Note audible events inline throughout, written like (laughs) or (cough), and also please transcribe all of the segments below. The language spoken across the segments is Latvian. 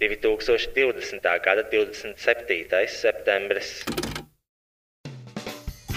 2020. gada 27. septembris.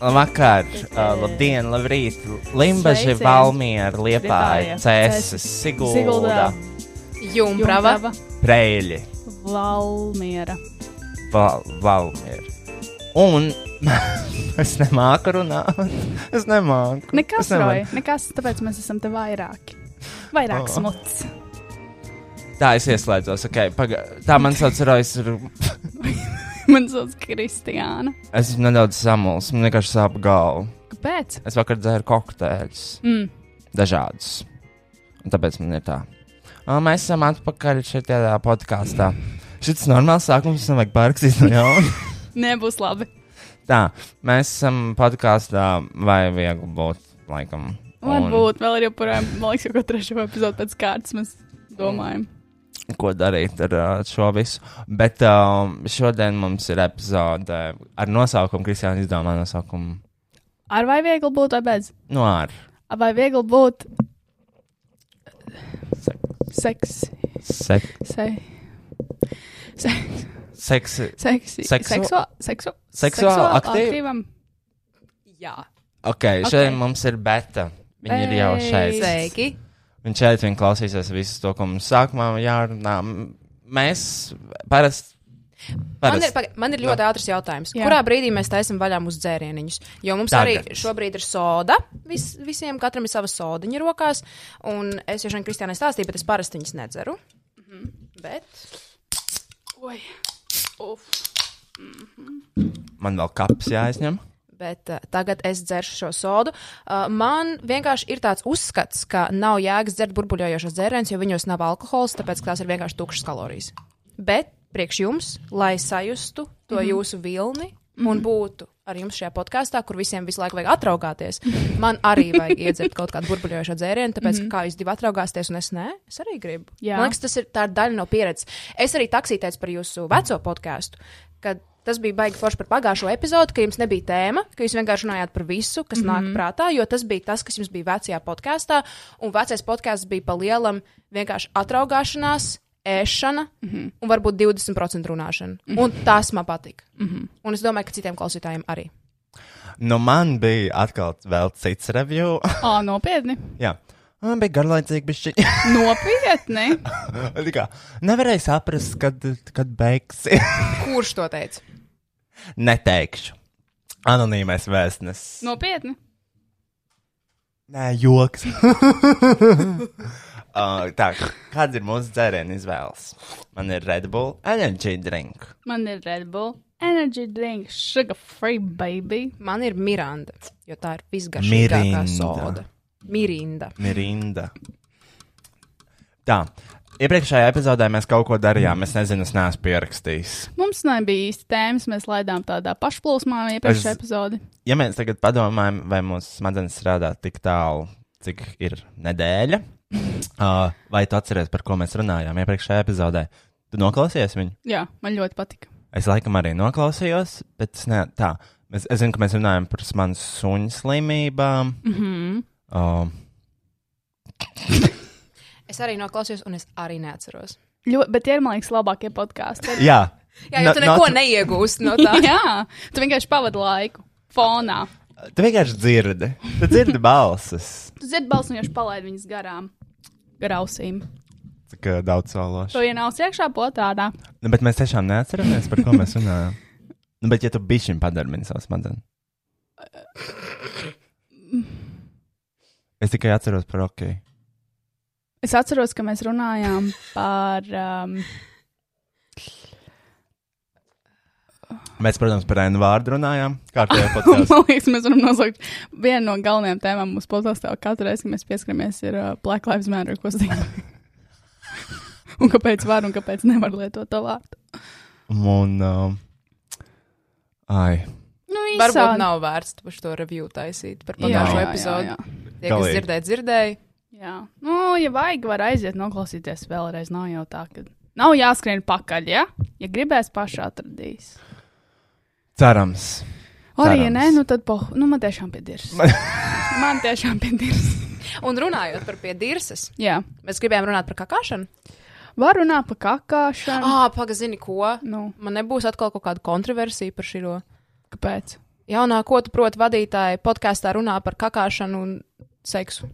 Labvakar, uh, labdien, labrīt, Sveiciens. Valmiera, Liepāja, Cēsis, Sigulda. Jumprava. Preļi, Valmiera. Val, Valmiera. Un es nemāku runāt. Es nemāku. Nekas, Es nemāku. Roja, nekas, tāpēc mēs esam te vairāki. Vairāk Oh. smuts. Tā es ieslēdzos, ok. Paga... Tā man sauc Rojas. (laughs) Man sauc Kristiāna. Es esmu nedaudz samuls, man vienkārši sāp galva. Kāpēc? Es vakar dzēru kokteļus. Mm. Dažādus. Un tāpēc man ir tā. O, mēs esam atpakaļ šajā podkāstā. Šis ir normāls sākums, man vajag pārrakstīt no jauna. (laughs) Nebūs labi. Tā, mēs esam podkāstā, vai viegli būt, laikam. Varbūt vēl ir joprojām, man liekas, jau katru trešo epizodu pēc kārtas mēs domājam. Ko darīt ar uh, šo visu. Bet um, šodien mums ir epizode ar nosaukumu, Kristiāna izdomā nosaukumu Ar vai viegli būt vai bez? no ar. Ar vai viegli būt seks, Sek se, se, seksi. seksi, Seksu- seksu, seksu, seksuāli aktīvam? Jā. Ok, šodien Ok. mums ir beta. Viņa ir jau Ei. šeit. Sveiki. Un šeit viņa klausīsies visu to, ko mums sākumā jārunā. Mēs parasti. Man ir, paga- man ir ļoti ātrs jautājums. Jā. Kurā brīdī mēs taisām vaļā mūsu dzērieniņus? Jo mums Tagad. arī šobrīd ir soda. Vis, visiem katram ir sava sodiņa rokās. Un es jau šodien Kristiānai stāstīju, bet es parasti viņas nedzeru. Mhm. Bet Oi, uf. man vēl kaps jāizņem. Bet uh, tagad es dzeršu šo sodu. Uh, man vienkārši ir tāds uzskats, ka nav jēgas dzert burbuļojošos dzērienus, jo viņos nav alkohols, tāpēc tās ir vienkārši tukšas kalorijas. Bet priekš jums, lai sajustu to mm -hmm. jūsu vilni un būtu ar jums šajā podkāstā, kur visiem visu laiku vajag atraugāties, man arī (laughs) vajag iedzert kaut kādu burbuļojošo dzērienu, tāpēc mm -hmm. kā jūs divi atraugāsieties, un es nē, es arī gribu. Jā. Man liekas, tas ir daļa no pieredzes. Es arī taksīju teicu par jūsu veco podkāstu, kad tas bija baigi forši par pagājušo epizodu, ka jums nebija tēma, ka jūs vienkārši runājāt par visu, kas mm -hmm. nāk prātā, jo tas bija tas, kas jums bija vecajā podkāstā, un vecais podkāsts bija pa lielam vienkārši atraugāšanās. Ēšana mm -hmm. un varbūt 20% runāšana. Mm -hmm. Un tas man patika. Mm -hmm. Un es domāju, ka citiem klausītājiem arī. Nu, man bija atkal vēl cits review. Ā, nopietni. (laughs) Jā. Man bija garlaicīgi, bet šī. (laughs) Nopietni! Nevarēju saprast, kad, kad beigsies. Kurš to teica? Neteikšu. Anonīmais vēstnesis. Nopietni! Nē, joks. uh, (laughs) tā, kāds ir mūsu dzērienu izvēles? Man ir Red Bull Energy Drink. Man ir Red Bull, energy drink, sugar free baby. Man ir Miranda, jo tā ir visgaršīgākā Mirinda. soda. Mirinda. Mirinda. Tā, iepriekšējā epizodē mēs kaut ko darījām. Es nezinu, es neesmu pierakstījis. Mums nebija īsti tēmas, mēs laidām tādā pašplūsmā iepriekšējā Es- epizodē. Ja mēs tagad padomājam, vai mūsu smadzenes strādā tik tālu, cik ir nedēļa, (laughs) uh, vai tu atceries, par ko mēs runājām iepriekšējā epizodē? Tu noklausies viņu? Jā, man ļoti patika. Es laikam arī noklausījos, bet ne, tā. Mēs, es zinu, ka mēs runājam par manas suņu slimībām. Mm -hmm. uh, Es arī noklausījos, un es arī neatceros. Ļoti, bet tie ir, man liekas, labākie podkāsti. jā, Jā, jo tu No- neko not- neiegūsti no tā. (laughs) Jā, tu vienkārši pavadi laiku fonā. Tu vienkārši dzirdi. Tu dzirdi balsis. Tu dzirdi balsi, un viņš palaid viņas garām. Garausīm. Cik daudz sološu. To ienāc iekšā potādā. Nu, bet mēs tiešām neatceramies, par ko mēs runājam. Nu, bet, ja tu bišķiņ padarbini savu smadzenes. Es tikai atceros par ok. Es atceros, ka mēs runājām par. Um, Mēs, protams, par ēnu vārdu runājām. (laughs) Man liekas, mēs varam nosaukt vienu no galvenajām tēmām mūsu podkāstā. Katru reizi, kad mēs pieskaramies, ir uh, Black Lives Matter kustība. (laughs) un kāpēc var un kāpēc nevar lietot to vārdu? Un, um, ai, Nu, Varbūt īsādi. nav vērts par šo review taisīt par Jā, pagājušo jā, jā, epizodu. jā. Tie, kas dzirdēja, dzirdēja. Jā, nu, ja vajag, var aiziet noklausīties vēlreiz. Nav jau tā, ka nav jāskrien pakaļ, ja? Ja gribēs, paši atradīs. cerams. Arī, ja nē, nu tad, poh, nu, man tiešām piedirs. (laughs) man tiešām piedirs. Un runājot par piedirses, Jā, mēs gribējām runāt par kakāšanu. var runāt par kakāšanu. Ah, pagaidi, ko? Nu, Man nebūs atkal kaut kāda kontroversija par šo. kāpēc? Jaunā, ko tu proti vadītāji podkāstā runā par kakāšanu un seksu.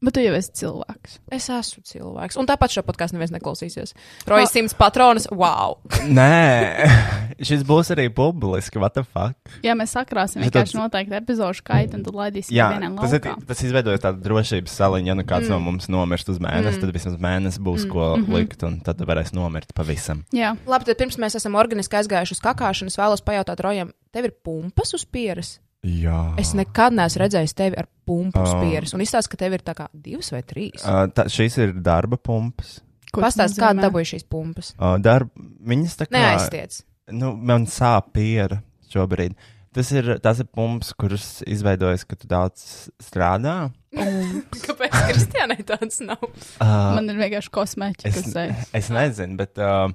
Bet tu jau esi cilvēks. Es esmu cilvēks. Un tāpat šo podkāstu neviens neklausīsies. Rojas simts patronas, wow! Nē, (laughs) šis būs arī publiski. What the fuck? Ja mēs sakrāsim vienkārši tāds- noteikti epizodu skaitu, un tad laidīsim Jā, vienam tas, ir, tas izveidoja tādu drošības saliņu. Ja nu kāds mm. no mums nomirst uz mēnesi, mm. tad vismaz mēnesis būs mm. ko likt, un tad varēs nomirt pavisam. Jā, Labi, tad pirms mēs esam organiski aizgājuši uz kakāšanu, es vēlos pajautāt Rojam, tev ir pumpas uz pieres? Jā. Es nekad neesmu redzējis tevi ar pumpu uz Oh. pieres. Un izstāsta, ka tev ir tā kā divas vai trīs. Uh, tā, šīs ir darba pumpas. ko Pastāst, kāda dabūja šīs pumpas. Uh, darb, viņas tā kā. Neaiztiec. Nu, man sāp piera šobrīd. Tas ir, tas ir pumps, kuras izveidojas, kad tu daudz strādā. (laughs) Kāpēc Kristiānai tāds nav? Uh, Man ir vienkārši kosmēķi, es, kas sēž. es nezinu, bet uh,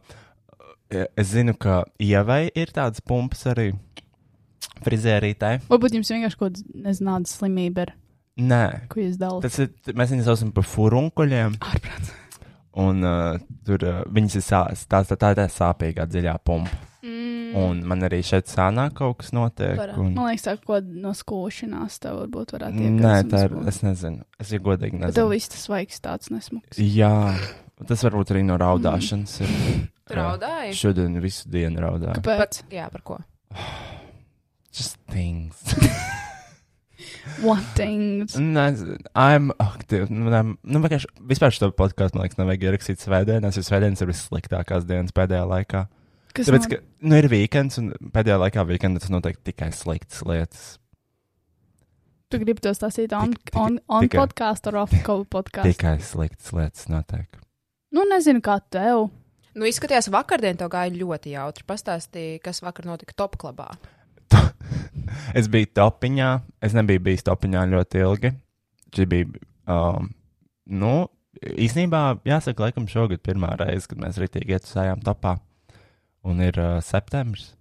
es zinu, ka ievai ir tādas pumpas arī frizērītē. Varbūt jums vienkārši kaut kāda slimība ir, Nē, ko jūs dalāt. tas ir, mēs viņus saucam par furunkuļiem. Ārprāts. Un uh, tur uh, viņas ir sā, tā, tā, tā, tā sāpīgā dziļā pumpa. Mm. Un man arī šeit sānā kaut kas notiek. Var, Un... Man liekas, tā kaut kāda no skūšanās tev varbūt varētu Nē, iekļūt. tā ir. Es nezinu. Es jau godīgi Tev nezinu. viss tas vaigs tāds nesmuks. Jā, tas varbūt arī no raudāšanas. Ir, Tu raudāji? Šodien visu dienu raudāju. Par, Kāpēc? jā, par ko? (sighs) Just things. What things? (laughs) I'm active. Nu, I'm- nu, vienkārši, vispār šo podkāstu, man liekas, nevajag ierakstīt svētdienās, jo svētdienas ir vissliktākās dienas pēdējā laikā. Kas Tāpēc, man- ka, nu, ir weekends, un pēdējā laikā weekendā tas notiek tikai sliktas lietas. Tu gribi to stāstīt on, Tik- tik- on, on tikai- podkāstu or off (laughs) podkāstu? Tikai sliktas lietas notiek. Nu, nezinu, kā tev. Nu, izskatījās, vakardien tev gāja ļoti jautri. Pastāstīja, kas vakar notika top klubā. (laughs) Es biju topiņā, es nebiju bijis topiņā ļoti ilgi. Šī bija, um, nu, īsnībā, jāsaka, laikam šogad pirmā reize, kad mēs ritīgi ietusējām topā. Un ir uh, septembris.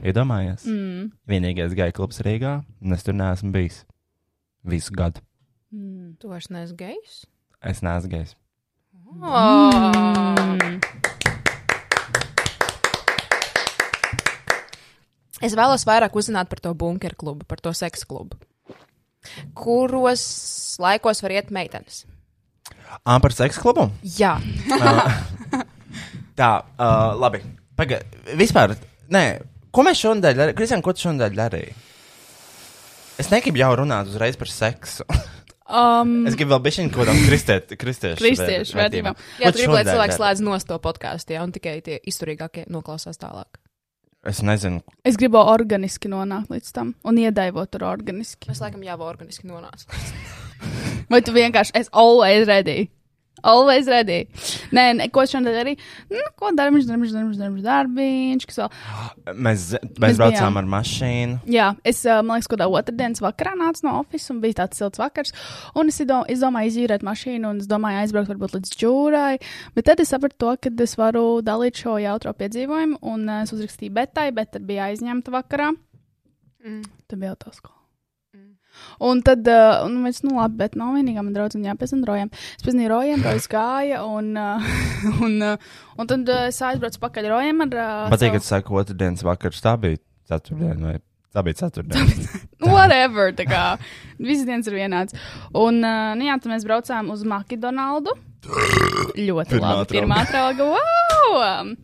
Iedomājies? Mm. Vienīgais gāja klubs Rīgā, un es tur neesmu bijis. Visu gadu. Mm. Tu vairs neesi gejs? Es neesmu gājis. Oh. Mm. Es vēlos vairāk uzzināt par to bunkeru klubu, par to seksu klubu. Kuros laikos var iet meitenes? Ā, par seksu klubu? Jā, Tā, uh, labi. Pagaid, vispār, nē, ko mēs šodien darījām? Kristian, ko tu šodien darīji? Es negribu jau runāt uzreiz par seksu. Um, es gribu vēl bišķiņu kaut kādām kristiešu vērtībām. jā tu gribi, lai cilvēks slēdz nost to podkāstu, jā, un tikai tie izturīgākie noklausās tālāk. Es nezinu, es gribu organiski nonākt līdz tam un iedaivot tur organiski. Es laikam jau organiski nonācu. Vai tu vienkārši esi always ready? Always ready. Nē, nē ko šodien darīju? Nu, ko darbiņš, darbiņš, darbiņš, darbiņš, darbiņš, kas vēl. mēs, Mēs mēs braucām bijām. ar mašīnu. Jā, es, man liekas, kādā otrdienas vakarā nācu no oficiāla un bija tāds silts vakars. Un es, ido, es domāju, izīrēt mašīnu, un es domāju, aizbraukt varbūt līdz džūrai. Bet tad es sapratu to, ka es varu dalīt šo jautro piedzīvojumu, un es uzrakstīju betai, bet tad bija aizņemta vakarā. Mm. Tad bija autoskola. Un tad, uh, un mēs, nu, labi, bet nav vienīgā man draudzene jāpiezina rojam. Es pazinu rojam, (laughs) rojas gāja, un, uh, (laughs) un, uh, un tad uh, es aizbraucu pakaļ rojam ar. Uh, Patīk, ka tu saki, otrdienas vakars. Tā bija ceturtdiena vai tā bija ceturtdiena. (laughs) Whatever, tā kā visas dienas ir vienāds. Un, uh, nu jā, tad mēs braucām uz McDonaldu. Ļoti Pirmā labi. Pirmā trauga, wow!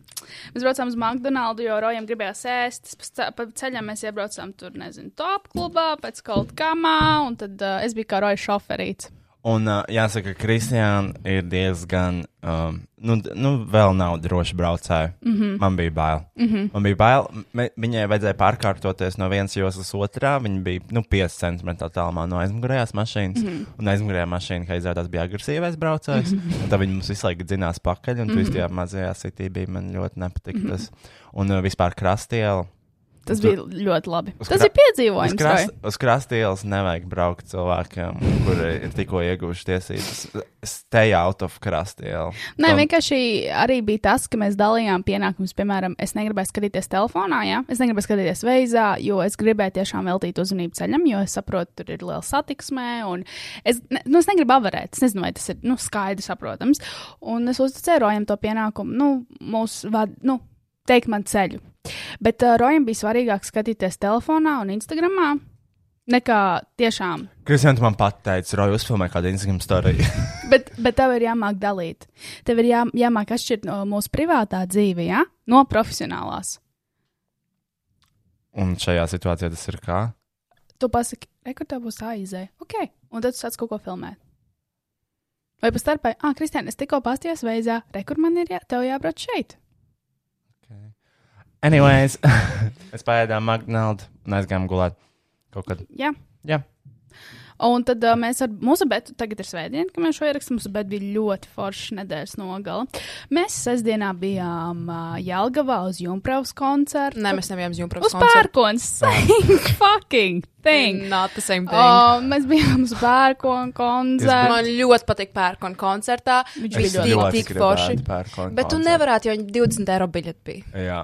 Mēs braucām uz McDonaldu, jo Rojam gribējās ēst. Pa ce- Pa ceļam mēs iebraucām tur, nezinu, top klubā, pēc kaut kamā, un tad uh, es biju kā Roja šoferīts. Un uh, jāsaka, ka Kristiāna ir diezgan, um, nu, nu, vēl nav droši braucēji. Mm. -hmm. Man bija bail. Mm -hmm. Man bija bail. Me, viņai vajadzēja pārkārtoties no vienas joslas otrā. Viņa bija, nu, 5 centimetru tālumā no aizmugurējās mašīnas. Mm. -hmm. Un aizmugurējā mašīna, kā izrādās, bija agresīvais braucējs. Mm -hmm. Tad viņi mums visu laiku dzinās pakaļ, un mm -hmm. tajā mazajā sitī bija man ļoti nepatika Mhm. tas. Un uh, vispār krastiela. Tas to- bija ļoti labi. uz Tas kra- ir piedzīvojums. Uz, krast, uz krastielas nevajag braukt cilvēkam, kuri ir tikko ieguvuši tiesības. Stay out of krastielu. Nē, Tam- vienkārši arī bija tas, ka mēs dalījām pienākumus. Piemēram, es negribēju skatīties telefonā, ja? es negribēju skatīties veizā, jo es gribēju tiešām veltīt uzmanību ceļam, jo es saprotu, tur ir liela satiksme. un Es, ne, nu, es negribu avarēt, es nezinu, vai tas ir nu, skaidrs, saprotams. Un es uzticēju Rojam to pienākumu, nu, mūsu vad, nu, teikt man ceļu. Bet uh, Rojam bija svarīgāk skatīties telefonā un Instagramā. Nekā tiešām Kristian, man pateici, Roja, uzfilmē kādu Instagram storiju. (laughs) Bet, bet tev ir jāmāk dalīt. Tev ir jā, jāmāk atšķirt no mūsu privātā dzīve, ja? no profesionālās. Un šajā situācijā tas ir kā? Tu pasaki, rekur, tev būs aizē. Ok, un tad tu sāc kaut ko filmēt. Vai pa starpai, ah, Kristiāna, es tikko pastījos veizā, rekur man ir jā, tev jābrauc šeit. Anyways, (laughs) es pēdām McDonald's un aizgājām gulēt kaut kad. Jā. Jā. Un tad uh, mēs ar mūsu betu, tagad ir svētdiena, kad mēs šo ierakstām. Mūsu bet bija ļoti forša nedēļas nogala. Mēs sestdienā bijām uh, Jelgavā uz Junkraus koncertu. Nē, mēs nebijām Zjumprovs uz pērkons. (laughs) Same fucking thing. Not the same thing. Oh, mēs bijām uz pērkonu koncertu. Man ļoti patīk pērkona koncertā. Viņš Viss bija ļoti tik forši. Bet tu nevarētu, jo viņi 20 eiro biļeti bija. Jā.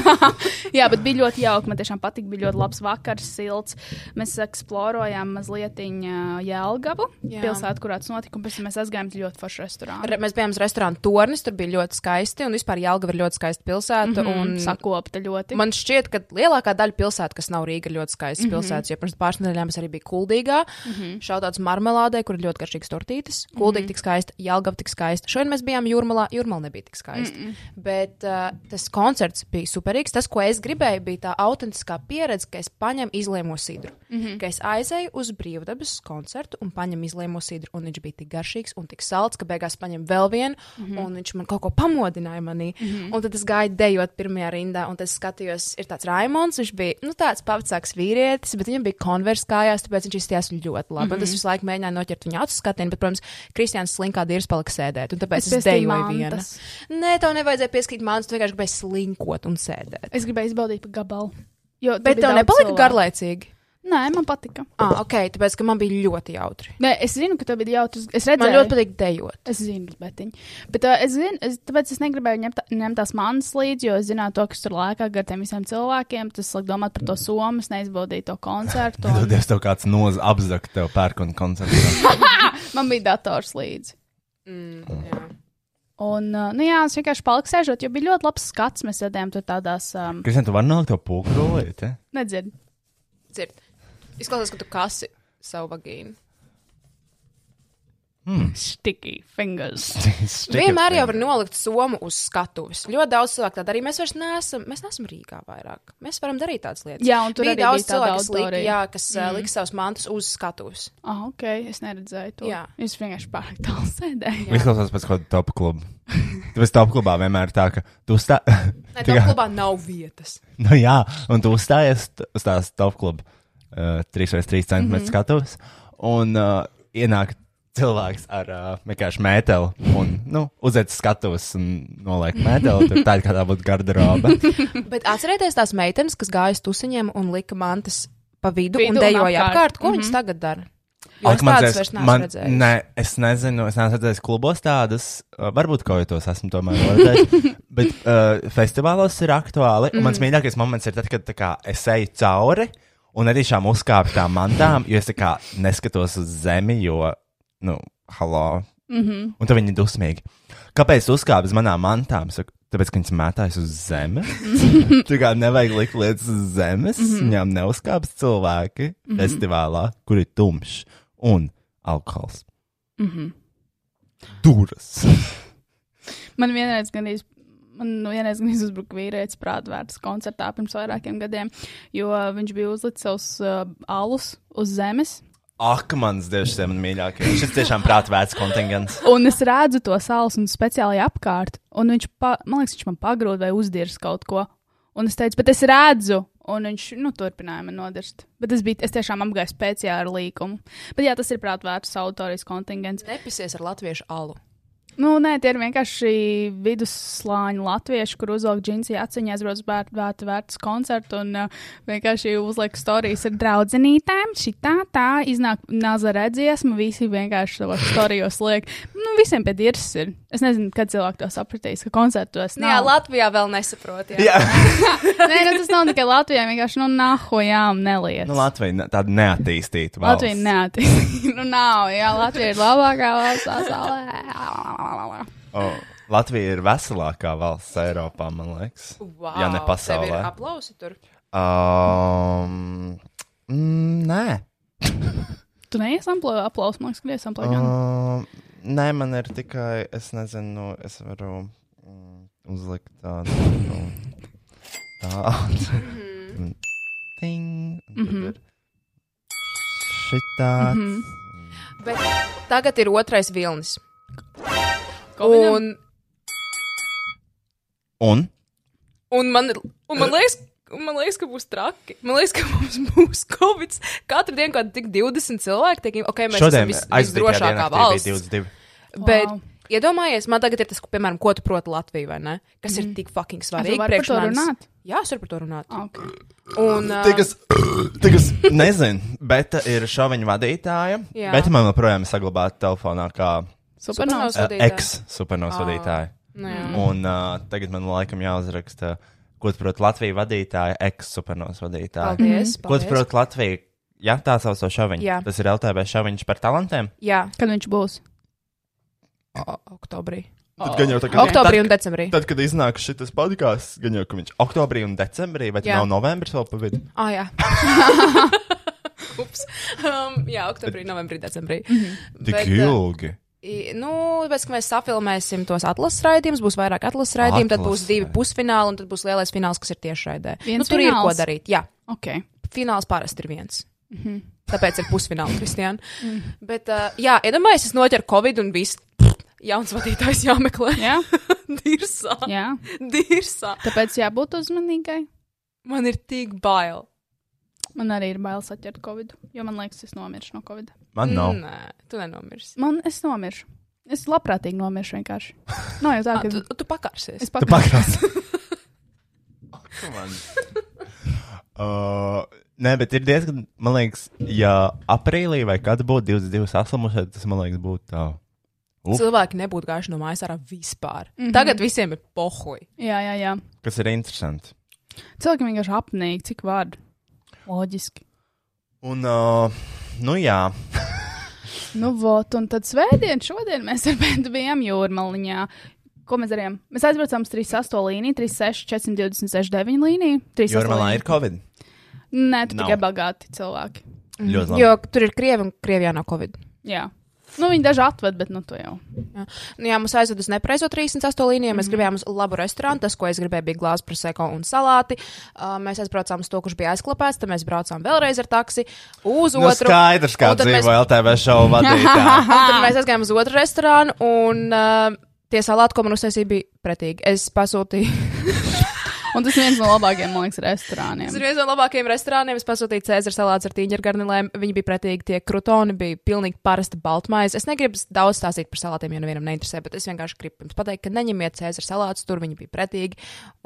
(laughs) Jā, bet bija ļoti jauki. Man tiešām patika. Bija ļoti labs vakars, silts. Mēs eksplorējām mazliet Jēlgavu, Jā. pilsētu, kurā tas notika. Un pēc tam mēs aizgājām ļoti foršu restorānu. Re, mēs bijām uz restorāna tornis, tur bija ļoti skaisti. Un vispār Jālgava ir ļoti skaista pilsēta. Mm Un -hmm. sakopta ļoti. Man šķiet, ka lielākā daļa pilsētu, kas nav Rīga, ir ļoti skaistas mm. -hmm. Pilsētas. Jo pirms pāris nedēļām es arī biju Kuldīgā. Mm -hmm. Šautauts marmelādē, kur ir ļoti garšīgas tortītes. Kuldīga mm -hmm. tik skaista, Jālgava tik skaista. Šodien mēs bijām Jūrmalā. Jūrmala nebija tik skaista. Mm -hmm. Bet uh, tas koncerts bija superīgs. Tas, ko es gribēju, bija tā autentiskā pieredze, ka es paņemu izliemo sidru. Mm -hmm. Ka es aizēju uz brīvdabas koncertu un paņemu izliemo sidru. Un viņš bija tik garšīgs un tik salds, ka beigās paņemu vēl vienu. Mm -hmm. Un viņš man kaut ko pamodināja manī. Mm -hmm. Un tad es gāju dejot pirmajā rindā, un tad skatījos, ir tāds Raimons. Viņš bija nu, tāds pavacāks vīrietis, bet viņam bija konvers kājās, tāpēc viņš izties ļoti labi. Mm -hmm. Tas visu laiku mēģināja noķert viņa acu skatienu, bet, protams, Kristians slinkā dīrs palika sēdēt. Un tāpēc es, es dejoju viena. Nē, tev nevajadzēja pieskatīt mākslas, tu vienkārši gribēji slinkot un sēdēt. Es gribēju izbaudīt pa gabalu. Jo Bet tev nepalika cilvēku. garlaicīgi. Nē, man patika. Ah, ok, tāpēc, ka man bija ļoti jautri. Nē, es zinu, ka tev bija jautrs. Es Man redzēju, ļoti patīk dejot. Es zinu, betiņ. Bet uh, es zinu, es, tāpēc es negribēju ņemt, ņemt tās manas līdzi, jo es zināju to, kas tur lēkā gar tiem visiem cilvēkiem. Tas liek domāt par to somu, es neizbaudīju to koncertu. un Dodies tev kāds noz apzakt tev pērkona koncertā. (laughs) Man bija dators līdzi. Mm, jā. Un, nu jā, es vienkārši paliku sēžot, jo bija ļoti labs skats. Mēs sēdējām tur tādās, um, Kristian, tu vari nolikt to pūkrolīt, ja? nedzird. Dzird. Izklausās, ka tu kasi. savu vagīnu. (laughs) Sticky fingers. Vienmēr jau var nolikt somu uz skatuves. Ļoti daudz cilvēku tā darīja. Mēs vairs neesam, mēs neesam Rīgā vairāk. Mēs varam darīt tādas lietas. Jā, un tur bija arī daudz cilvēku, kas, lika, jā, kas mm. lika savus mantus uz skatuves. Ah, ok, es neredzēju to. Jā. Es vienkārši pārāk tālu (laughs) sēdēju. Izklausās pēc kāda top kluba. (laughs) Tāpēc top klubā vienmēr ir tā, ka tu uzstā... Nē, kā- klubā nav vietas. nu, jā, un tu uzstājies uz tās top kluba uh, 3x3 cm mm -hmm. skatuves, un uh, ienāk cilvēks ar uh, vienkārši mēteli un nu, uzliek skatuves un noliek mēteli. Tur tā ir kā tā būtu garderoba. (laughs) Bet atcerieties tās meitenes, kas gāja uz tusiņiem un lika mantas pa vidu, Vidu un un dejoja apkārt. apkārt. Ko Mhm. viņas tagad dara? Ak, man neesmu man-. Nē, es nezinu, es neesmu redzējis klubos tādas. Uh, varbūt kaut kādos esmu tomēr redzējis. (laughs) bet uh, festivālos ir aktuāli. Mm. Mans mīļākais moments ir tad, kad tā kā, es eju cauri un arī šām uzkāpu tām mantām, jo es tā kā neskatos uz zemi, jo, nu, halo. Mm -hmm. Un tad viņi dusmīgi. Kāpēc uzkāpj uz manām mantām? Saku, Tāpēc, ka viņas mētājas uz zemes. (laughs) Tā kā nevajag likt lietas uz zemes. Mm -hmm. Viņām neuzkāps cilvēki mm -hmm. festivālā, kur ir tumšs un alkohols. Mm -hmm. Duras. Man vienreiz gan īsti. Man nu, vienreiz gan uzbruka vīrietis prātvērts koncertā pirms vairākiem gadiem, jo viņš bija uzlicis savus uh, alus uz zemes. Ak, mans dievs, tie man mīļākie. Šis tiešām prāta vērts kontingents. (laughs) Un es redzu to salas un speciāli apkārt. Un viņš, pa, man liekas, viņš man pagrūda vai uzdirs kaut ko. Un es teicu, bet es redzu. Un viņš nu, turpināja man nodirst. Bet es, biju, es tiešām apgāju speciāli ar līkumu. Bet jā, tas ir prātvērts autorijas kontingents. Nepisies ar latviešu alu. Nu, nē, tie ir vienkārši vidusslāņi latvieši, kur uzvelk džinsi aciņā, aizbrauc bērnu vērtu vērtus koncertu un uh, vienkārši uzliek stāstījis ar draudzenītēm. Šitā tā iznāk nazarē dziesma, visi vienkārši savos stāstījos liek. Nu, visiem pie dirzs ir. Es nezinu, kad cilvēki to sapratīs, ka koncertos Nu, jā, nav. Latvijā vēl nesaprot. Jā. Jā, (laughs) Nē, nu, tas nav tikai Latvijā, vienkārši, nu, nahojām neliec. nu, Latvija tāda neattīstīta. valsts. Latvija neattīstīt. (laughs) nu, nav, jā, Latvija ir labākā valsts pasaulē. O, Latvija ir veselākā valsts Eiropā, man liekas. Wow, Ja ne pasaulē. Aplausi tur. Um, mm, nē. Tu neiesamplēji aplausu, man liekas, ka iesamplēji gan. Um, nē, man ir tikai, es nezinu, es varu mm, uzlikt tādu. Nu, tādu. Mhm. Ting, un tad ir šitāds. Bet tagad ir otrais vilnis. Un, Un? un, man, ir- un man liekas, un man liekas, ka būs traki. Man liekas, ka mums (laughs) būs Covid. Katru dienu kaut kādi tik 20 cilvēki. Tiek, okay, mēs Šodien esam visdrošākā valsts. 22. Bet, Wow. iedomājies, man tagad ir tas, piemēram, ko tu proti Latviju, vai ne? Kas ir tik fucking svarīgi. vari par to runāt? Jā, es varu par to runāt. Okay. Un, uh, Tie, kas, tie, kas nezina, Beta ir šoviņu vadītāja. Jā. Bet man joprojām ir saglabāta telefonā kā Uh, Vadītāja. vadītāja. nu, jā. Un uh, tagad man laikam jāuzraksta, ko tu proti Latvijas vadītāja, ex-supernovs vadītāja. Paldies. Ko tu paldies. proti Latvija? Jā, tā sauc to šoviņu. Jā. Tas ir LTV šoviņš par talantiem. Jā, Kad viņš būs? o, oktobrī. Tad, gan jau tā, kā- Oktobrī tad, un decembrī. tad, kad iznāk šis podkāsts, gan jau, ka viņš oktobrī un decembrī, vai nav novembris vēl pa vidu? Ah, jā. (laughs) Ups. (laughs) Um, jā, oktobrī, novembrī, decembrī. Tik Bet, uh, ilgi. I- Nu, tāpēc, ka mēs safilmēsim tos atlases raidījumus, būs vairāk atlases raidījumu, tad būs divi pusfināli, un tad būs lielais fināls, kas ir tiešraidē. Nu, tur ir ko fināls? darīt. Jā, Ok. fināls parasti ir viens. Tāpēc ir pusfināls, Kristiāna. Bet, uh, jā, iedomājieties, es noķeru Covid un viss. Jauns vadītājs jāmeklē. Jā, (laughs) Dirsā. jā. Dirsā. Tāpēc jābūt uzmanīgai. Man ir tik bail. Man arī ir bailes atķert Covid, jo man liekas, es nomiršu no Covid. Man nav. Nē, tu nenomirsi. Man, es nomiršu. Es labprātīgi nomiršu vienkārši. Nav jau tā, Ah, ka tu, tu pakārsies. es pakrās. (laughs) (laughs) uh, nē, bet ir diezgan, man liekas, ja aprīlī vai kad būtu 22 saslimuši, tas, man liekas, būtu tā. Uf. Cilvēki nebūtu gājuši no mājas ārā vispār. Mm -hmm. Tagad visiem ir pohuļi. Jā, jā, jā. Kas ir interesanti. Cilvēki vienkārši apnīk, cik var. Loģiski. Un, uh, nu jā, Nu, vot, un tad svētdien, šodien mēs ar bērnu bijām jūrmaliņā. Ko mēs darījām? Mēs aizbraucām uz 38 līniju, 36, 426, 9 līniju. 38 Jūrmalā ir Covid. Nē, tu Nav. tikai bagāti cilvēki. Ļoti labi. Jo tur ir krievi un krievijā nav covid. Jā. Nu, viņi daži atved, bet nu to jau. Jā, nu, jā mums aizved uz nepareizo 38 līniju. Mēs gribējām uz labu restorānu. Tas, ko es gribēju, bija glāzes proseko un salāti. Uh, mēs aizbraucām uz to, kurš bija aizklapēts. Tad mēs braucām vēlreiz ar taksi uz Nu, otru. skaidrs, kā tad mēs- dzīvo LTV šovu (laughs) vadītāji. Un tad mēs aizgājām uz otru restorānu, un uh, tie salāti, ko man uztaisīja, bija pretīgi. Es pasūtīju. (laughs) Un tas ir viens no labākajiem, man liekas, restorāniem. Tas ir viens no labākajiem restorāniem. Es pasūtīju Cēzara salātus ar tīņģeru garnelēm. Viņi bija pretīgi, tie krutoni bija pilnīgi parasta baltmaize. Es negribu daudz stāstīt par salātiem, jo nevienam neinteresē, bet es vienkārši gribu jums pateikt, ka neņemiet Cēzara salātus, tur viņi bija pretīgi.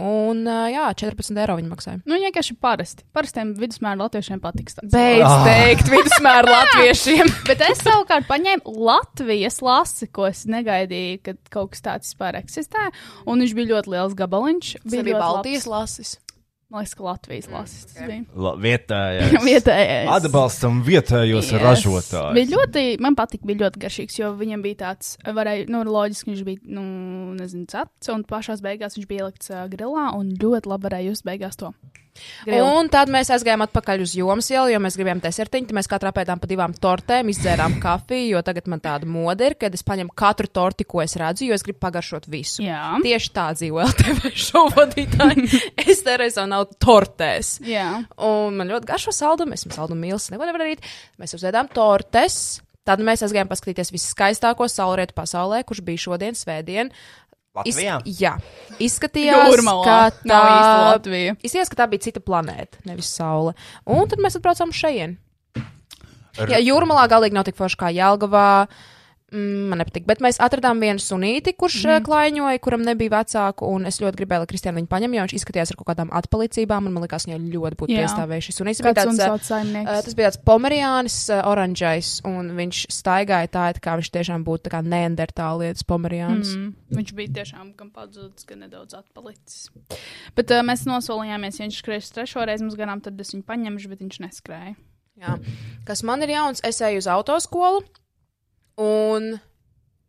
Un jā, 14 eiro viņi maksāja. Nu, vienkārši parasti. Parastiem vidusmēra latviešiem patiks. Beidz Ah. teikt vidusmēru (laughs) latviešiem. Bet es savukārt paņēmu Latvijas lasi, ko es negaidīju, ka kaut kas tāds vispār eksistē. Un viņš bija ļoti liels gabaliņš. Tas bija ļoti Baltijas labs. lasis. Man liekas, ka Latvijas lasis tas bija. La- Vietējais. (laughs) Vietējais. Atbalstam vietējos Yes. ražotājus. Bija ļoti, man patīk, bija ļoti garšīgs, jo viņam bija tāds, varēja, nu, loģiski viņš bija, nu, nezinu, cepts, un pašās beigās viņš bija ielikts uh, grilā, un ļoti labi varēja just beigās to. Grilu. Un tad mēs aizgājām atpakaļ uz jomas ielu, jo mēs gribējām desertiņu. Tad mēs katrā pēdām pa divām tortēm izdzērām (laughs) kafiju, jo tagad man tāda mode ir, kad es paņemu katru torti, ko es redzu, jo es gribu pagaršot visu. Jā. Tieši tā dzīvo LTV (laughs) šovu vadītāji. (laughs) es savu naudu tortēs. Jā. Un man ļoti garšo saldumu, es esmu saldumu mīlis, neko nevaru darīt. Mēs uzvedām tortes. Tad mēs aizgājām paskatīties viskaistāko saulrietu pasaulē, kurš bija šodien, svētdien. Latvijā? jā, izskatījās, Jūrmalā. ka tā īsti Latvija. Izskatījās, ka tā bija cita planēta, nevis saule. Un tad mēs atbraucām šeit. Jā, jūrmalā galīgi nav tik forši kā Jālgavā. Mm, man nepatīk, bet mēs atradām vienu sunīti, kurš mm. klaiņoja, kuram nebija vecāku, un es ļoti gribēju, lai Kristiāna viņu paņem, jo viņš izskatījās ar kaut kādām atpalicībām, un man liekas, viņai ļoti būtu piestāvējuši. šis sunītis. tāds, uh? Tas bija tāds pomerānis, uh, oranžais, un viņš staigāja tā, it kā viņš tiešām būtu neandertālietis pomerānis. Mm. Mm, viņš bija tiešām gan pazudis, gan nedaudz atpalicis. Bet uh, mēs nosolījāmies, ja viņš skrēs trešo reizi mums garām, tad es viņu paņemšu, bet viņš neskrēja. Jā. Kas man ir jauns, es eju uz autoskolu, un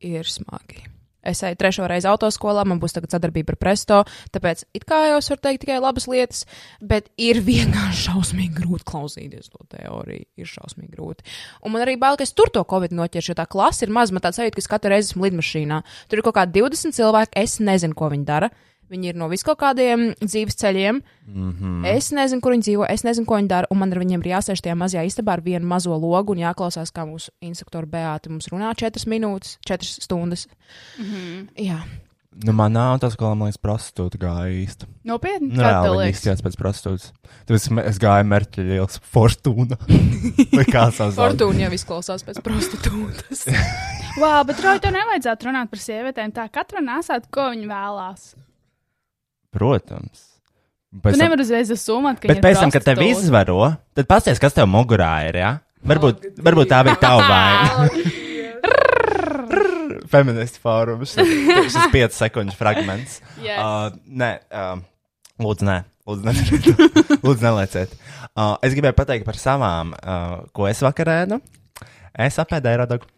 ir smagi. Es eju trešo reizi autoskolā, man būs tagad sadarbība ar Presto, tāpēc it kā jau es varu teikt tikai labas lietas, bet ir (laughs) vienkārši šausmīgi grūti klausīties to teoriju. Ir šausmīgi grūti. Un man arī bail, ka es tur to covid noķeršu, jo tā klase ir maz. Man tāds sajūta, ka es katru reizi esmu lidmašīnā. Tur ir kaut kādi 20 cilvēki, es nezinu, ko viņi dara. Viņi ir no viskaut kādiem dzīves ceļiem. Mm -hmm. Es nezinu, kur viņi dzīvo, es nezinu, ko viņi dara. Un man ar viņiem ir jāsēž tajā mazajā istabā ar vienu mazo logu un jāklausās, kā mūsu instruktora Beāta mums runā 4 minūtes, 4 stundas. Mm -hmm. Jā, Nu, manā autoskolā, man liekas, prostitūta gāja īsti. Nopietni, Nu, kā tev liekas? izskatījās pēc prostitūtas. Tāpēc es gāju mērķi liels fortūna. (laughs) Vai kā sauc? Fortūna jau izklausās pēc prostitūtas. (laughs) Vā, bet Roja, tev nevajadzētu runāt par sievietēm tā, katra nesāt, ko viņa vēlās. Protams. Tu Pēc tam, nevari uzreiz asumēt, ka bet ir pēc tam, kad tev izvaro, tad pasties, kas tev mugurā ir, jā? Varbūt, varbūt tā bija tava vaina. Feministu fórums. Šis 5 (laughs) sekundžu fragments. Yes. Uh, nē, uh, lūdzu, nē. Lūdzu, nedariet. (laughs) lūdzu nelieciet. Uh, es gribēju pateikt par savām, uh, ko es vakar ēdu. Es apēdu aerodogu.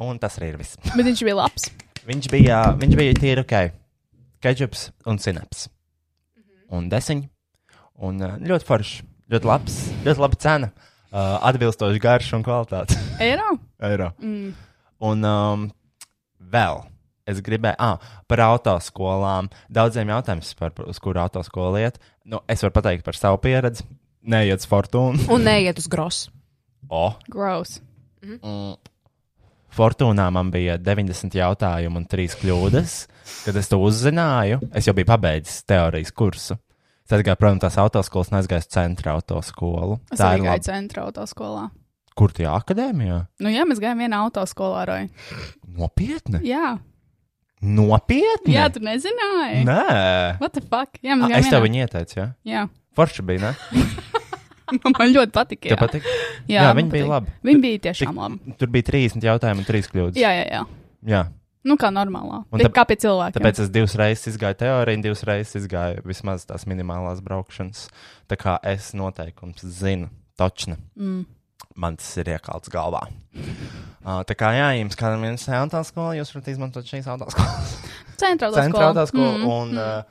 Un tas arī ir viss. Bet viņš bija labs. Viņš bija, viņš bija tīri ok. Ketčups un sinaps. Un desiņš. Un uh, ļoti foršs, ļoti labs, ļoti laba cena. Uh, atbilstoši garš un kvalitāte. (laughs) Eiro? Eiro. Mm. Un um, vēl es gribēju, ah, par autoskolām. Daudziem jautājumiem, par, uz kuru autoskolu iet. Nu, es varu pateikt par savu pieredzi. Neiet uz fortūnu. Un neiet uz grosu. (laughs) O, Gross. mm, Fortūnā man bija 90 jautājumu un 3 kļūdas. Kad es to uzzināju, es jau biju pabeidzis teorijas kursu. Es aizgāju, protams, tās autoskolas, neaizgāju uz centra autoskolu. Es Tā arī ir gāju centra autoskolā. Kur tie akadēmijā? Nu, jā, mēs gājām vienā autoskolā, Roja. Nopietni? Jā, Nopietni? jā tu nezināji. Nē. What the fuck? Jā, mēs Ah, gājām es tev vienā. viņu ieteicu, jā. Jā, Forši bija, ne? (laughs) man ļoti patika. Jā, patīk? jā, Jā, viņi bija patika. labi. Viņi bija tiešām labi. Tur bija 30 jautājumu un 3 kļūdas. Jā, jā, jā. jā. Nu, kā normālā. Un tāp- kā pie cilvēkiem. Tāpēc es divas reizes izgāju teoriju, un divas reizes izgāju vismaz tās minimālās braukšanas. Tā kā es noteikums zinu, točni. Mm. Man tas ir iekalts galvā. Uh, tā kā, jā, jums kādam ir autoskola, jūs varat izmantot šīs autoskolas. Centra autoskola. Centra autoskola. Mm, Un, uh,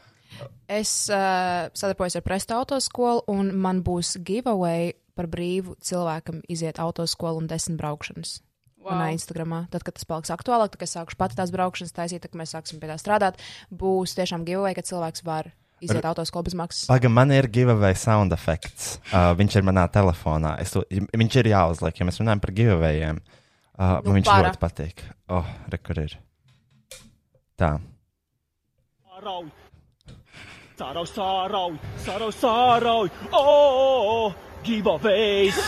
Es uh, sadarbojos ar Presto autoskolu, un man būs giveaway par brīvu cilvēkam iziet autoskolu un desmit braukšanas. Wow. Manā Instagramā, tad, kad tas paliks aktuālāk, tad, es sākšu pati tās braukšanas taisīt, tad, mēs sāksim pie tā strādāt, būs tiešām giveaway, ka cilvēks var iziet autoskolu bez maksas. Pagaidām, man ir giveaway sound effects. Uh, viņš ir manā telefonā. Es to, viņš ir jāuzliek, ja mēs runājam par giveawayiem. Uh, Nu, viņš para. ļoti patīk. Oh, re, kur ir? Tā. Sārauj, sārauj, sārauj, sārauj, sārauj, oh, giveaways!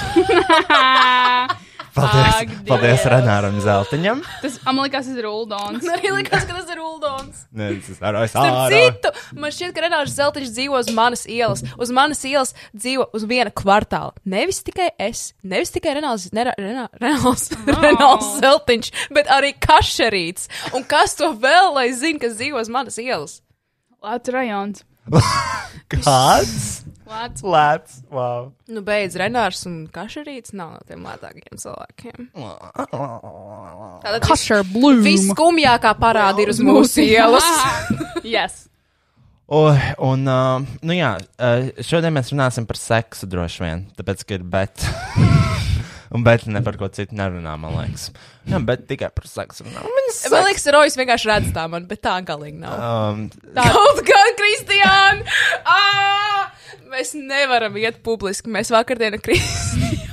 (laughs) Paldies, Ak, paldies. Renāram Zeltiņam. Tas, man liekas, tas ir Uldons. Man arī likās, ka tas ir Uldons. Nē, tas ir Starp sārauj. citu, man šķiet, ka Renārs Zeltiņš dzīvo uz manas ielas. Uz manas ielas dzīvo uz viena kvartāla. Nevis tikai es, nevis tikai Renāls, Nera- Renā- Renāls, (laughs) Renāls Zeltiņš, bet arī Kašerīts. Un kas to vēl, lai zina, kas dzīvo uz manas ielas? Lācis rajons. (laughs) Kāds? Lācis. Lēts. Wow. Nu, beidz, Renārs un Kašerīts nav no tiem lētākajiem cilvēkiem. Tātad Kašer Blue. Visskumjākā parāda ir uz mūsu ielas. (laughs) yes. O, un, uh, nu jā, uh, šodien mēs runāsim par seksu droši vien, tāpēc, ka ir bet. (laughs) un bet ne par ko citu nerunā, man liekas. Jā, bet tikai par seksu. Viņas Man liekas, Rojas vienkārši redz tā man, bet tā galīgi nav. Um, Tā kaut kā, Kristiāna! (laughs) Mēs nevaram iet publiski. Mēs vakardien ar Kristiānu.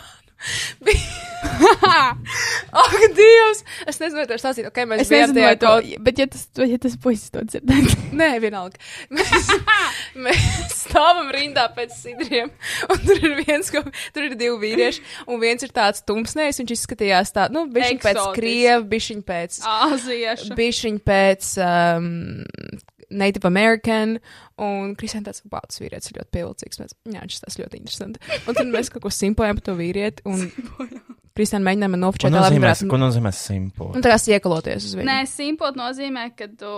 Ak, Dievs! Es nezinu, vai tas stāstīt, ok, mēs Es nezinu, bijām vai tajā to, kaut... bet ja tas, ja tas puisis to dzirdēs. (laughs) Nē, vienalga. Mēs, (laughs) mēs stāvam rindā pēc sidriem, un tur ir viens, ko, tur ir divi vīrieši, un viens ir tāds tumsnējs, viņš izskatījās tā, nu, bišķiņ pēc krievu, bišķiņ pēc, Āziešu. bišķiņ pēc um, Native American, un Kristiāna tāds, wow, tas vīrietis ir ļoti pievilcīgs. Mēs, jā, viņš tas ļoti interesanti. Un tad mēs kaut ko simpojam par to vīrieti, un Kristiāna mēģināja man ko nofočēt, lai nozīmē, varētu, ko nozīmē simpo? un tā kā iekaloties uz viņu. Nē, simpot nozīmē, ka tu.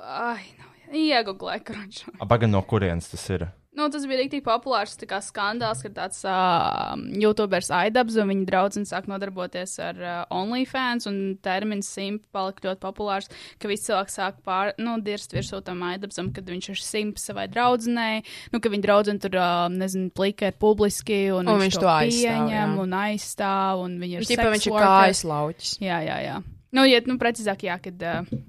Ai, nav. Iegublē, kranču. Abaga no kurienes tas ir? Nu, tas bija tik populārs skandāls, kad tāds uh, YouTuberis Aidabs un viņa draugs sāk nodarboties ar uh, OnlyFans, un termins simp palika ļoti populārs, ka visi cilvēki sāk pār, nu, dirst virsū tam Aidabsam, kad viņš ir simps savai draudzenei, nu, ka viņa draudzene tur, uh, nezinu, plika ir publiski, un, Un viņš, viņš to to aizstāv, pieņem jā. un aizstāv, un viņa ir Viņš, viņš ir kājas lauķis. Jā, jā, jā. Nu, ja, nu, precīzāk, jā, kad. Uh,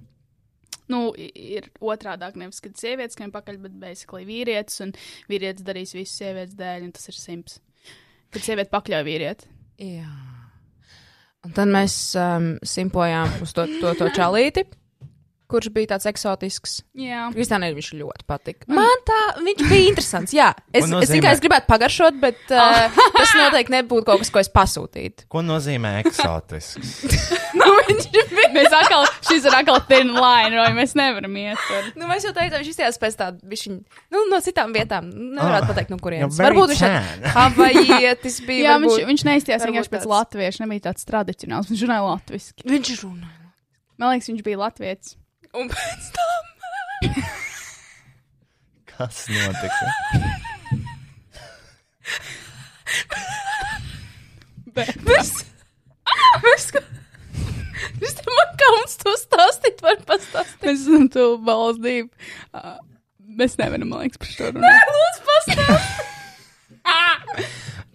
Nu, ir otrādi, nevis kad sievietes skrien pakaļ, bet basically vīrietis, un vīrietis darīs visu sievietes dēļ, un tas ir simts. Kad sieviete pakļauj vīrieti. Jā. Un tad mēs um, simpojām uz to, to, to čalīti, kurš bija tāds eksotisks. Jā, Kristānai viņš ļoti patika. Man tā, viņš bija interesants. Jā, es, es tikai es gribētu pagaršot, bet uh, tas noteikti nebūtu kaut kas, ko es pasūtītu. Ko nozīmē eksotisks? (laughs) Nu, viņš bija. mēs atkal, šis ir atkal thin line, vai mēs nevaram iet tur. Nu, mēs jau teicām, viņš izskatījās pēc tāda, viņa, nu, no citām vietām. Nevarētu Ah, pateikt, no kurienes. Varbūt viņš ir (laughs) havajietis bija. Jā, viņš, varbūt- viņš neizties varbūt vienkārši pēc latviešu, nebija tāds tradicionāls, viņš runāja latviski. Viņš runā. Man liekas, viņš bija latvietis. Un pēc tam. (laughs) Kas notika? Mēs, mēs tam man kauns to stāstīt, var pastāstīt. Mēs esam tu balss divi. Uh, mēs nevaram, man liekas, par šo runāt. Lūdzu, pastāstīt.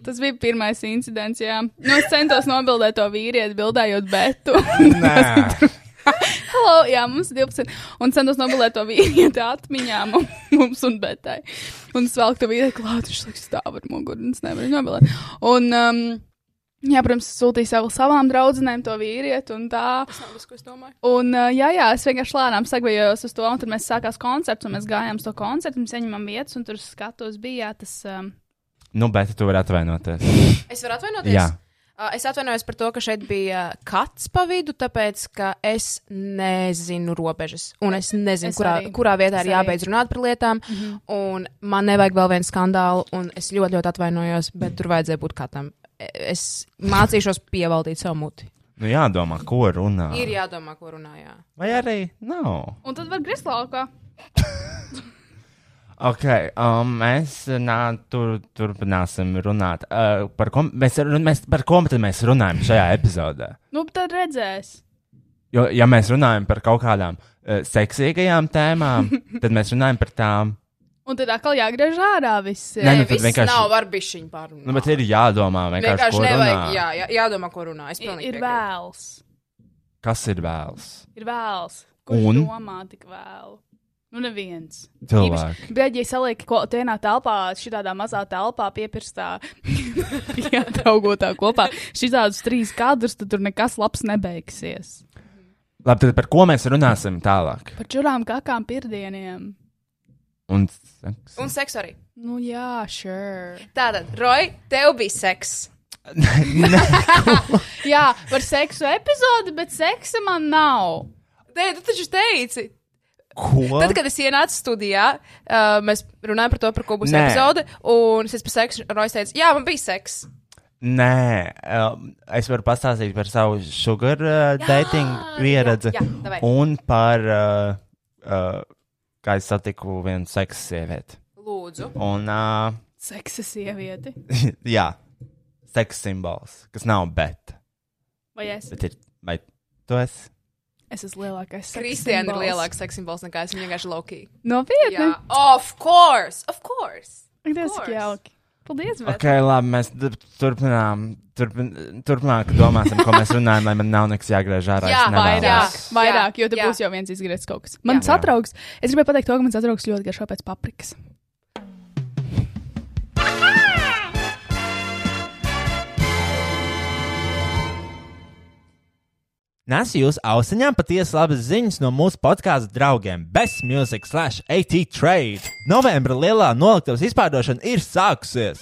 Tas bija pirmais incidents, jā. Nu, es centos nobildēt to vīrieti, bildējot betu. Nē, (laughs) (laughs) Hello, jā, mums ir 12. Un centos nobildēt to vīrieti atmiņām un mums un betai. Un es velku to vīrieti klāt, viņš liks stāv ar muguru, un es nevaru nobildēt. Un, um, jā, protams, sūtīju sev savām draudzenēm to vīrieti un tā. Tas, ko es domāju. Un, uh, jā, jā, es vienkārši lēnām sagājos uz to, un tad mēs sākās koncerts, un mēs gājām uz to koncertu, un saņemam vietas, un tur skatos bija jā, tas. Um, nu, bet tu vari atvainoties. Es varu atvainoties? Jā. Uh, Es atvainojos par to, ka šeit bija kats pa vidu, tāpēc, ka es nezinu robežas. Un es nezinu, Es kurā, arī. kurā vietā Es ir arī. jābeidz runāt par lietām. Mm -hmm. Un man nevajag vēl vienu skandālu, un es ļoti, ļoti atvainojos, bet tur vajadzēja būt katam. E- Es mācīšos pievaldīt savu muti. Nu, jādomā, ko runā. Ir jādomā, ko runājā. Vai arī nav? un tad var grist laukā. (laughs) Ok, um, mēs nā, tur, turpināsim runāt. Uh, par, ko, mēs, mēs, par ko tad mēs runājam šajā epizodē? Nu, tad redzēs. Jo, ja mēs runājam par kaut kādām uh, seksīgajām tēmām, (laughs) tad mēs runājam par tām Un tad atkal jāgriež ārā viss. Nē, nu viss vienkārši- nav var bišķiņ pārunāt. Nu, bet ir jādomā vienkārši, vienkārši ko nevajag, runā. jā, jā, jādomā, ko runā. Es Ir, pilnīgi ir piekrītu. vēls. Kas ir vēls? Ir vēls. Kurš Un? domā tik vēlu? Nu, neviens. Cilvēki. Bet, ja saliek ko vienā telpā, šitādā mazā telpā, piepirstā, (laughs) ietraugotā kopā, šitādus trīs kadrus, tad tur nekas labs nebeigsies. Labi, tad par ko mēs runāsim tālāk? Par čurām, kakām, pirdieniem. Un, Un seks arī. Nu, jā, sure. Tātad, Roy, tev bija seks. (laughs) Jā, par seksu epizodi, bet seksa man nav. Nē, tu taču teici. Ko? Tad, kad es ienācu studijā, uh, mēs runājām par to, par ko būs Nē. epizode. Un es par seksu, Rojas teica, jā, man bija seks. Nē, um, es varu pastāstīt par savu sugar uh, dating pieredzi jā, davai. un par, uh, uh, kā es satiku vienu seksu sievieti. Lūdzu. Un, uh, Seksa sievieti. (laughs) jā, seksa simbols, kas nav bet, Vai es? bet ir, vai tu esi? Es esmu lielākais. seksa Kristiāna ir simbols. lielāks seks simbols nekā es. Viņa vienkārši laukī. Nopietni. Jā, of course, of course. Ak, Dievs, course. cik jauki. Paldies, bet. Ok, labi, mēs turpinām, turpin, turpmāk domāsim, ko mēs runājam, lai man nav nekas jāgriež ārā. Jā. Vairāk, vairāk, jo te jā. būs jau viens izgriezts kaut kas. Man satrauks, es gribēju pateikt to, ka man satrauks ļoti garšo pēc paprikas. Nesu jūs ausiņām patiesi labas ziņas no mūsu podkāstu draugiem Best Music slash AT Trade. Novembra lielā noliktavas izpārdošana ir sākusies.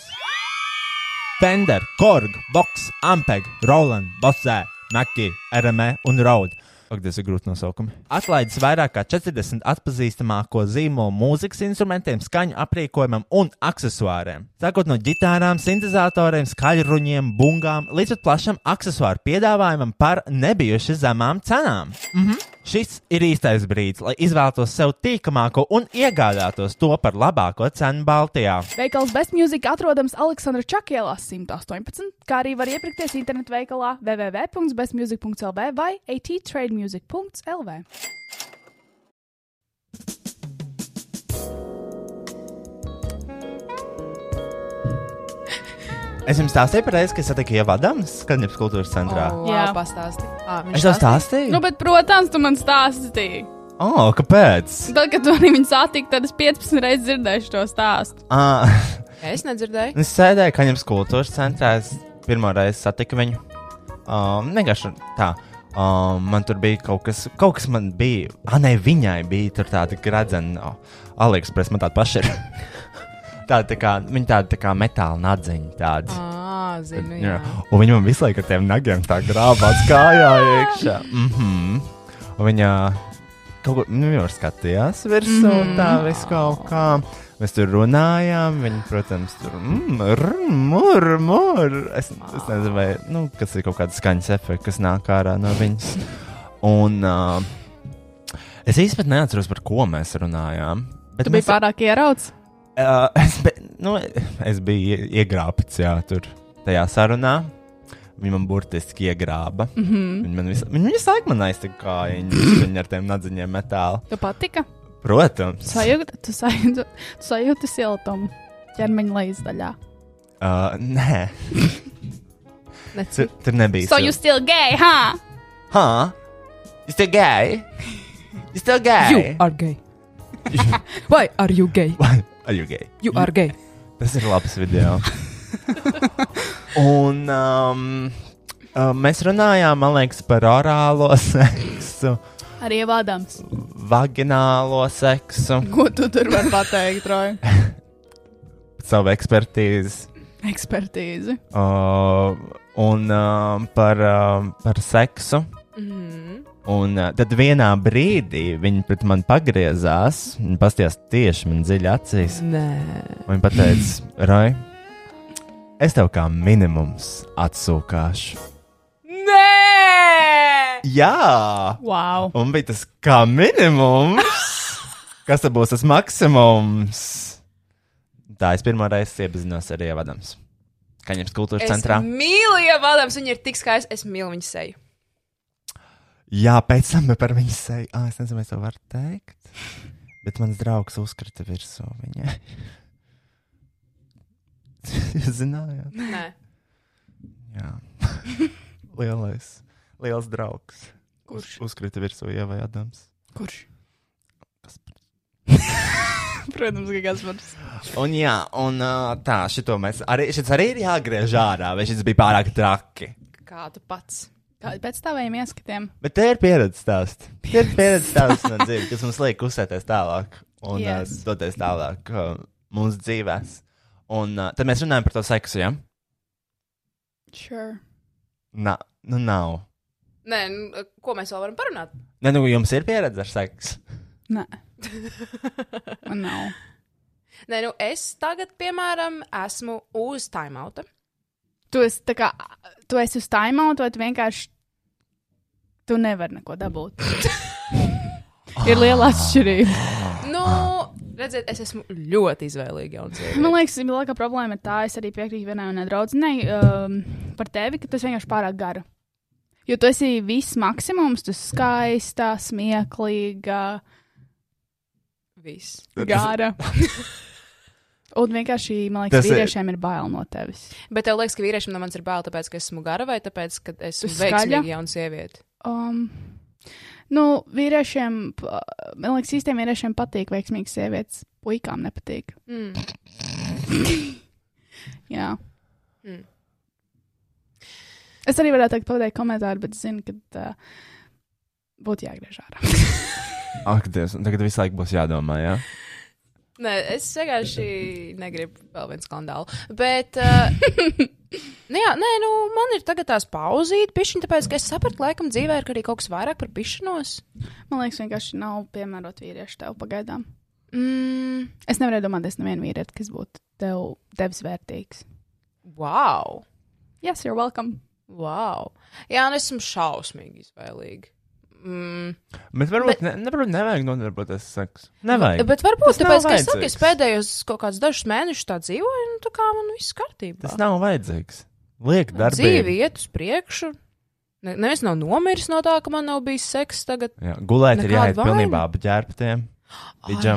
Fender, Korg, Vox, Ampeg, Roland, Bosē, Naki, RME un Raud. Ak, tas ir grūti nosaukumi. Atlaides vairāk kā 40 atpazīstamāko zīmolu mūzikas instrumentiem, skaņu aprīkojumam un accessoriem. Sākot no ģitārām, sintēzatoriem, skaļruņiem, bungām līdz pat plašam accessoru piedāvājumam par nebijuši zemām cenām. Mhm. Šis ir īstais brīdis, lai izvēlētos sev tīkamāko un iegādātos to par labāko cenu Baltijā. Veikals Best Music atrodams Aleksandra Čakielā 118, kā arī var iepirkties internetu veikalā www.bestmusic.lv vai attrademusic.lv. Es jums stāstīju par reizi, kad satiku ievadams Skaņas kultūras centrā. Oh, Jā. jā, pastāsti. Ah, viņš Es stāstīja? stāstīju? Nu, bet, protams, tu man stāstīji. Oh, kāpēc? Tad, kad tu viņu satiki, tad es 15 reizes dzirdēju šo stāstu. Ah, Es nedzirdēju. es sēdēju Kaņas kultūras centrā. Es pirmo reizi satiku viņu. Um, vienkārši tā. Um, man tur bija kaut kas, kaut kas man bija. Ah, nē, viņai bija tur tāda gradzena. Oh, Aliexpress man tāda paša ir. (laughs) tāda tā kā, viņa tāda tā kā metāla nadziņa. Tāda. Ah, zinu, Jā. jā. Un viņa man visu laiku ar tiem nagiem tā grābās kājā iekšā. (laughs) Mm -hmm. Un viņa kaut ko nu, jau skatījās virsū, mm -hmm. tā viss kaut kā. Mēs tur runājām, viņa, protams, tur murmur, mur. Es, es nezinu, vai, nu, kas ir kaut kāda skaņas efekta, kas nāk ārā no viņas. Un uh, es īstenībā neatceros, par ko mēs runājām. Bet Tu biji mēs- pārāk ierauts. Uh, es, be, nu, es biju ie- iegrābts, jā, tur tajā sarunā. Viņa man burtiski iegrāba. Mm -hmm. Viņa man visu, viņa visu laiku man aiztika kājiņas, viņa ar tiem nadziņiem metāli. Tu patika? Protams. Sajūti, tu sajūti, tu sajūti siltumu ķermeņa lejasdaļā. Uh, nē, tur, tur nebija. So you still gay, huh? Huh? You still gay? You still gay? You are gay. (laughs) Why are you gay? Are you gay? You are gay. Tas ir labs video. Un um, uh, mēs runājām, man liekas, par orālo (laughs) seksu, Arī ievādāms. vaginālo seksu, Ko tu tur vari pateikt, Roja? (laughs) savu ekspertīzi. Ekspertīzi. Uh, un uh, par, uh, par seksu. Mhm. Un uh, tad vienā brīdī viņi pret mani pagriezās, viņi pastījās tieši man dziļi acīs. Nē. un Viņi teica, Rai, es tev kā minimums atsūkāšu. Jā! Wow. Un bija tas kā minimums. (laughs) Kas tad būs tas maksimums? Tā es pirmo reizi iepazinos ar Ievadams. Kaņepes kultūras Es centrā. mīlu, ja Valdams viņa ir tik skaista. Es mīlu viņu seju. Jā, pēc tam par viņu seju. Ah, es nezinu, vai to var teikt. Bet mans draugs uzkrita virsū viņai. (laughs) Jūs zinājāt? Nē, Jā. (laughs) Lielais, liels draugs. Kurš? Uz, uzkrita virsū Ievai Adams. Kurš? Kas (laughs) Protams, ka Gaspars. Un jā, un tā, šito mēs arī, šis arī ir jāgriež ārā, vai šis bija pārāk traki. kā tu pats. Pēc taviem ieskatiem? Bet te ir pieredze stāsts. Tie ir pieredze stāsts no dzīves, kas mums liek uzsēties tālāk un yes. Uh, doties tālāk uh, mūsu dzīvēs. Un uh, tad mēs runājam par to seksu, ja? Sure. Nā, nu nav. Nē, nu, ko mēs vēl varam parunāt? Nē, nu jums ir pieredze ar seksu. Nē. Man nav. Nē, nu es tagad, piemēram, esmu uz timeouta. Tu esi tā kā, tu esi uz timeout, vai tu vienkārši, tu nevari neko dabūt. (laughs) ir liela atšķirība. Nu, redziet, es esmu ļoti izvēlīga Man liekas, lielākā problēma ir tā, es arī piekrītu vienai un draudzenei um, par tevi, ka tu esi vienkārši pārāk gara. Jo tu esi viss maksimums, tu skaista, smieklīga, Viss. gara. (laughs) Un vienkārši, man liekas, Tas ir- vīriešiem ir bail no tevis. Bet tev liekas, ka vīriešiem no manis ir bail, tāpēc, ka esmu gara vai tāpēc, ka esmu veiksmīga jauna sieviete? Um, nu, vīriešiem, man liekas, īstiem vīriešiem patīk veiksmīgas sievietes, puikām nepatīk. Mm. (laughs) Jā. Mm. Es arī varētu teikt, pateikt komentāru, bet zinu, ka uh, būtu jāgriež ārā. (laughs) Ak, Dievs, tagad visu laiku būs jādomā, jā? Nē, es vienkārši negribu vēl vienu skandālu. Bet, uh, (laughs) nu jā, nē, nu, man ir tagad tās pauzīt, pišķiņ, tāpēc, ka es sapratu, laikam dzīvē ir arī kaut kas vairāk par pišanos. Man liekas, vienkārši nav piemērot vīriešu tev pagaidām. Mm, Es nevarēju domāties, nevienu vīrieti, kas būtu tev, tevis vērtīgs. wow! Yes, you're welcome. Wow! Jā, un esmu šausmīgi izvēlīga. Mm. Bet varbūt, bet, ne, varbūt nevajag nodarboties ar seksu. Nevajag. Bet varbūt Tas tāpēc, ka es saku, es pēdējos kaut kādus dažus mēnešus tā dzīvoju, un tā kā man viss kārtībā. Tas nav vajadzīgs. Liek darbību. Dzīve iet uz priekšu. Ne, neviens nav nomiris no tā, ka man nav bijis seks tagad. Jā, gulēt ir jāiet vaina. pilnībā apģērbtiem. Ai, jā.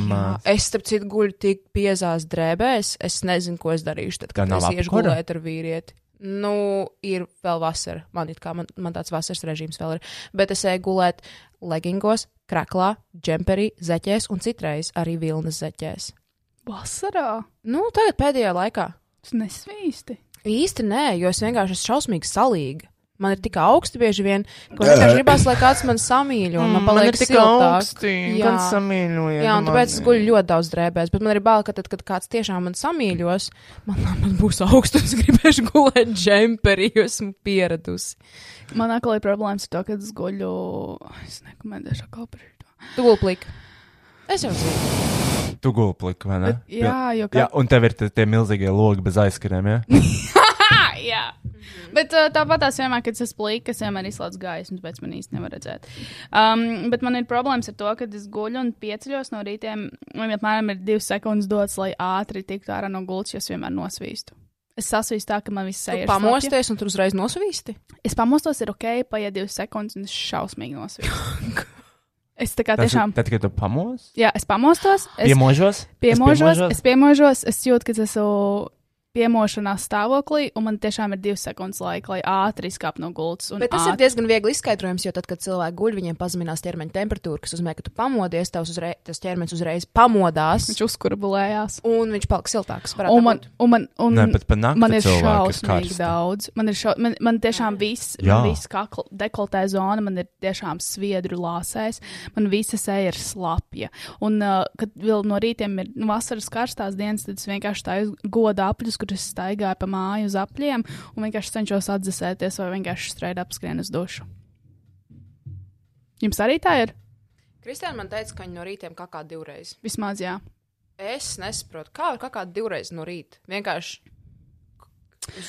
Es, starp citu, guļu tik piezās drēbēs. Es nezinu, ko es darīšu, tad, kad es iešu gulēt ar vīrieti. Nu, ir vēl vasara. Man, kā, man, man tāds vasaras režīms vēl ir. Bet es eju gulēt leggingos, kraklā, džemperī, zeķēs un citreiz arī vilnas zeķēs. Vasarā Nu, tagad pēdējā laikā. tas nesvīsti. Īsti nē, jo es vienkārši esmu šausmīgi salīga. Man ir tik augsti bieži vien, ka man vienkārši gribās, lai kāds man samīļo, un man paliek siltāk. Jā. samīļojiet. Jā, un tāpēc es guļu ļoti daudz drēbēs, bet man ir bail, ka tad, kad kāds tiešām man samīļos, man, man būs augsts, un es gribēšu (laughs) gulēt džemperī, jo esmu pieradusi. Man atkal ir problēmas ar to, ka es guļu. Es nekomentēšu atkal par to. Tu gulēji pliki. Es jau zinu. Tu gulēji pliku, vai ne? Bet, jā, jo Jā, kā. un tev ir tie milzīgie logi bez aizskariem, jā? Ah, (laughs) (laughs) jā. Bet uh, tāpat tās vienmēr, kad es esmu plīka, es vienmēr izslēdzu gaismu, tāpēc man īsti nevar redzēt. Um, bet man ir problēmas ar to, ka es guļu un pieceļos no rītiem. Man apmēram ir divas sekundes dots, lai ātri tiktu ārā no gultas, jo es vienmēr nosvīstu. Es sasvīstu tā, ka man viss sēž. pamosties, un tur uzreiz nosvīsti. Es pamostos, ir ok, paiet divas sekundes, un es šausmīgi nosvīstu. (laughs) es tā kā Tas ir tiešām. Tad, kad tu pamos, Jā, es pamostos, es piemožos, piemožos, es piemožos, es jūtu, ka es esmu piemošanās stāvoklī, un man tiešām ir divas sekundes laika, lai ātri izkāptu no gultas. un Bet tas ir ātri- diezgan viegli izskaidrojams, jo tad, kad cilvēki guļ, viņiem pazeminās ķermeņa temperatūra, kas nozīmē, ka tu pamodies, tavs uzreiz, tas ķermenis uzreiz pamodās, Viņš uzkurbulējās. un viņš palika siltāks. Un man, un man, un Nē, pat pa nakti man ir ir šausmīgi daudz. Man ir šau, man, man tiešām viss, viss kakla, dekoltē zona, man ir tiešām sviedru lāsēs, man visa seja ir slapja. Un, uh, kad vēl no rītiem ir nu, vasaras karstās dienas, tad es vienkārši tādu godu apļus, kur es staigāju pa māju uz apļiem un vienkārši cenšos atdzesēties vai vienkārši straight apskrien uz dušu. Jums arī tā ir? Kristiāna man teica, ka viņa no rītiem kakā divreiz. Vismaz jā. Es nesaprotu, kā var kakāt divreiz no rīta. Vienkārši.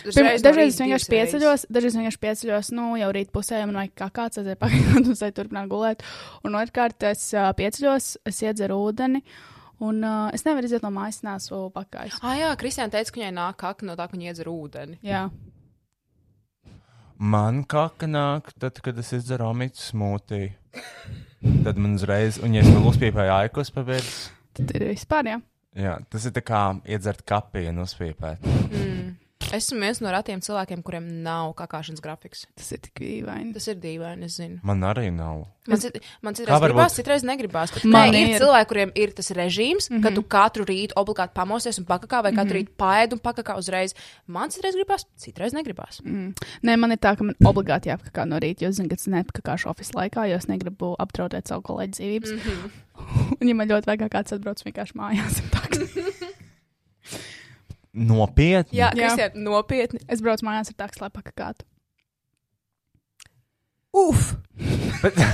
no dažreiz es vienkārši pieceļos, dažreiz vienkārši pieceļos, nu, jau rīt pusē, man vajag kā kāds aiziet (laughs) pagaidāt, un es turpināt gulēt. Un otrkārt, es uh, pieceļos, es iedzeru ūdeni, un uh, es nevaru iziet no mājas, nesu pakājis. Ah, jā, Kristiāna teica, ka viņai nāk kaka no tā, ka viņa iedzer ūdeni. Jā, Man kaka nāk, tad, kad es izdzeru omītu smūtiju. tad man uzreiz, un ja es vēl uzpīpēju aikus pa vidu, Tad ir vispār, jā. jā, tas ir tā kā iedzert kapiju un uzpīpēt. Esmu viens no retiem cilvēkiem, kuriem nav kakāšanas grafiks. Tas ir tik dīvaini. Tas ir dīvaini, es zinu. Man arī nav. Man, cit, man citreiz var gribās, citreiz negribās. Man ir, ir. ir cilvēki, kuriem ir tas režīms, mm -hmm. ka tu katru rītu obligāti pamosies un pakakā, vai katru mm -hmm. rītu paēd un pakakā uzreiz. Man citreiz gribās, citreiz negribās. Mm. Nē, man ir tā, ka man obligāti jāpakā no rīta, jo zinu, ka tas nepakāšu oficiālā laikā, jo es negribu apdraudēt savu kolēģi dzīvības. Mm -hmm. (laughs) un, ja man ļoti vajag, kā kāds atbrauc vienkārši mājās, un tā, (laughs) Nopietni. Jā, Jā. Kristian, nopietni. es braucu mājās ar tāks, lai pakātu. Uf! Bet, (laughs)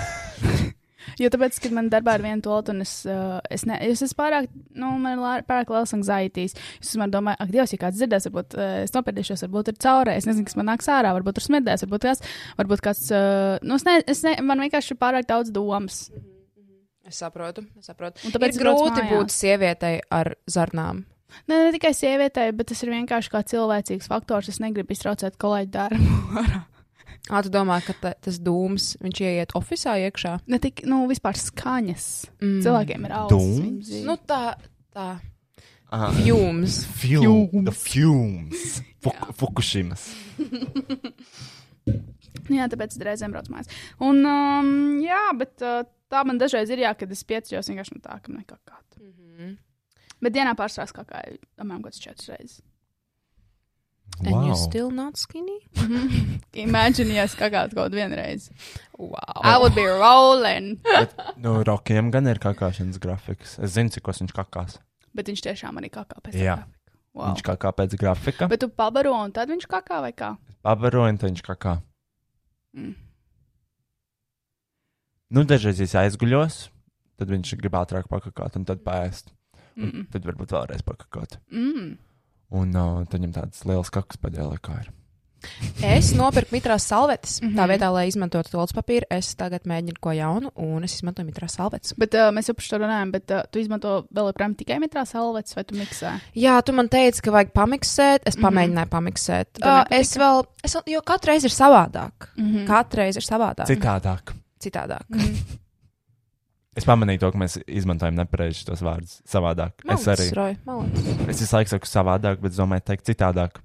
Jo tāpēc, kad man darbā ir viena tolta, un es, uh, es, ne, es esmu pārāk, nu, man ir lā- pārāk liels anxietīs. Es vienmēr domāju, ak, Dievs, ja kāds dzirdēs, varbūt uh, es nopēdīšos, varbūt ir caurē, es nezinu, kas man nāks ārā, varbūt tur smērdēs, varbūt kas, varbūt kāds, uh, nu, es ne, es ne, man vienkārši ir pārāk daudz domas. Es saprotu, es saprotu. Un tāpēc ir grūti mājās. būt sievietei ar zarnām. Ne, ne tikai sievietei, bet tas ir vienkārši kā cilvēcīgs faktors. Es negribu iztraucēt kolēģi darbu. Ā, tu domā, ka ta, tas dūms, viņš ieiet oficiālā iekšā? ne tik, nu, vispār skaņas. Mm. Cilvēkiem ir ausis. Nu, tā, tā. uh, Jums. fume, the fumes. Fuk Fukushimas. (laughs) Jā, tāpēc es reizēm braucu mājās. Un, um, jā, bet uh, tā man dažreiz ir, jā, kad es pieceļos vienkārši no tā, ka nekā kāda. Mm -hmm. Bet dienā pārstrādās kā kā apmēram kāds četras reizes. And wow. you still not skinny? (laughs) Imagine, ja es kā kādu kaut vienu reizi. Wow. I would be rolling. Bet, nu, Rokiem gan ir kakāšanas grafiks. Es zinu, cik viņš kakās. Bet viņš tiešām arī kā kā pēc Jā. tā. Wow. Viņš kakā pēc grafika. Bet tu pabaro un tad viņš kā kā vai kā? Pabaroju, un tad viņš kakā. Mm. Nu, dažreiz es aizguļos, tad viņš grib ātrāk pakakāt un tad pēst. Mm. Tad varbūt vēlreiz pakakāt. Mm. Un uh, tad viņam tāds liels kakas padēlē, kā ir. Es nopirku mitrās salvetes. Mm Mhm. -hmm. Tā vietā, lai izmantotu tolts papīru, es tagad mēģinu ko jaunu, un es izmantoju mitrās salvetes. Bet uh, mēs jau par šo runājam, bet uh, tu izmanto vēl joprojām tikai metrā salvetes vai tu miksē? Jā, tu man teici, ka vajag pamiksēt. Es Mhm. pamēģināju pamiksēt. Uh, es vēl, es jo katru reizi ir savādāk. Mm Mhm. -hmm. Katru reizi ir savādāk. Citādāk. Citādāk. Es pamanīju to, ka mēs izmantojam nepareizi tos vārdus savādāk. es arī. Roy, malācis. Es visu laiku saku savādāk, bet es domāju, teikt citādāk.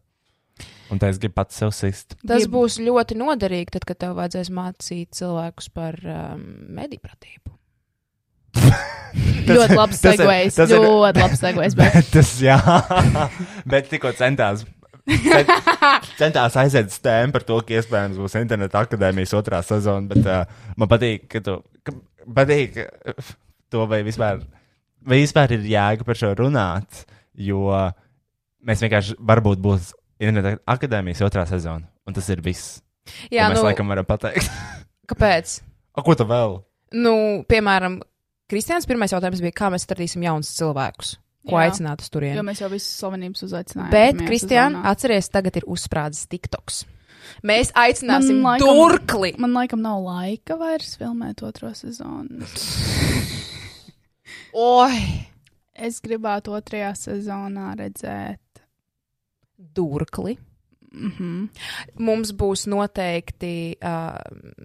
Un tā es gribu pats sev sist. Tas Grib- būs ļoti noderīgi, tad, kad tev vajadzēs mācīt cilvēkus par um, medīpratību. (laughs) Ļoti labs tas ir- segvejs. tas ir- Ļoti labs segvejs. Bet... Bet (laughs) tas, jā, (laughs) bet tikko centās. cent- Centās aiziet uz tēmu par to, ka iespējams būs interneta akadēmijas otrā sezona, bet uh, man patīk, ka tu patīk (laughs) to, vai vispār, vai vispār ir jēga par šo runāt, jo mēs vienkārši varbūt būs interneta akadēmijas otrā sezona, un tas ir viss. Jā, mēs nu, laikam varam pateikt. (laughs) kāpēc? A, ko tu vēl? Nu, piemēram, Kristians pirmais jautājums bija, kā mēs atradīsim jaunus cilvēkus, ko Jā. aicināt uz turieni. Jo mēs jau visas slavenības uzaicinājām. Bet, sezonā. atceries, tagad ir uzsprādzis TikToks. Mēs aicināsim Man laikam... durkli. Man laikam nav laika vairs filmēt otro sezonu. (laughs) Oi, Es gribētu otrajā sezonā redzēt. durkli. Mm -hmm. Mums būs noteikti uh,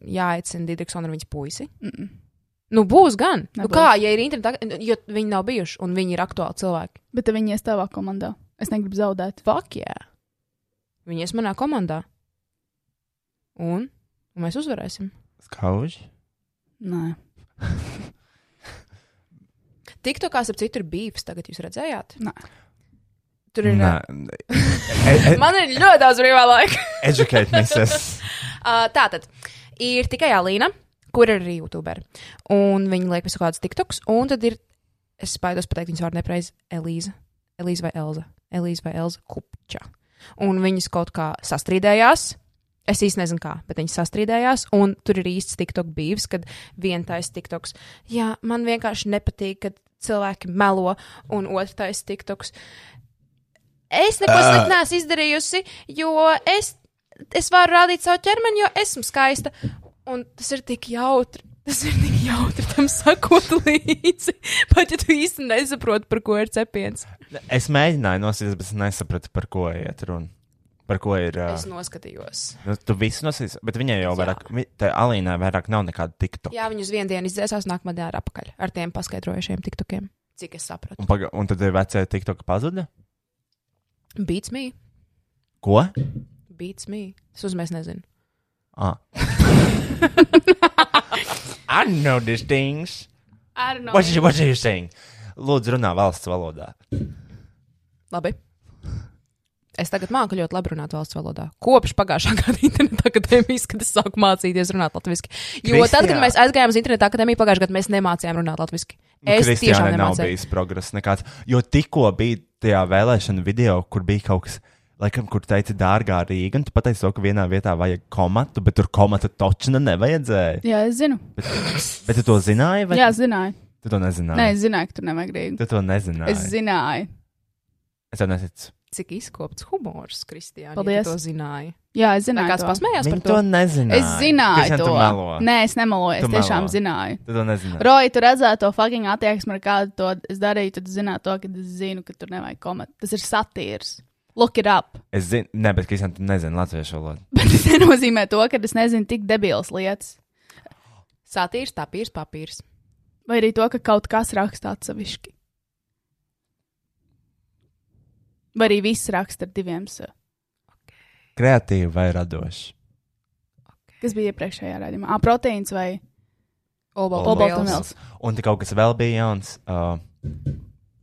jāaicina Digitrisona ar viņas puisi. Mm -mm. Nu, būs gan. Nu, Nebūs. kā, ja ir internetā, jo viņi nav bijuši un viņi ir aktuāli cilvēki. Bet viņi ies tavā komandā. Es negribu zaudēt. Fuck, jā. Viņi ies manā komandā. Un, un mēs uzvarēsim. Skauži? Nē. (laughs) TikTokā, ap citu, ir bijis. Tagad jūs redzējāt? Nē. Tur ir. Nē. (laughs) E, e, Man ir ļoti daudz brīvā laika. (laughs) educate me, sis. Uh, tā tad ir tikai Alīna, kur ir arī YouTuber. Un viņi liek visu kādus TikToks. Un tad ir, es spēju pateikt viņas vārdu nepareizi, Elīza. Elīza vai Elza? Elīza vai Elza Kupča. Un viņas kaut kā sastrīdējās. Es īsti nezinu, kā, bet viņi sastrīdējās. Un tur ir īsts TikTok bijis, kad vienais TikToks. Jā, man vienkārši nepatīk, kad cilvēki melo, un otrais TikToks. Es neko Ā. sliktu neesmu izdarījusi, jo es, es varu rādīt savu ķermeni, jo esmu skaista. Un tas ir tik jautri. Tas ir tik jautri tam sakot līdzi. (laughs) Pat ja tu īsti nesaproti, par ko ir cepiens. Es mēģināju nosīties, bet es nesapratu, par ko iet runa. Par ko ir. Uh, Es noskatījos. nu, tu visu nosīs, bet viņai jau vairāk, vi- tai Alīnai vairāk nav nekāda tiktu. Jā, viņi uz vienu dienu izdzēsās, nākamā dienā apakaļ ar tiem paskaidrojušiem tiktokiem. Cik es sapratu. Un, paga, un tad ir vecie tiktoka pazuda? Beats me. Ko? Beats me. Es uzmēs nezinu. Ah. (laughs) I know these things. I don't know. What, you- what are you saying? Lūdzu, runā valsts valodā. Labi. Es tagad māku ļoti labi runāt valsts valodā. Kopš pagājušā (laughs) gada interneta akadēmijas, kad es sāku mācīties runāt latviešu. Jo Kristija. tad, kad mēs aizgājām uz interneta akadēmiju, pagājušajā gadā mēs nemācījām runāt latviešu. Es tiešām Kristiānai nav nemācīju. bijis progress nekāds. Jo tikko bija tajā vēlēšana video, kur bija kaut kas, laikam, kur teica, dārgā Rīga, un tu pateici ka vienā vietā vajag komatu, bet tur komata točna nevajadzēja. Jā, es zinu. Bet, bet tu to zināji, vai Jā, zināju. tu to nezināji? Nē, es zināju, ka tur nevajag rīgu. Tu to nezināji. Es zināju. Es tev neticu. Cik izkopts humors, Kristija. Paldies. Ja tu to zināji. Jā, es zināju. kāds to. pasmējās par Viņi to? to nezināja. Es zināju Kristian, to. Nē, es nemeloju. Es Tu tiešām melo. zināju. Tu to nezināji. Roja, tu redzēji to fucking attieksmi, ar kādu to es darīju. Tad zināji to, ka es zinu, ka tur nevajag komentāru. Tas ir satīrs. Look it up. Es zinu, ne, bet Kristian, tu nezini latviešu valodu. (laughs) Bet tas nenozīmē to, ka es nezinu tik debils lietas. Satīrs, tapīrs, papīrs. Vai arī to, ka kaut kas raksta atsevišķi. Vai arī viss raksta ar diviem s. Kreatīvi vai radoši? Kas bija iepriekšējā rādījumā? Ah, proteīns vai olbaltumvielas? Un te kaut kas vēl bija jauns. Uh,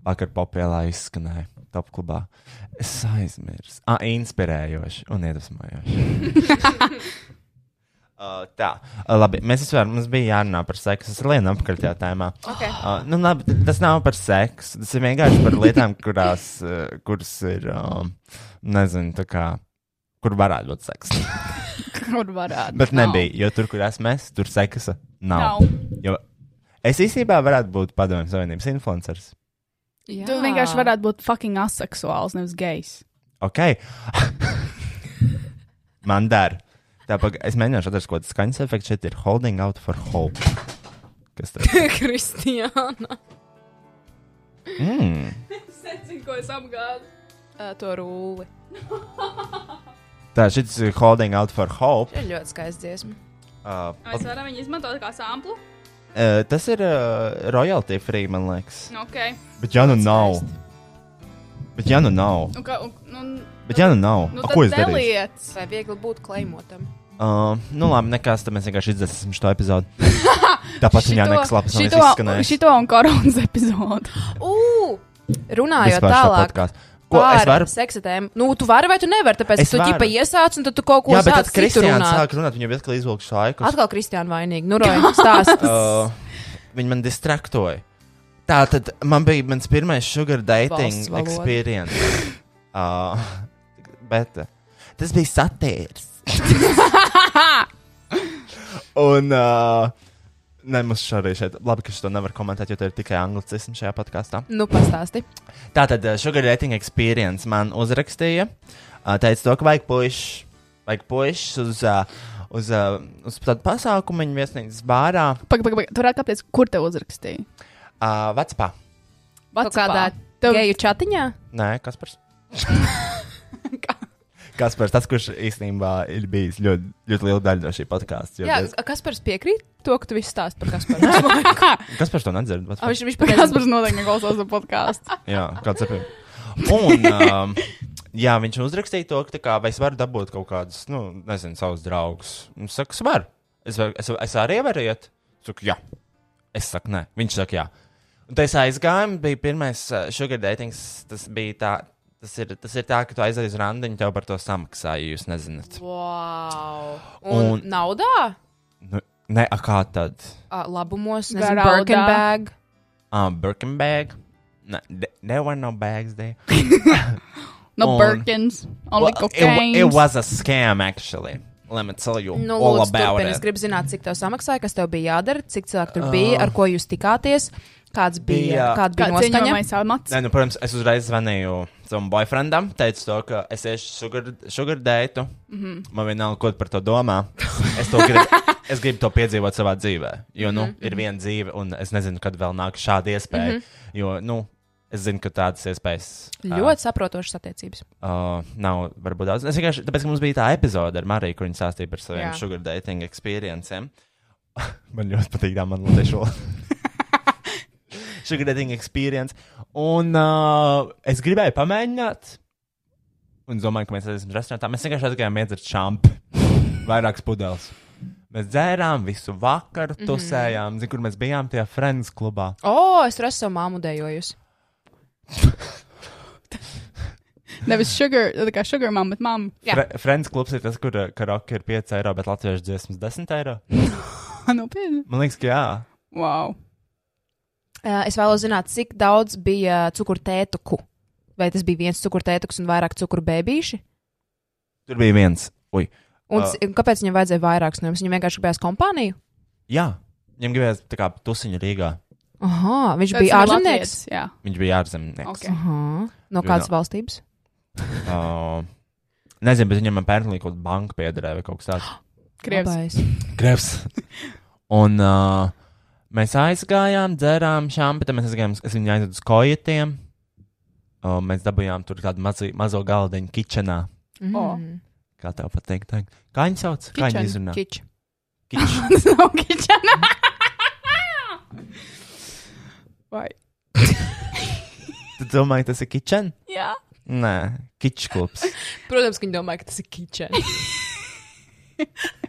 vakar popēlā izskanēja top klubā. Es aizmirsu. Ah, inspirējoši un iedvesmojoši. (laughs) (laughs) uh, tā, uh, labi. Mēs vispār, mums bija jārunā par seksu. Es lienu apkārt tajā tēmā. Okay. Uh, nu, labi, tas nav par seksu. Tas ir vienkārši par lietām, (laughs) kurās, uh, kuras ir, um, nezinu, tā kā, kur varētu būt seks. (laughs) Kur varētu? Bet Nav. nebija, jo tur, kur esmu es, tur seksa nav. Nav. Jo es īstenībā varētu būt padomju savienības influenceris. Jā. Tu vienkārši varētu būt fucking aseksuāls, nevis gejs. Ok. (laughs) Man der. Tāpēc es mēģināšu atrast, ko tas skaņas efekts šeit ir. Holding out for hope. Kas tas ir? (laughs) Kristiāna. Mm. Es nezinu, ko es apgādu. Uh, to rūli. Tā, šis ir holding out for hope. Šī ir ļoti skaista dziesma. Uh, Mēs varam viņu izmantot kā samplu. uh, tas ir uh, royalty free, man liekas. Ok. Bet ja nu nav. Bet ja nu nav. Un, ka, un, un, Bet ja nu nav. nu, A, ko es neliec. Vai viegli būt kleimotam? Uh, nu labi, nekas, tad mēs vienkārši izdzēsim šo epizodu. (laughs) Tāpat viņā nekas labs nav šito, izskanējis. šito un koronas epizodu. Ugh! Runājot tālāk. Ko es varu? Seksatēm. Nu, tu vari vai tu nevari, tāpēc Es tu ķipa iesāc un tad tu kaut ko Jā, bet tad sāc runāt. sāk runāt, viņam atkal izvilks laikus. Atkal Kristiāna vainīga. Nu, Roja, (laughs) stāst. Uh, viņi man distraktoja. Tā tad man bija mans pirmais sugar dating experience. Uh, bet tas bija satīrs. (laughs) (laughs) Un. Uh, Nē, mums šodien šeit, labi, ka šo nevar komentēt, jo tā ir tikai anglicisms šajā podkāstā. nu, pastāsti. Tātad, uh, Sugar Dating Experience man uzrakstīja. Uh, teica, to, ka vajag puikas, vajag puikas uz, uh, uz, uz tādu pasākumu, viņa viesnīcas bārā, Pagaid, pagaid, pagaid. Tur kāpēc, kur te uzrakstīja? uh, Vecpā. Kaut kādā Tev- geju chatiņā? Nē, Kaspars. (laughs) (laughs) Kaspars, tas, kurš īstenībā ir bijis ļoti, ļoti liela daļa no šī podkāsta. Jā, kas par piekrīt to, ka tu viss stāst par Kasparu? (laughs) Kaspars to nedzird. bet- Ah, viņš viņš pateica, par noteikti neklausās to podkāstu? (laughs) Jā, kāds ir. Un, um, jā, viņš uzrakstīja to, ka, kā, vai es varu dabūt kaut kādus, nu, nezinu, savus draugus. Viņš saka, es varu. Es, var, es, es arī varu iet. Es saku, jā. Es saku, nē. Viņš saka, jā. Un tas aizgājums bija pirmais sugar datings. Tas bija tā. Tas ir, tas ir tā, ka tu aizies uz randiņu, tev par to samaksā, ja jūs nezināt. wow. Un, Un- naudā? Nu, nē, a kā tad? Uh, labumos, nezinu. Birkenbag. Ah, Birkin bag? No, th- there were no bags there. (laughs) No Un- Birkins, only Well, it, cocaine. wa- it was a scam, actually. Let me tell you Nu, all lūdzu, about turpini. Es it. gribu zināt, cik tev samaksāja, kas tev bija jādara, cik cilvēku tur bija, ar ko jūs tikāties, kāds bija, Bija- kāda bija Kā noskaņa. Nē, nu, protams, es uzreiz zvanīju savam boyfriendam, teicu to, ka es iešu sugar, sugar dētu. Mm -hmm. Man vienalga, ko par to domā. Es, to gribu, (laughs) es gribu to piedzīvot savā dzīvē. Jo, nu, mm -hmm. ir viena dzīve, un es nezinu, kad vēl nāk šāda iespēja. Mm -hmm. Jo, nu, Es zinu, ka tādas iespējas Ļoti saprotošas attiecības. uh, nav varbūt daudz. Es vienkārši tāpēc, ka mums bija tā epizode ar Mariju, kur viņa stāstīja par saviem Jā. sugar dating experienciem. (laughs) man ļoti patīk tā man latviešu. Sugar dating experience. Un uh, es gribēju pamēģināt. Un es domāju, ka mēs esam restorānā. Mēs vienkārši aizgājām iedzert šāpu. (laughs) Vairākas pudeles. Mēs dzērām visu vakaru, tusējām. Mm -hmm. Zinu, kur mēs bijām tajā Friends klubā. O, es tur esmu māmu dejojusi. (laughs) Nevis sugar, tā kā sugar mama, bet mama. Jā. Fre Friends klubs ir tas, kur uh, karaoke ir 5 eiro, bet latviešu dziesmas 10 eiro. (laughs) Nopietni. Man liekas, ka jā. Wow. Uh, Es vēlos zināt, cik daudz bija cukurtētuku. Vai tas bija viens cukurtētuks un vairāk cukurbēbīši? Tur bija viens. Ui. Un Uh. kāpēc viņam vajadzēja vairākus no jums? Viņam vienkārši gribējās kompāniju? Jā, viņam gribējās tā kā tusiņu Rīgā. Aha, viņš Tas bija ārzemnieks. Jā. Viņš bija ārzemnieks. Ok. Aha. No kādas valstības? Uh, (laughs) nezinu, bet viņam apparently kaut kāda banka piederēja vai kaut kas tāds. (gasps) Krievs. Krevs. Un uh, mēs aizgājām, dzērām šāmu, bet mēs aizgājām, es viņu aizvedu uz kojetiem. Uh, mēs dabūjām tur tādu mazi, mazo galdiņu kitchenā. Mm. Kā tev patīk? Kā viņi sauc? Kā viņi Kitchen. izrunā? Kič. Kitchen. (laughs) Tas nav kičana. (laughs) Vai? Tu domāji, tas ir kitchen? Jā. Nē, kitchen klubs. Protams, ka viņi domāja, ka tas ir kitchen. (laughs)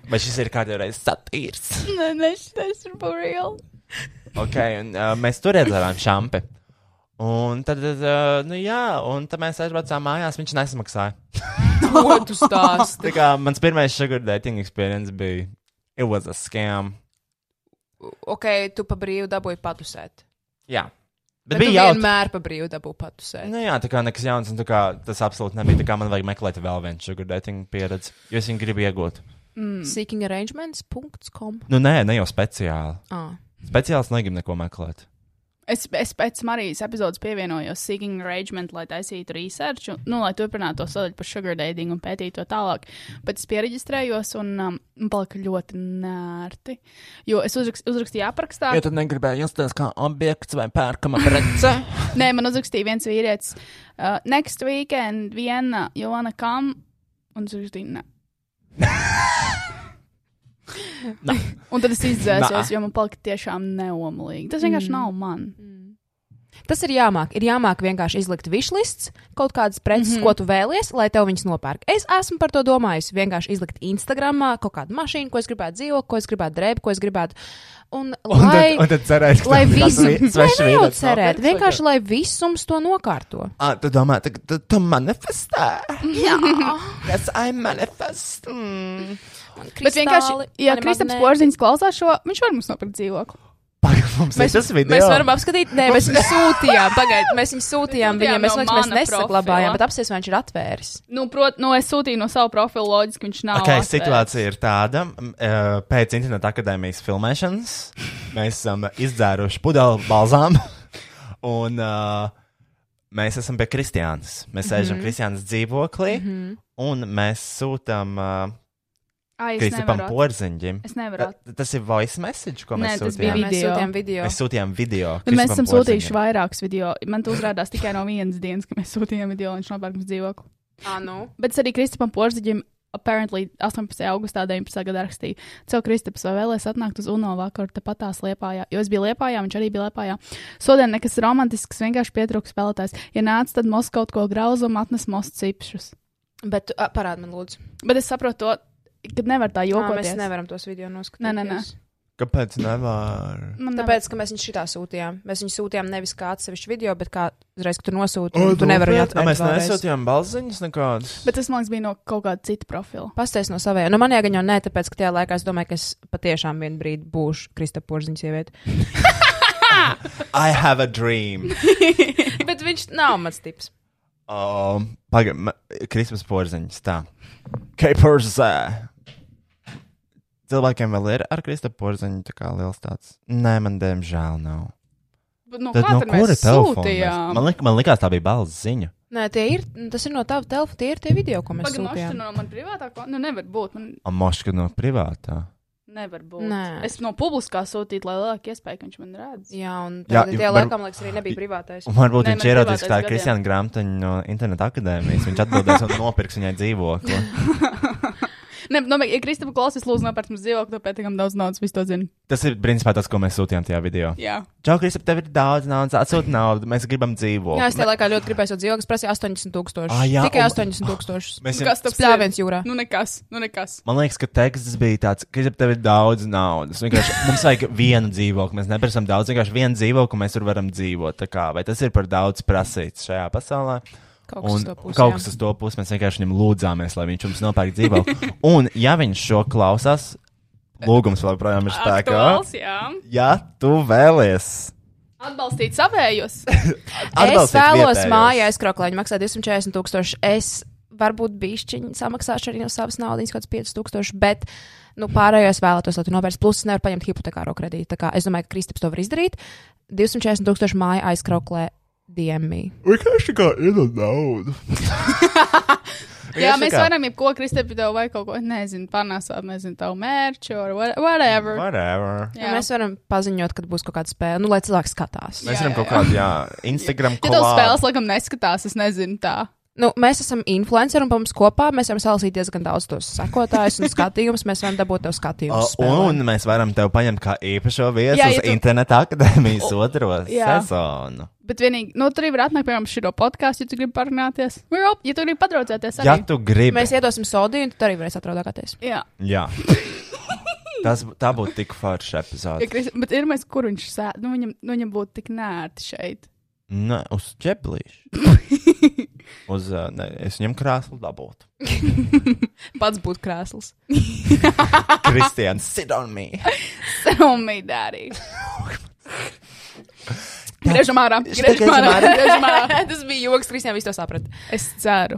Vai šis ir kādreiz satīrs? Nē, nē, tas ir for real. Ok, un uh, mēs tur iedzērām šāpi. Un tad, uh, nu jā, un tad mēs aizbraucām mājās, viņš nesamaksāja. Ko tu stāsti? Tā kā mans pirmais sugar dating experience bija, it was a scam. ok, tu pa brīvu dabūji patusēt. Jā. Bet, Bet, bija jautri. vienmēr pa brīvu dabūji patusēt. Nu jā, tā kā nekas jauns, un kā tas absolūti nebija. Tā kā man vajag meklēt vēl vienu sugar dating pieredzi, jo es viņu gribu iegūt. Mm. Seekingarrangements.com. Nu nē, ne jau speciāli. Ah. Speciāls negribu neko meklēt. Es, es pēc Marijas epizodes pievienojos Seeking Arrangement, lai taisītu research, un, nu, lai turpinātu to sadaļu par sugar dating un pētītu to tālāk. Bet es pieregistrējos un um, palika ļoti nērti. Jo es uzrakst, uzrakstīju aprakstā, Ja tu negribēji justies kā objekts vai pērkama prece, (laughs) Nē, man uzrakstīja viens vīrietis. Uh, next weekend, viena, you wanna come? Un nē. (laughs) (laughs) Un tad es izdzēsos, jo man palika tiešām neomlīgi. Tas vienkārši mm. nav man. Tas ir jāmāk. Ir jāmāk vienkārši izlikt wishlists, kaut kādas preces, mm. -hmm. ko tu vēlies, lai tev viņas nopērk. Es esmu par to domājis. Vienkārši izlikt Instagramā kaut kādu mašīnu, ko es gribētu dzīvot, ko es gribētu drēbt, ko es gribētu. Un, un lai, tad, un tad cerēs, ka lai visu, vīrietis cerēt, vienkārši kā? lai visums to nokārto. Ah, tu domā, ka tu, tu manifestē? Jā. Yes, I manifest. Mm. Bet vienkārši, ja Kristaps Porziņš klausās šo, viņš var mums nopirkt dzīvokli. Pagaid, tas video. Mēs varam apskatīt, nē, mēs viņu sūtījām. Pagaidiet, mēs viņu sūtījām viņam. Mēs, no no mēs mana nesaglabājām, profila. bet apsies, vai viņš ir atvēris. Nu, prot, nu, es sūtīju no sava profila loģiski, viņš nav. Okay, atvērts. situācija ir tāda, eh, pēc interneta akadēmijas filmēšanas mēs esam izdzēruši pudeli balzām, (laughs) un uh, mēs esam pie Kristiānas. Mēs sēžam mm -hmm. Kristiānas dzīvoklī, mm -hmm. un mēs sūtām uh, Ai, es Kristapam nevaru. Porziņģim. Es nevaru. Ta- Tas ir voice message, ko Nē, mēs tas sūtījām. bija Jā, mēs video. sūtījām video. Mēs sūtījām video. Bet mēs esam sūtījuši Porziņģim. vairākus video. Man tu uzrādās tikai no vienas dienas, kad mēs sūtījām video, un viņš nopērk mums dzīvokli. Ah, nu. Bet es arī Kristapam Porziņam, apparently 18. augustā 19. gadā rakstīju, Cel Kristaps, vai vēlēs atnākt uz UNO vakaru tepatās Liepājā, jo es biju Liepājā, viņš arī bija Liepājā. Sodien nekas romantisks, vienkārši pietrūks spēlētājs. Ja nāc, tad Moskva kaut ko grauzumu atnes most cipšus. Bet parādi man, lūdzu. Bet es saprotu to, ka nevar tā Jā, jokoties. mēs nevaram tos video noskatīties. Nē, nē, nē. Kāpēc nevar? Man nevar- Tāpēc, ka mēs viņu šitā sūtījām. Mēs viņu sūtījām nevis kā atsevišķu video, bet kā uzreiz, kad tu nosūti, O, un tu nevari nopietni? atvērt. Mēs nesūtījām balziņas nekādas. Bet tas, man liekas, bija no kaut kāda cita profila. Pastāst no saviem. Nu, man jāgaņo jau nē, tāpēc, ka tajā laikā es domāju, ka es patiešām vienā brīdī būšu Krista Porziņas sieviete. (laughs) (laughs) I have a dream. (laughs) bet viņš nav mans tips. Um, Pagaidām, Kristus porziņš. Tā. Kapers. Cilvēkiem vēl ir ar Kristus porziņu tā kā liels tāds. Nē, man diemžēl nav. Bet no Tad no kura telefona? mēs- sūtījām? Man, lik, man likās, tā bija balss ziņa. Nē, tie ir, tas ir no tava telefona, tie ir tie video, ko mēs Pagaidām, sūtījām. no man privātā konta. Nu, nevar būt. Man... A moška no privātā. Nevar būt. Nē. Es no publiskā sūtītu, lai lielāka iespēja, ka viņš man redz. Jā, un Jā, jā, tie var- laikam, liekas, arī nebija privātais. Un varbūt Nē, viņš man ierodīs privātais tā gadiem. Kristiāna Grāmataņa no interneta akadēmijas. Viņš atbildēs un nopirks viņai dzīvokli. (laughs) Nē, no, ja Kristapa klausīs, lūdzu, nopērts mums dzīvokli, to pietiekami daudz naudas, visu to zinu. Tas ir principā tas, ko mēs sūtījām tajā video. Jā. Čau, Kristap, tev ir daudz naudas, atsūti naudu, mēs gribam dzīvot. Jā, es tajā laikā ļoti gribēju dzīvokli, es prasīju 80 tūkstošus. Ah, jā, Tikai un- 80 tūkstošus. Mēs Kas tas Spļāviens jūrā. Nu, nekas, nu, nekas. Man liekas, ka teksts bija tāds, ka tev ir daudz naudas. Vienkārši Mums vajag vienu dzīvokli. Mēs neprasām daudz, vienkārši vienu dzīvokli, un mēs tur varam dzīvot. Tā Kā, vai tas ir par daudz prasīts šajā pasaulē? Kaut kas Un uz to pusi, kaut kas uz to pusi mēs vienkārši viņam lūdzāmies, lai viņš mums nopērk dzīvokli. (laughs) un, ja viņš šo klausās, lūgums vēl projām ir spēkā. Aktuāls, jā. Ja tu vēlies Atbalstīt savējos. (laughs) Es atbalstīt vēlos vietējos. mājā aizkrauklē, viņi maksā 240 tūkstoši. Es varbūt bišķiņi samaksāšu arī no savas naudas, kaut kāds 5 tūkstoši, bet nu, pārējo es vēlētos, lai tu nopērci. Plus, es nevaru paņemt hipotekāro kredītu. Tā kā es domāju, ka Kristaps to var izdarīt. 240 tūkstoši māja aizkrauklē DMI. Vienkārši kā iedod naudu. (laughs) Jā, mēs kā- varam jebko Kristēpi tev vai kaut ko, nezinu, panāsāt, nezinu, tavu mērķu, or what- whatever. Whatever. Jā. Mēs varam paziņot, kad būs kaut kāda spēle, nu, lai cilvēks skatās. Mēs Jā, varam jā, kaut kādu, jā, Instagram Ja tev spēles, laikam, neskatās, es nezinu tā. Nu, mēs esam influenceri un mums kopā mēs varam salasīt diezgan daudz tos sekotājus un (laughs) skatījumus. Mēs varam dabūt tev skatījumus. Uh, Un mēs varam tev paņemt kā īpašo viesu Jā, uz ja tu- interneta akadēmijas otro jā. sezonu. Bet vienīgi, nu, tur arī var atnākt, piemēram, šo podkāstu, ja tu gribi parunāties. Up, ja tu gribi padraudzēties. Ja Arī. tu gribi, Mēs iedosim sodīju, un tu arī varēsi atraudāties. Jā, jā. (laughs) Tas, tā būtu tik forša ja epizode. Kris, bet ir mēs, kur viņš sēž, nu, viņam, nu, viņam būtu tik nērti šeit. Nē, uz ķeblīšu. (laughs) uz, uh, ne, es viņam krāslu dabūtu. (laughs) Pats būtu krēsls. (laughs) Kristians, sit on me. Tell me, daddy. Griežam ārā, griežam ārā, griežam ārā. Tas bija joks, Kristija, visu to saprat. Es ceru.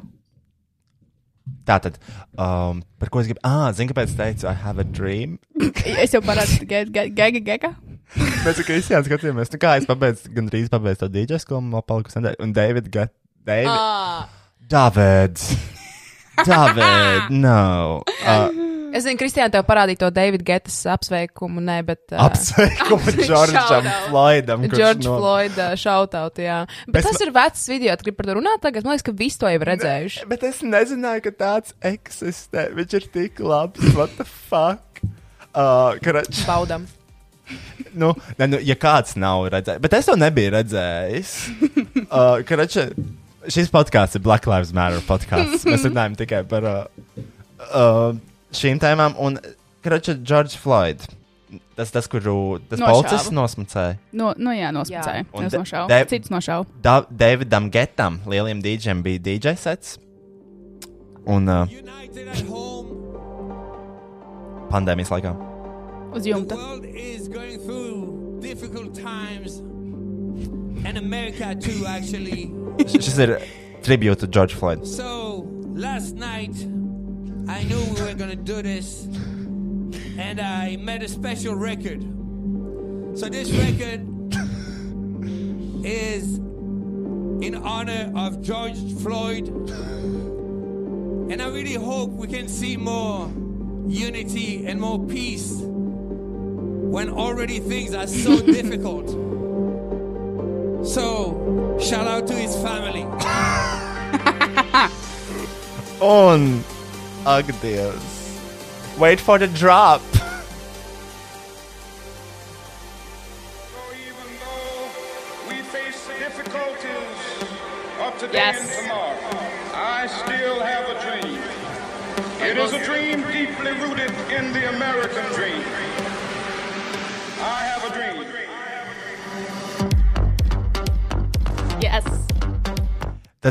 Tātad, um, par ko es gribu? Ah, zini, kāpēc teicu, I have a dream? Es jau parādīju, gēga, gēga. (laughs) Mēs ar Kristiānu skatījāmies, nu kā es pabeidzu, gandrīz pabeidzu to DJ skolu, man palikusi nedēļa. Un David, ga, David, Ah. David, David, (laughs) no. Uh, Es zinu, Kristija, tev parādīja to Davida Getas apsveikumu, ne, bet. Uh, Apsveikumu (laughs) Džordžam. Floydam. kurš George no- no... Floyd šautaut, jā. Bet Es tas ir vecs video, tu gribi par to runāt tagad? Man liekas, ka visi to jau redzējuši. Bet es nezināju, ka tāds eksistē. Viņš ir tik labs. What the fuck? Uh, karač, Baudam. (laughs) nu, ne, nu, ja kāds nav redzējis, bet es to nebiju redzējis. (laughs) Uh, karač, šis podkāsts ir Black Lives Matter podkāsts. Mēs (laughs) runājam tikai par uh, uh, šīm tēmām. Un, karač, George Floyd. Tas, tas kuru tas policists nosmacēja. Nu, nu jā, nosmacēja. Un Es nošauju. de- Cits nošauju. Da Davidam Getam, lieliem dīdžiem, bija DJ sets. Un uh, United at home. pandēmijas laikā. Uz The jumta. world is going through difficult times. And America too, actually. Š- Šis ir tribute to George Floyd. So last night, I knew we were gonna do this, and I made a special record. So this record is in honor of George Floyd, and I really hope we can see more unity and more peace when already things are so (laughs) difficult. So, shout out to his family. (laughs) On ak, Wait for the drop.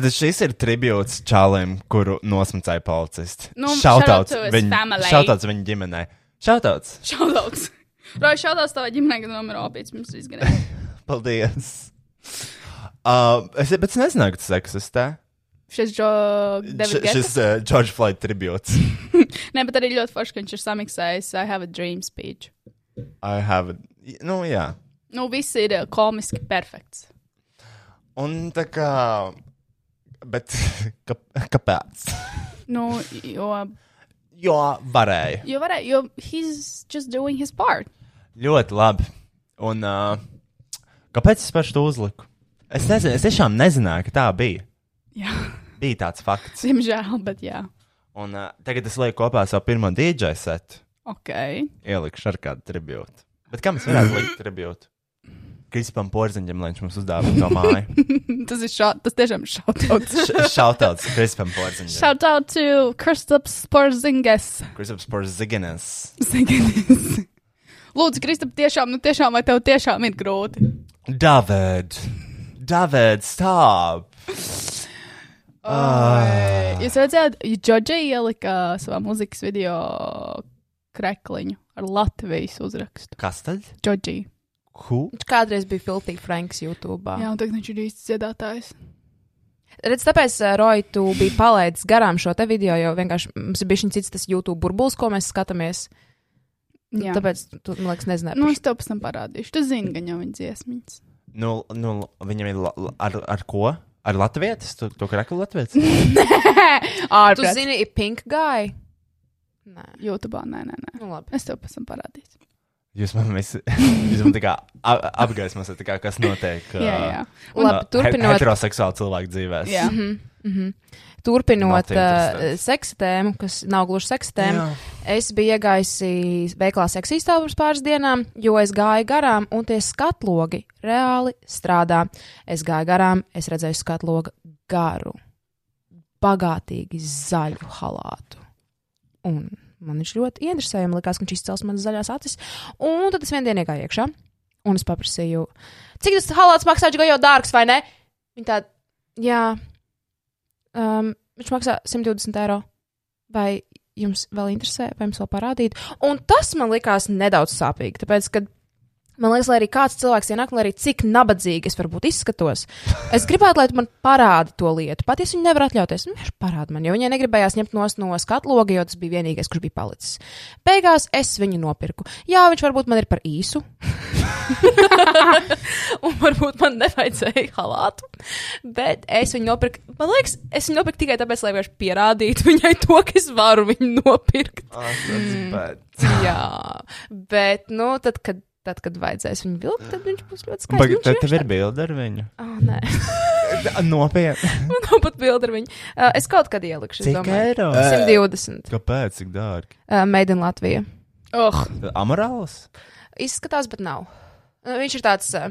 Tad šis ir tribūts čalim, kuru nosmacēja policists. Nu, shout out Šautauts to his viņ- family. šautauts viņa ģimenei. Šautauts. Šaudauts. Roja, šaudauts tavai ģimenei, kad nomira opīts. Mums ganīgi. Paldies. Uh, es, bet es nezināju, ka tas eksistē. Šis David šis uh, George Floyd tribūts. (laughs) Nē, bet arī ļoti forši, ka viņš ir samiksējis I have a dream speech. I have it. Nu, jā. Nu, viss ir eh, komiski perfekts. Un tā kā. Bet (laughs) kā, kāpēc? Nu, jo Jo varēja. Jo varēja, jo he's just doing his part. Ļoti labi. Un uh, kāpēc es pašu to uzliku? Es nezinu, es tiešām nezināju, ka tā bija. Jā, Bija tāds fakts. diemžēl, bet jā. Un uh, tagad es lieku kopā savu pirmo DJ setu. Ok. Ielikšu ar kādu tribūtu. Bet kam es varētu likt tribūtu? Krispam Porziņam, lai viņš mums uzdāvina to māju. (laughs) tas ir šā, tas tiešām šautauts. Šautauts Krispam Porziņam. Shout out to Kristaps Porzinges. Kristaps Porziņas. Ziganis. Lūdzu, Kristap, tiešām, nu tiešām, vai tev tiešām ir grūti? David! David, stop! Uh. Jūs redzējāt, Džordža ielika savā mūzikas video krekliņu ar Latvijas uzrakstu. Kas tad? Džordžī. Who? Viņš kādreiz bija Filthy Franks YouTube. Jā, un tagad viņš ir īsts dziedātājs. Redz, tāpēc, uh, Roja, tu biji palaidis garām šo te video, jo vienkārši mums ir bijis cits tas YouTube burbulis, ko mēs skatāmies. Jā. Tāpēc, tu, man liekas, nezināji. Nu, es tev pēc tam parādīšu. Tu zini, gan jau viņa dziesmiņas. Nu, nu, viņam ir ar, ar ko? Ar latviešu? Tu to kraklu latviešu? Tu (laughs) zini, ir Pink Guy. Nē, YouTube, nē, nē, nē. nu labi. Es tev pēc tam parādīšu. Jūs man, visi, jūs man kā apgaismosiet, kā, kas notiek. Jā, jā. Labi, turpinot. he- Heteroseksuālu cilvēku dzīvēs. Jā. Mm -hmm. Turpinot Not uh, interesants. seksa tēmu, kas nav gluži seksa tēma, Jā. es biju iegājusi veiklā seksistā pirms pāris dienām, jo es gāju garām un tie skatlogi reāli strādā. Es gāju garām, es redzēju skatlogu garu, bagātīgi zaļu halātu. Un man viņš ļoti interesēja, man likās, ka viņš izcels manas zaļās acis. Un tad es vienā dienā gāju iekšā, un es paprasīju, cik tas halāts maksā, viņš jau dārgs vai ne? Viņa tāda, jā, um, viņš maksā 120 eiro. Vai jums vēl interesē, vai jums vēl parādīt? Un tas man likās nedaudz sāpīgi, tāpēc, ka man liekas, lai arī kāds cilvēks ienāk, lai arī cik nabadzīgi es varbūt izskatos, es gribētu, lai tu man parādi to lietu. Pat ja viņi nevar atļauties, nu, viņš parāda man, jo viņai negribējās ņemt nos no skatloga, jo tas bija vienīgais, kurš bija palicis. Beigās es viņu nopirku. Jā, viņš varbūt man ir par īsu. (laughs) un varbūt man nevajadzēja halātu. Bet es viņu nopirku. Man liekas, es viņu nopirku tikai tāpēc, lai vienkārši pierādītu viņai to, ka es varu viņu nopirkt. Mm. Jā, bet, nu, tad, kad, tad, kad vajadzēs viņu vilkt, tad viņš būs ļoti skaists. Pagaid, tad ir tev ir bilde ar viņu. Oh, nē, (laughs) Nopietni. (laughs) man nav pat bildi ar viņu. Uh, es kaut kad ielikšu. Cik domāju. eiro? 120. Kāpēc tik dārgi? Uh, Made in Latvija. Oh, Amorāls? Izskatās, bet nav. Viņš ir tāds uh,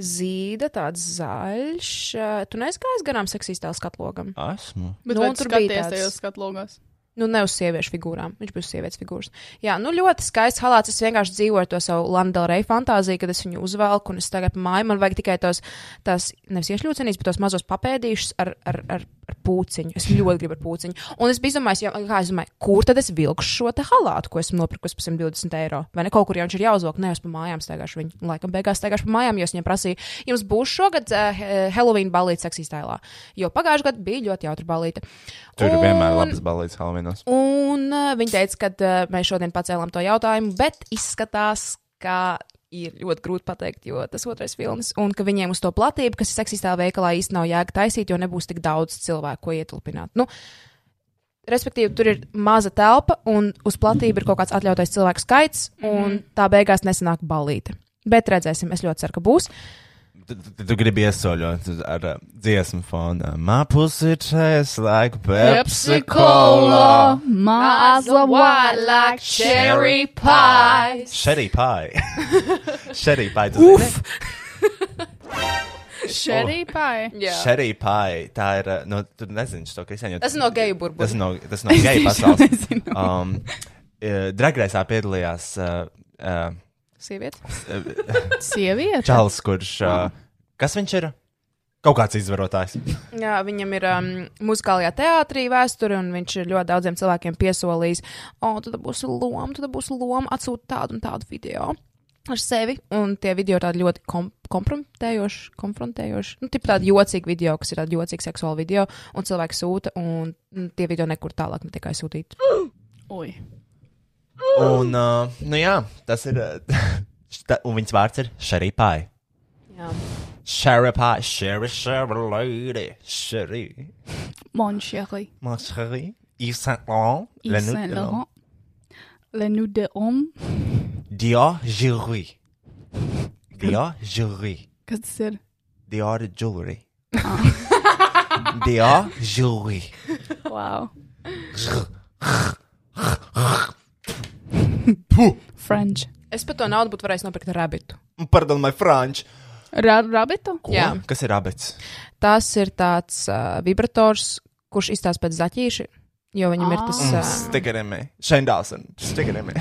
zīda, tāds zaļš. Uh, tu neizgājies garām seksīstā skatlogam. Esmu. bet Nu, un tur bija tāds- tajos skatlogos. Nu, ne uz sieviešu figūrām. Viņš bija uz sievietes figūras. Jā, nu ļoti skaists halāts. Es vienkārši dzīvoju to savu Landela fantāziju, kad es viņu uzvelku un es tagad māju. Man vajag tikai tos, tās, nevis iešļūcenīs, bet tos mazos papēdīšus ar, ar, ar, ar pūciņu. Es ļoti gribu ar pūciņu. Un es jā, kā es domāju, kur tad es vilkšu šo te halātu, ko esmu nopirkusi par 120 eiro. Vai ne kaut kur jau viņš ir jāuzvelk, nevis pa mājām staigāšu viņu. Un, laikam beigās staigāšu pa mājām, jo es viņiem prasīju, jums būs šogad uh, Halloween balīte seksīs tēlā. Jo pagājušajā gadā bija ļoti jautra balīte. Tur ir vienmēr Un- labas balīdzes Halvinos. Un uh, viņi teica, ka uh, mēs šodien pacēlām to jautājumu, bet izskatās, ka ir ļoti grūti pateikt, jo tas otrais filmas, un ka viņiem uz to platību, kas ir seksistā veikalā, īsti nav jēga taisīt, jo nebūs tik daudz cilvēku, ko ietilpināt. Nu, respektīvi, tur ir maza telpa, un uz platību ir kaut kāds atļautais cilvēku skaits, un tā beigās nesanāk balīte. Bet redzēsim, es ļoti ceru, ka būs. Tu, tu, tu gribi iesaļot ar uh, dziesmu fonā. Māpus ir čēs, like Pepsi Cola. Maza white like cherry pie. Sherry pie. (laughs) Sherry pie. tu zini? Cherry pie. Sherry pie. Tā ir, uh, no, tu nezini šo kristiāņu. Tas no geju Tas burbuļa. ir no, tas no geju (laughs) pasaules. Um, uh, Dragreisā piedalījās uh, uh, Sieviete. (laughs) Sieviete. Čāls, kurš. Uh, kas viņš ir? Kaut kāds izvarotājs. Jā, viņam ir um, muzikālajā teātrī vēsture, un viņš ir ļoti daudziem cilvēkiem piesolījis, o, oh, tad būs loma, tad būs loma, atsūta tādu un tādu video ar sevi. Un tie video ir tādi ļoti kom kompromitējoši, konfrontējoši. Nu, tip tādi jocīgi video, kas ir tādi jocīgi seksuāli video, un cilvēki sūta, un mm, tie video nekur tālāk netiek aizsūtīti. Ui. Un, uh, nu jā, tas ir. Uh, (laughs) šta, un viņas vārds ir Sherry Pie. Jā. Sherry Pie, Sherry, Sherry, lady, Sherry. Mon chéri. Ma chérie. Yves Saint Laurent. Yves Saint Laurent. Le nu de homme. Dior Jewelry. Dior Jewelry. Kas tas ir? Dior Jewelry. (laughs) Dior Jewelry. Wow. French. Es par to naudu būtu varējis nopirkt rabitu. Pardon, my French. Ra rabitu? Ko? Jā. Kas ir abets? Tas ir tāds uh, vibrators, kurš izstāsta pēc zaķīša, jo viņam ir tas. Mm, Uh, Stikerimi. Shane Dawson. Stikerimi.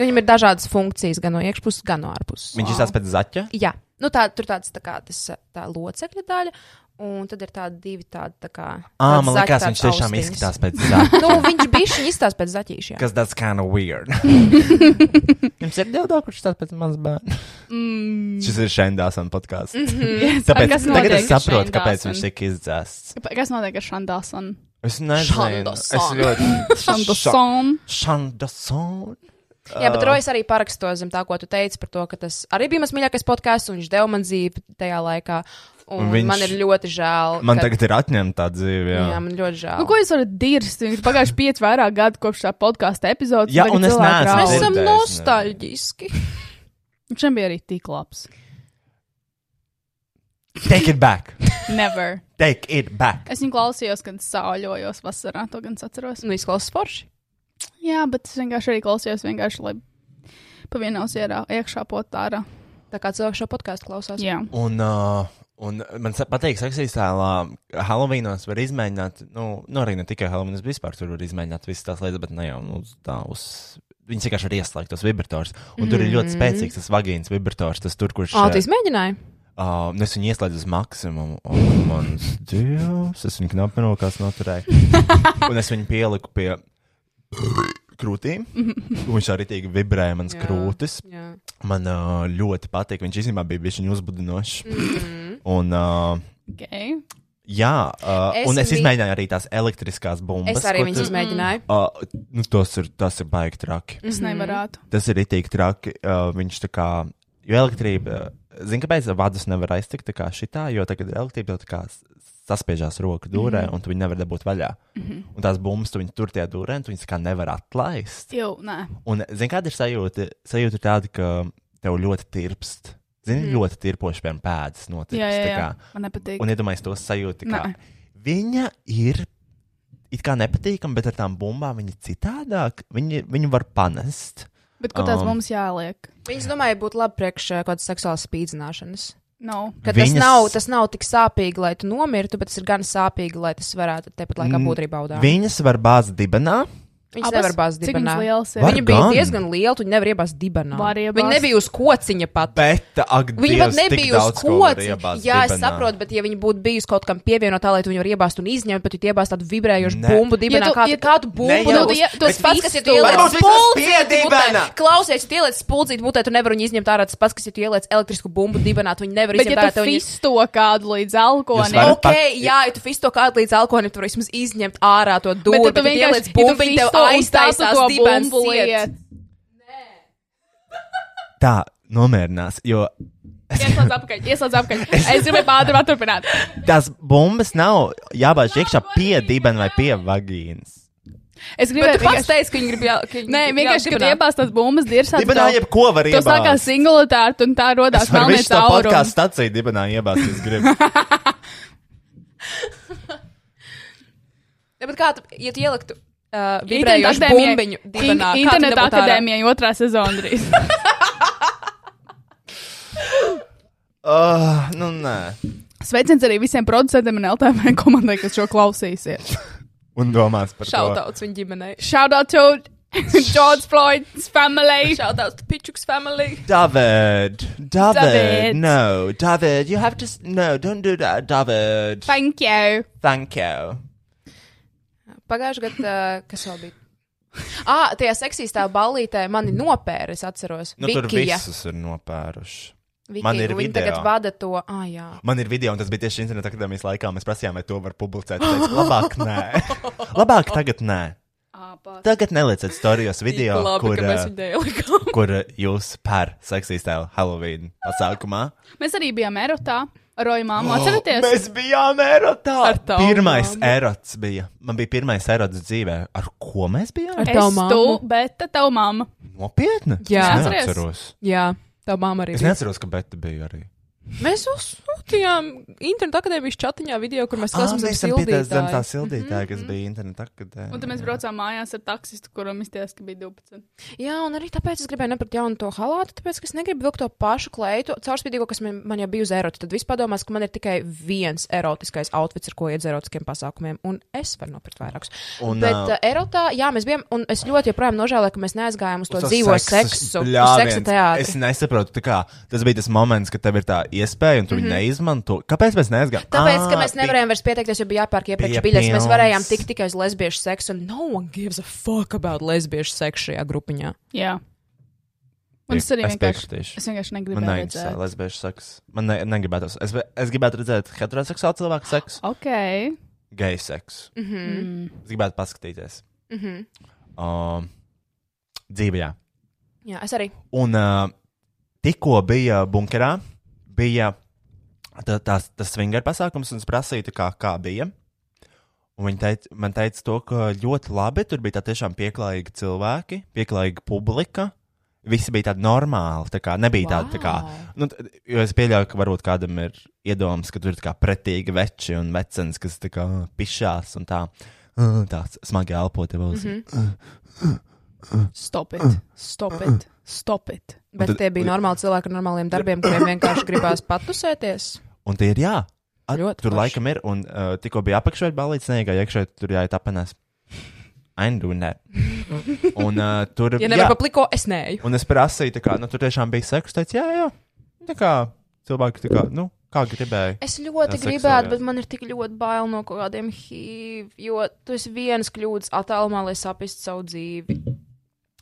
viņam ir dažādas funkcijas, gan no iekšpuses, gan no ārpuses. Viņš izstāsta pēc zaķa. Jā, nu tā, tur tāds tā kā tas, tā locekļa daļa, un tad ir tādi divi tādi tā kā. Tādi man liekas, viņš tiešām austiņas. izskatās pēc (laughs) zaķa. Nu, viņš bija šī izstāsta pēc zaķīša. Kas tas kind of weird. (laughs) Jums ir dildo, kurš tāds pēc manas bērna. Mm. Šis ir Dawson podkāsts. (laughs) Yes, Tāpēc kas tagad es saprotu, kāpēc viņš tika izdzēsts. Kas notiek ar Šandāsonu? Es nezinu. Shandason. Es ļoti. Šandāsonu. Šandason. Jā, bet Rojas arī paraksto zem tā, ko tu teici par to, ka tas arī bija mans mīļākais podkāsts, un viņš deva man dzīvi tajā laikā. Un Un viņš... man ir ļoti žēl. Man ka... tagad ir atņemta tā dzīve. Jā, Jā, man ļoti žēl. Nu, ko jūs varat dirst? Ir pagājuši pieci vairāk gadi kopš tā podkāstu epizodes. Jā, un es neesmu. Mēs esam nostalģiski. (laughs) Viņš bija arī tik labs. Take it back. (laughs) Never. Take it back. Es viņu klausījos, kad sauļojos vasarā, to gan atceros. Nu, izklausās forši. Jā, bet es vienkārši arī klausījos, vienkārši, lai pavienos ierā, iekšā potārā. Tā kā cilvēks šo podkāstu klausās. Jā. Un, uh, un man patīk, seksīs tēlā, Halloweenos var izmēģināt, nu, nu arī ne tikai Halloweenos, vispār tur var izmēģināt visas tās lietas, bet ne jau nu, tā uz. Viņas vienkārši var ieslēgt tos vibrators. Un tur ir ļoti spēcīgs tas vagīns vibrators, tas tur, kurš. Ā, tu izmēģināji? Uh, nu es viņu ieslēdzu uz maksimumu, un mans dievs, es viņu knapi rokās noturēju. (laughs) un es viņu pieliku pie krūtīm. Viņš arī tīgi vibrēja manas krūtis. Jā. Man uh, ļoti patīk. Viņš īstenībā bija bijis uzbudinošs. Mhm. Un, uh, Okay. jā, uh, Es un es izmēģināju arī tās elektriskās bumbas. Es arī viņas izmēģināju. Uh, nu, tas ir, tas ir baigi traki. Es nevarētu. Tas ir itī traki. Uh, viņš tā kā, jo elektrība, zina, kāpēc vadus nevar aiztikt tā kā šitā, jo tagad elektrība jau tā kā saspiežās roku dūrē, mm -hmm. un tu viņu nevar dabūt vaļā. Mm -hmm. Un tās bumbas, tu viņu tur tie dūrē, un tu viņus kā nevar atlaist. Jau, nē. Un, zini, kāda ir sajūta? Sajūta ir tāda, ka tev ļoti tirpst. Zini, mm. ļoti tirpoši, piemēram, pēdas notiek. Jā, jā, jā. Man nepatīk. Un iedomājieties to sajūtu, ka Nē. viņa ir it kā nepatīkama, bet ar tām bumbām viņa citādāk. Viņi, viņu var panest. Bet kur tās Um, mums jāliek? Viņas, domāju, būtu labi priekš eh, kaut kādas seksuālas spīdzināšanas. Nav. Ka tas, Viņas- nav, tas nav tik sāpīgi, lai tu nomirtu, bet tas ir gan sāpīgi, lai tas varētu tepat laikā būt arī baudā. Viņas var bāzt dibenā. Abas? nevar bāzt dibenā. ir? Var Viņa bija gan. diezgan liela, tu nevari iebāzt dibenā. Var. Viņa nebija uz kociņa pat. Bet, ak, Viņa pat Dievs, tik nebija uz var kociņa. Jā, es saprotu, bet ja viņa būtu bijusi kaut kam pievienotā, lai tu viņu varētu iebāzt un izņemt, bet tu iebāzt tādu vibrējošu Ne. bumbu dibenā, Ja tu- kā, ja tu, tu- kā tu bumbu dabūsi? ja tu tas pats, kas ja tu dibenā. mutē. Klausies, tu ieliec spuldzīti mutē, tu nevari viņu izņemt ārā. Tas pats, kas ja tu ieliec elektrisku bumbu dibenā, tu viņu nevari Bet, izņemt ja ārā. tu tev viņa- fisto kādu līdz alkoholim, Ok, jā, ja tu fisto kādu līdz alkoholim, tu vari vismaz izņemt ārā to dūri, aiztaisās to dibens bumbu ciet. lietu. (laughs) Tā, nomierinās, jo (laughs) Ieslēdz apakaļ, ieslēdz apakaļ. Es gribēju ātrāk turpināt. (laughs) tās bumbas nav jābāž iekšā pie dibena vai pie vagīnas. Es gribēju pats vienkārši- teici, ka viņi grib jā, ka viņi Nē, vienkārši, kad iebāzt tās bumbas dirsā, Dibenā jebko var tas tā kā iebāzt. singularitāte un tā rodās Es varu melnē visu to podkāstu caurums. staciju dibenā iebāzt, es gribu. Ja, bet kā tu, ja tu ieliktu uh, vibrējošu bumbiņu in- ārā? akadēmijai otrā sezona drīz. Uh, (laughs) nu, nē. Sveiciens arī visiem producentiem un LTV komandai, kas šo klausīsies. (laughs) Un domās par to. Šautauts viņa ģimenei. Shout out to (laughs) George Floyd's family. Šautauts to Pičuks family. David, David, David. no, David, you have to, s- no, don't do that, David. Thank you. Thank you. Pagājušajā gadā, kas vēl bija? Ah, tajā seksīstā ballītē mani nopēra, es atceros. Nu, tur Vikija. visus ir nopēruši. Vikija, Man ir video. tagad vada to, ah, jā. Man ir video, un tas bija tieši internetā akadēmijas laikā. Mēs prasījām, vai to var publicēt. Teicu, labāk, nē. (laughs) labāk tagad nē. Tagad nelieciet storijos video, Labi, kur, kur jūs pēr seksīs tēlu Halloween pasākumā. Mēs arī bijām erotā. Roja māmu, atceraties? Mēs bijām erotā. Ar tavu Pirmais mammu. erots bija. Man bija pirmais erots dzīvē. Ar ko mēs bijām? Ar Es tavu tu, mammu? bet tavu mammu. Nopietni? Jā. es neatceros. Jā, tā mamma arī. Es neatceros, ka Beta bija arī. Mēs uzsūtījām internetu akadēmijas chatiņā video, kur mēs esam mēs esam pieteicis zem tā sildītāja, kas bija internetā. Kad, Un tad mēs braucām mājās ar taksistu, kuram izties, ka bija 12. Jā, un arī tāpēc es gribēju nepirkt jaunu to halātu, tāpēc, ka es negribu vilkt to pašu kleitu, caurspīdīgo, kas man, man jau bija uz erota. Tad viss padomās, ka man ir tikai viens erotiskais outfits, ar ko iet uz erotiskiem pasākumiem, un es varu nopirkt vairākus. Un, Bet uh, erotā, jā, mēs bijām, un es ļoti joprojām nožēloju, ka mēs neaizgājām uz to Uz to dzīvo seksu, seksu, teātri. Es nesaprotu, tā kā tas bija tas moments, kad tev ir tā iespēja, un tu mm -hmm. neizmanto. Kāpēc mēs neaizgājām? Mhm. Tāpēc, ka Ā, mēs nevarējām vairs pieteikties, jo bija jāpērk iepriekš biļetes. Mēs varējām tikt tikai uz lesbiešu seksu, un no one gives a fuck about lesbiešu seksu šajā grupiņā. Jā. Un es arī Es vienkārši, es vienkārši Man negribēju neinteresē redzēt. lesbiešu seks. Man ne, negribētu. Es, es gribētu redzēt heteroseksuālu cilvēku seksu, Ok. geju seksu. Mhm. Mm. Es gribētu paskatīties. Mhm. Uh, dzīvē, jā. Jā, es arī. Un uh, tikko bija bunkerā, bija tā, tās, tas swinger pasākums, un es prasīju, kā, kā bija. Un viņi teica, man teica, to, ka ļoti labi tur bija tiešām pieklājīgi cilvēki, pieklājīga publika. Visi bija tādi normāli. Tā kā, nebija wow. tādi, tā kā, nu, jo es pieļauju, ka varbūt kādam ir iedoms, ka tur ir pretīgi veči un vecens, kas tā kā pišās un tā. Tāds smagi elpo tev uz. Mm -hmm. Stop it. Stop it. Stop it. Bet tad- tie bija normāli cilvēki ar normāliem darbiem, kuriem vienkārši gribās patusēties. Un tie ir jā. At, Ļoti tur forši. laikam ir, un uh, tikko bija apakšā balīts, neigā iekšā, tur jāiet apenēs. Aindu, nē. Un uh, tur Ja jā, nevar papliko, es neju. un es prasīju, tā kā, nu, tur tiešām bija seks, teica, jā, jā. Tā kā cilvēki, tā kā, nu, kā gribēja. Es ļoti Tas gribētu, seksojās. bet man ir tik ļoti bail no kaut kādiem HIV, jo tu esi viens kļūdas attālumā, lai sapistu savu dzīvi.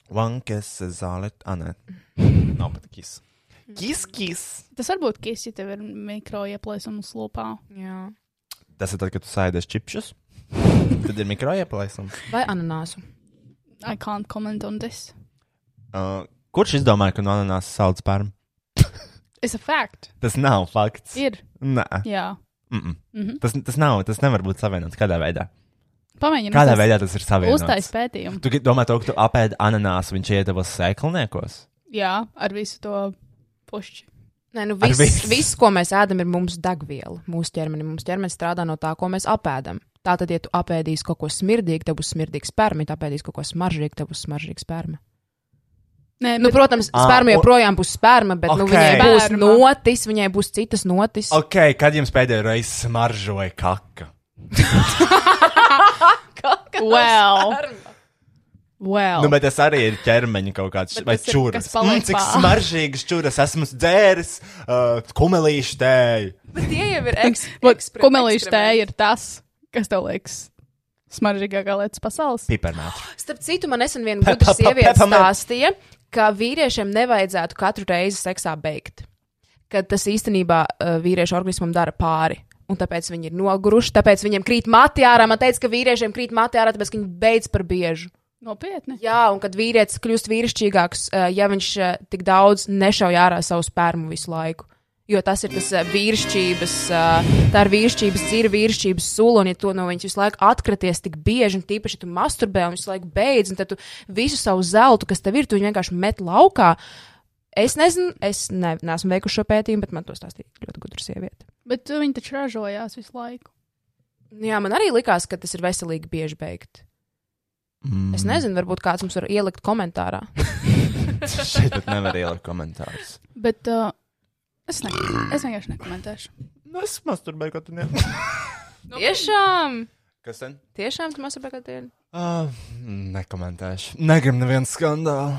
One kiss is all it, ah, nē. (laughs) Nav pat kiss. Kiss, kiss. Tas var būt kis, ja tev ir mikro ieplēsums lūpā. Jā. Tas ir tad, kad tu sēdies čipšus. (laughs) Tad ir mikro ieplēsums. Vai ananāsu? I can't comment on this. Uh, kurš izdomāja, ka no ananās sauc spermu? (laughs) It's a fact. Tas nav fakts. Ir. Nē. Jā. Mm -mm. Mm -hmm. Tas, tas nav, tas nevar būt savienots kādā veidā. Pamēģini. Kādā veidā tas ir savienots? Uztais pētījumu. Tu domā, to, ka tu apēdi ananāsu, viņš iet tavos sēkliniekos? Jā, ar visu to pušķi. Nē, nu viss, visu. viss, ko mēs ēdam, ir mums degviela. Mūsu ķermenis, mūsu ķermenis strādā no tā, ko mēs apēdam. Tātad, ja tu apēdīsi kaut ko smirdīgu, tev būs smirdīgs sperma, ja apēdīsi kaut ko smaržīgu, tev būs smaržīgs sperma. Nē, Nu, bet- protams, Ā, sperma joprojām būs sperma, bet nu, Ok. viņai būs notis, viņai būs citas notis. Ok, kad jums pēdējo reizi smaržoja kaka? Well. Well. Nu, bet tas arī ir ķermeņa kaut kāds vai čūras. Mm, cik pāri. smaržīgas čūras esmu dzēris, uh, kumelīšu tēju. Bet tie jau ir eks, (laughs) Kumelīša tēja ir tas, kas tev liekas smaržīgākā lietas pasaules. Piparmētru. (gasps) Starp citu, man nesen viena gudra sieviete stāstīja, ka vīriešiem nevajadzētu katru reizi seksā beigt. Kad tas īstenībā uh, vīriešu organismam dara pāri. Un tāpēc viņi ir noguruši, tāpēc viņiem krīt mati ārā. Man teica, ka vīriešiem krīt mati ārā, tāpēc viņi beidz par biežu. Nopietni. Jā, un kad vīrietis kļūst vīrišķīgāks, uh, ja viņš uh, tik daudz nešauj ārā savu spermu visu laiku. Jo tas ir tas uh, vīrišķības, tā ir vīrišķības dzīve, vīrišķības sula, un ja to no viņas visu laiku atkraties tik bieži, un tīpaši, ja tu masturbē un visu laiku beidz, un tad tu visu savu zeltu, kas tev ir, tu vienkārši met laukā. Es nezinu, es ne, neesmu veikuši šo pētījumu, bet man to stāstīja ļoti gudra sieviete. Bet uh, viņi taču ražojās visu laiku. Jā, man arī likās, ka tas ir veselīgi bieži beigt. Mm. Es nezinu, varbūt kāds mums var ielikt komentārā. (laughs) Šeit pat nevar ielikt komentārus. Bet uh, es, ne, es vienkārši nekomentēšu. Nu, es masturbēju katru dienu. (laughs) Tiešām! Kas ten? Tiešām tu masturbē katru dienu? Uh, nekomentēšu. Negribu nevienu skandālu.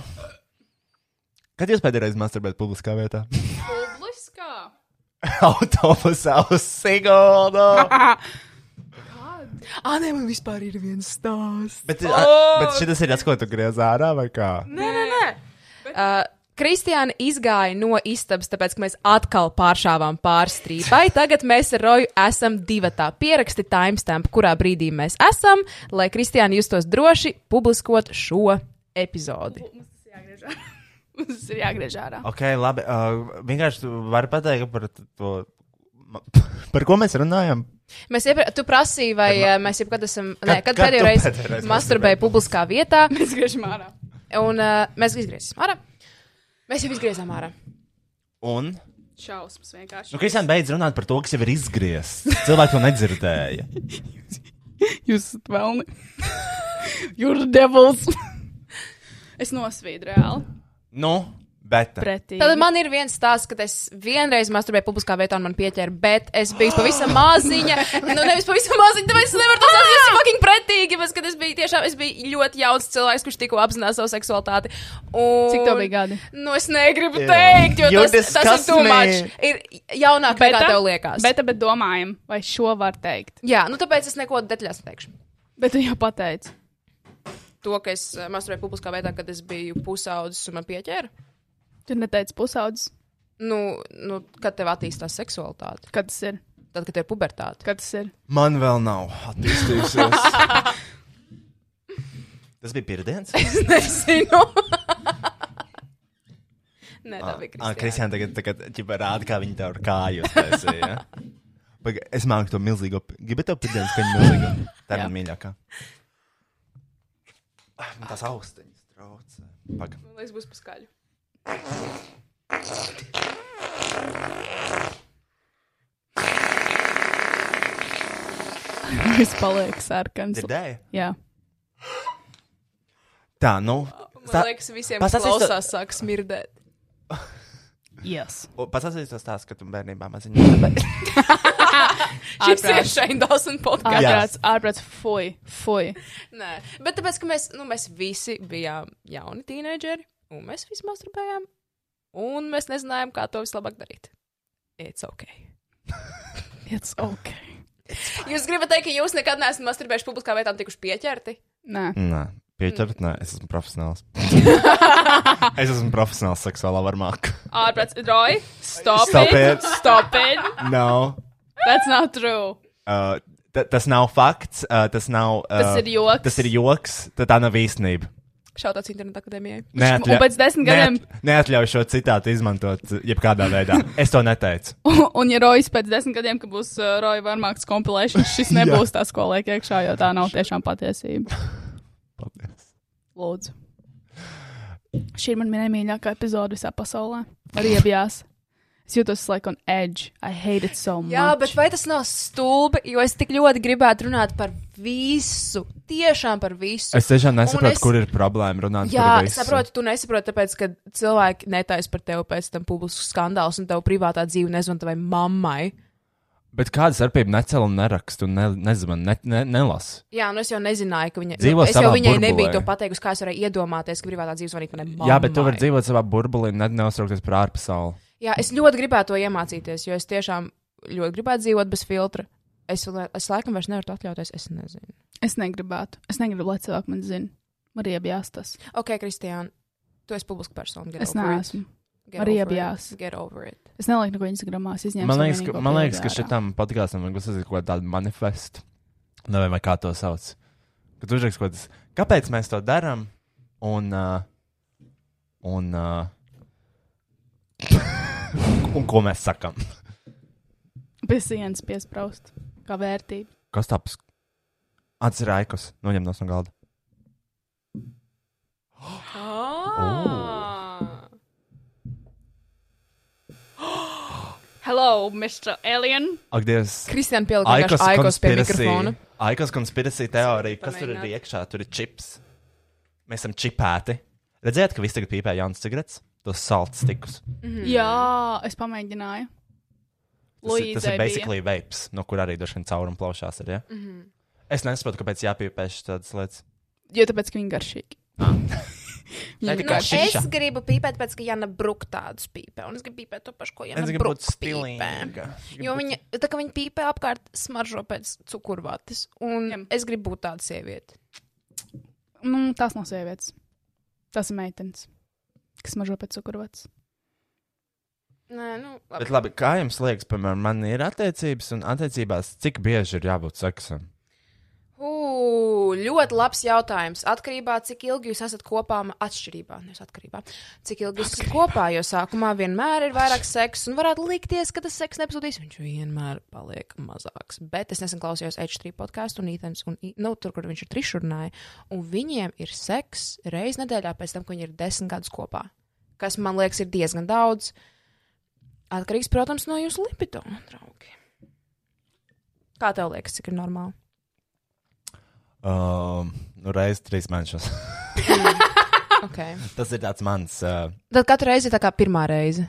Kad jūs pēdējo reizi masturbējat publiskā vietā? (laughs) (laughs) Autobusā uz Siguldu. Ah, (laughs) nē, man vispār ir viens stāsts. bet, a, bet šis ir tas, ko tu griez ārā vai kā? Nē, nē, nē. Uh, Kristiāna izgāja no istabas, tāpēc, ka mēs atkal pāršāvām pāri strīpai. (laughs) Tagad mēs ar Roju esam divi tā pieraksti timestamp, kurā brīdī mēs esam, lai Kristiāna justos droši publiskot šo epizodi. Mums tas ir jāgriež ārā. Ok, labi. Uh, vienkārši tu vari pateikt par to (laughs) Par ko mēs runājam? Mēs iepra... Tu prasīji, vai uh, mēs jebkad esam. Nē, kad kad pēdējo reizi pēdējo reizi masturbēji publiskā vietā, (laughs) Mēs griežam ārā. un uh, mēs izgriezsim ārā. Mēs jau izgriezām ārā. Un? Šausmas vienkārši. Nu, Kristiāna beidz runāt par to, kas jau ir izgriezts. Cilvēki to nedzirdēja. (laughs) Jūs esat vēlni. You're the devils. es nosvīdu reāli. Nu, bet. Pretī. Tad man ir viens stāsts, kad es vienreiz masturbēju publiskā vietā un man pieķēra, bet es biju pavisam maziņa. Nu, nevis pavisam maziņa, tāpēc es nevaru to saprast. Tas ir fucking pretīgi, bet kad es biju tiešām, es biju ļoti jauns cilvēks, kurš tikko apzinās savu seksualitāti. Un... Cik tev bija gadi? Nu, es negribu Jā. teikt, jo You tas, tas ir too much. Ir jaunāk nekā tev liekas. Bet, bet domājam, vai šo var teikt. Jā, nu tāpēc es neko detaļās neteikšu. Bet tu jau pateici. To, ka es eh, masturbēju publiskā vietā, kad es biju pusaudzis un man pieķēra. Tu neteici pusaudzis. Nu, nu, kad tev attīstās seksualitāte, Kad tas ir? tad, kad tev ir pubertāte. Kad tas ir? Man vēl nav attīstījusies. (laughs) Tas bija pirmdienas. (laughs) Es nezinu. Nē, tā bija Ah, Kristiāna. Kristiāna tagad, tagad ķipa rāda, kā viņa tev ar kāju uztaisīja. Ja? (laughs) Es māku to milzīgo. Gribu tev pirmdienas, ka viņa milzīgo. Tā ir mīļākā. Man tās austiņas traucē. Paga. Man liekas, būs paskaļi. Viss paliek sarkans. Dzirdēji? Jā. Tā, nu. Man liekas, visiem to- klausās, sāk smirdēt. Yes. Pastāstīsi to stāstu, ka tu bērnībā maziņā. (laughs) Šis ir Shane Dawson podkāsts. Ārprāts, ārprāts, fuj, fuj. Nē, bet tāpēc, ka mēs, nu, mēs visi bijām jauni tīneģeri, un mēs visi masturbējām, un mēs nezinājām, kā to vislabāk darīt. It's ok. (laughs) It's ok. Jūs gribat teikt, ka jūs nekad neesat masturbējuši publiskā vietā un tikuši pieķerti? Nē. Nē, pieķert, nē, es esmu profesionāls. (laughs) es esmu profesionāls seksuālā varmāk. Ārprāts, Roy, stop, Stop it. it. Stop it. No. That's not true. Uh, ta- tas nav fakts, uh, tas nav. Uh, Tas ir joks. Tas ir joks, tā nav īstenība. Šautauts internetu akadēmijai. Un pēc desmit gadiem- Neat, neatļauju šo citātu izmantot uh, jebkādā veidā. (laughs) Es to neteicu. Un, ja Rojas pēc desmit gadiem, kad būs uh, Roja Varmāks kompilēšana, (laughs) šis nebūs tas, ko liek iekšā, jo tā nav tiešām patiesība. (laughs) Paldies. Lūdzu. Šī ir mana nemīļākā epizode visā pasaulē. Arī iebjās. Es jūtos like on edge. I hate it so much. Jā, bet vai tas nav stulbi, jo es tik ļoti gribētu runāt par visu, tiešām par visu. Es tiešām nesaprotu, es- kur ir problēma runāt Jā, par es visu. saprotu, tu nesaproti, tāpēc, ka cilvēki netaisa par tevi pēc tam publisks skandāls, un tev privātā dzīve nezvan tavai mammai. Bet kāda starpība necēla un nerakstu un ne, nezvan, ne, ne, nelas? Jā, nu es jau nezināju, ka viņa. Dzīvo nu, es jau savā viņai burbulē. nebiju to pateikusi, kā es varēju iedomāties, ka privātā dzīve zvanīt manai mammai. Jā, bet tu vari dzīvot savā burbulī un ne- neuztraukties par ārpasauli. Jā, es ļoti gribētu to iemācīties, jo es tiešām ļoti gribētu dzīvot bez filtra. Es, es laikam vairs nevaru to atļauties, es nezinu. Es negribētu. Es negribu, lai cilvēki man zina. Man arī iebjās tas. Ok, Kristiāna, tu esi publiska persona. Es neesmu. Get Arī over it. iebjās. Get over it. Es nelieku neko Instagramā. Es izņēmu Man liekas, ka, man liekas, ka šitam podkāstam vajag uzsākt kaut kādu manifestu. Nevajag, vai kā to sauc. Kad uzrakst kaut kas, kāpēc mēs to darām? Un, uh, un, uh, (laughs) un ko mēs sakam? Pie sienas piespraust. Kā vērtība. Kas tāds? Atcerājos, noņem no galda. Ah. (gasps) Hello, Mr. Alien. Ak, Dievs! Kristiāna pielika vienkārši aikos pie mikrofona. Aikos konspirācija teorija. Kas tur ir iekšā? Tur ir čips. Mēs esam čipēti. Redzējāt, ka visi tagad pīpē jaunas cigaretes? Tos salds tikus. Mhm. Jā, es pamēģināju. Tas, ir- tas ir basically vapes, no kur arī droši vien caurumu plaušās ir. Ja? Mm Mhm. -hmm. Es nesaprotu, kāpēc jāpīpē tādas lietas. Jo tāpēc, ka viņi garšīgi. Tikai Nu, es gribu pīpēt, pēc ka Jana Brūka tādus pīpē, un es gribu pīpēt to pašu, ko Jana Es gribu būt Brūka pīpē. stilīga. Jo viņa, tā kā viņa pīpē apkārt, smaržo pēc cukurvātes, un Jā. es gribu būt tāda sieviete. Nu, tās nav sievietes. Tas ir meitenes, kas mažo pēc cukurvats. Nē, nu, labi. Bet labi, kā jums liekas, piemēram, man ir attiecības un attiecībās, cik bieži ir jābūt seksam? Ļoti labs jautājums. Atkarībā no cik ilgi jūs esat kopā, atšķirībā, nevis atkarībā. Cik ilgi jūs esat kopā, jo sākumā vienmēr ir vairāk seksa, un varētu likties, ka tas seks nepazudīs. Viņš vienmēr paliek mazāks. Bet es nesen klausījos H3 podkāstu, un Ītens, un, nu, tur, kur viņš ir trišurnāji, un viņiem ir seks reizes nedēļā pēc tam, ka viņi ir desmit gadus kopā. Kas man liekas, ir diezgan daudz. Atkarīgs, protams, no jūsu libido, draugi. Kā tev liekas, cik ir normāli? Um, nu, reizes trīs mēnešus. Okay. Tas ir tāds mans. Uh, Tad katru reizi ir tā kā pirmā reize.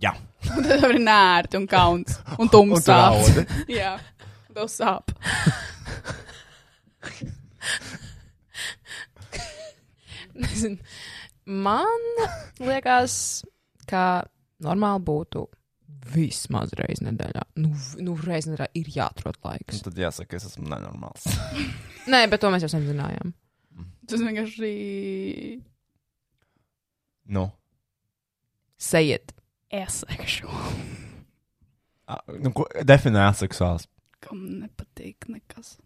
jā, Un tad ir nērti un kauns un un tu tumsā. raudi. Jā, tev sāp. Nezinu. Man liekas, ka normāli būtu vismaz reizes nedēļā. Nu, nu reizes nedēļā ir jāatrod Un laiks. Tad jāsaka, es esmu nenormāls. (laughs) Nē, bet to mēs jau sen zinājām. Tas vienkārši nu, Sejiet. iesaikšu. a, nu, ko definē aseksuāls? Kam nepatīk nekas.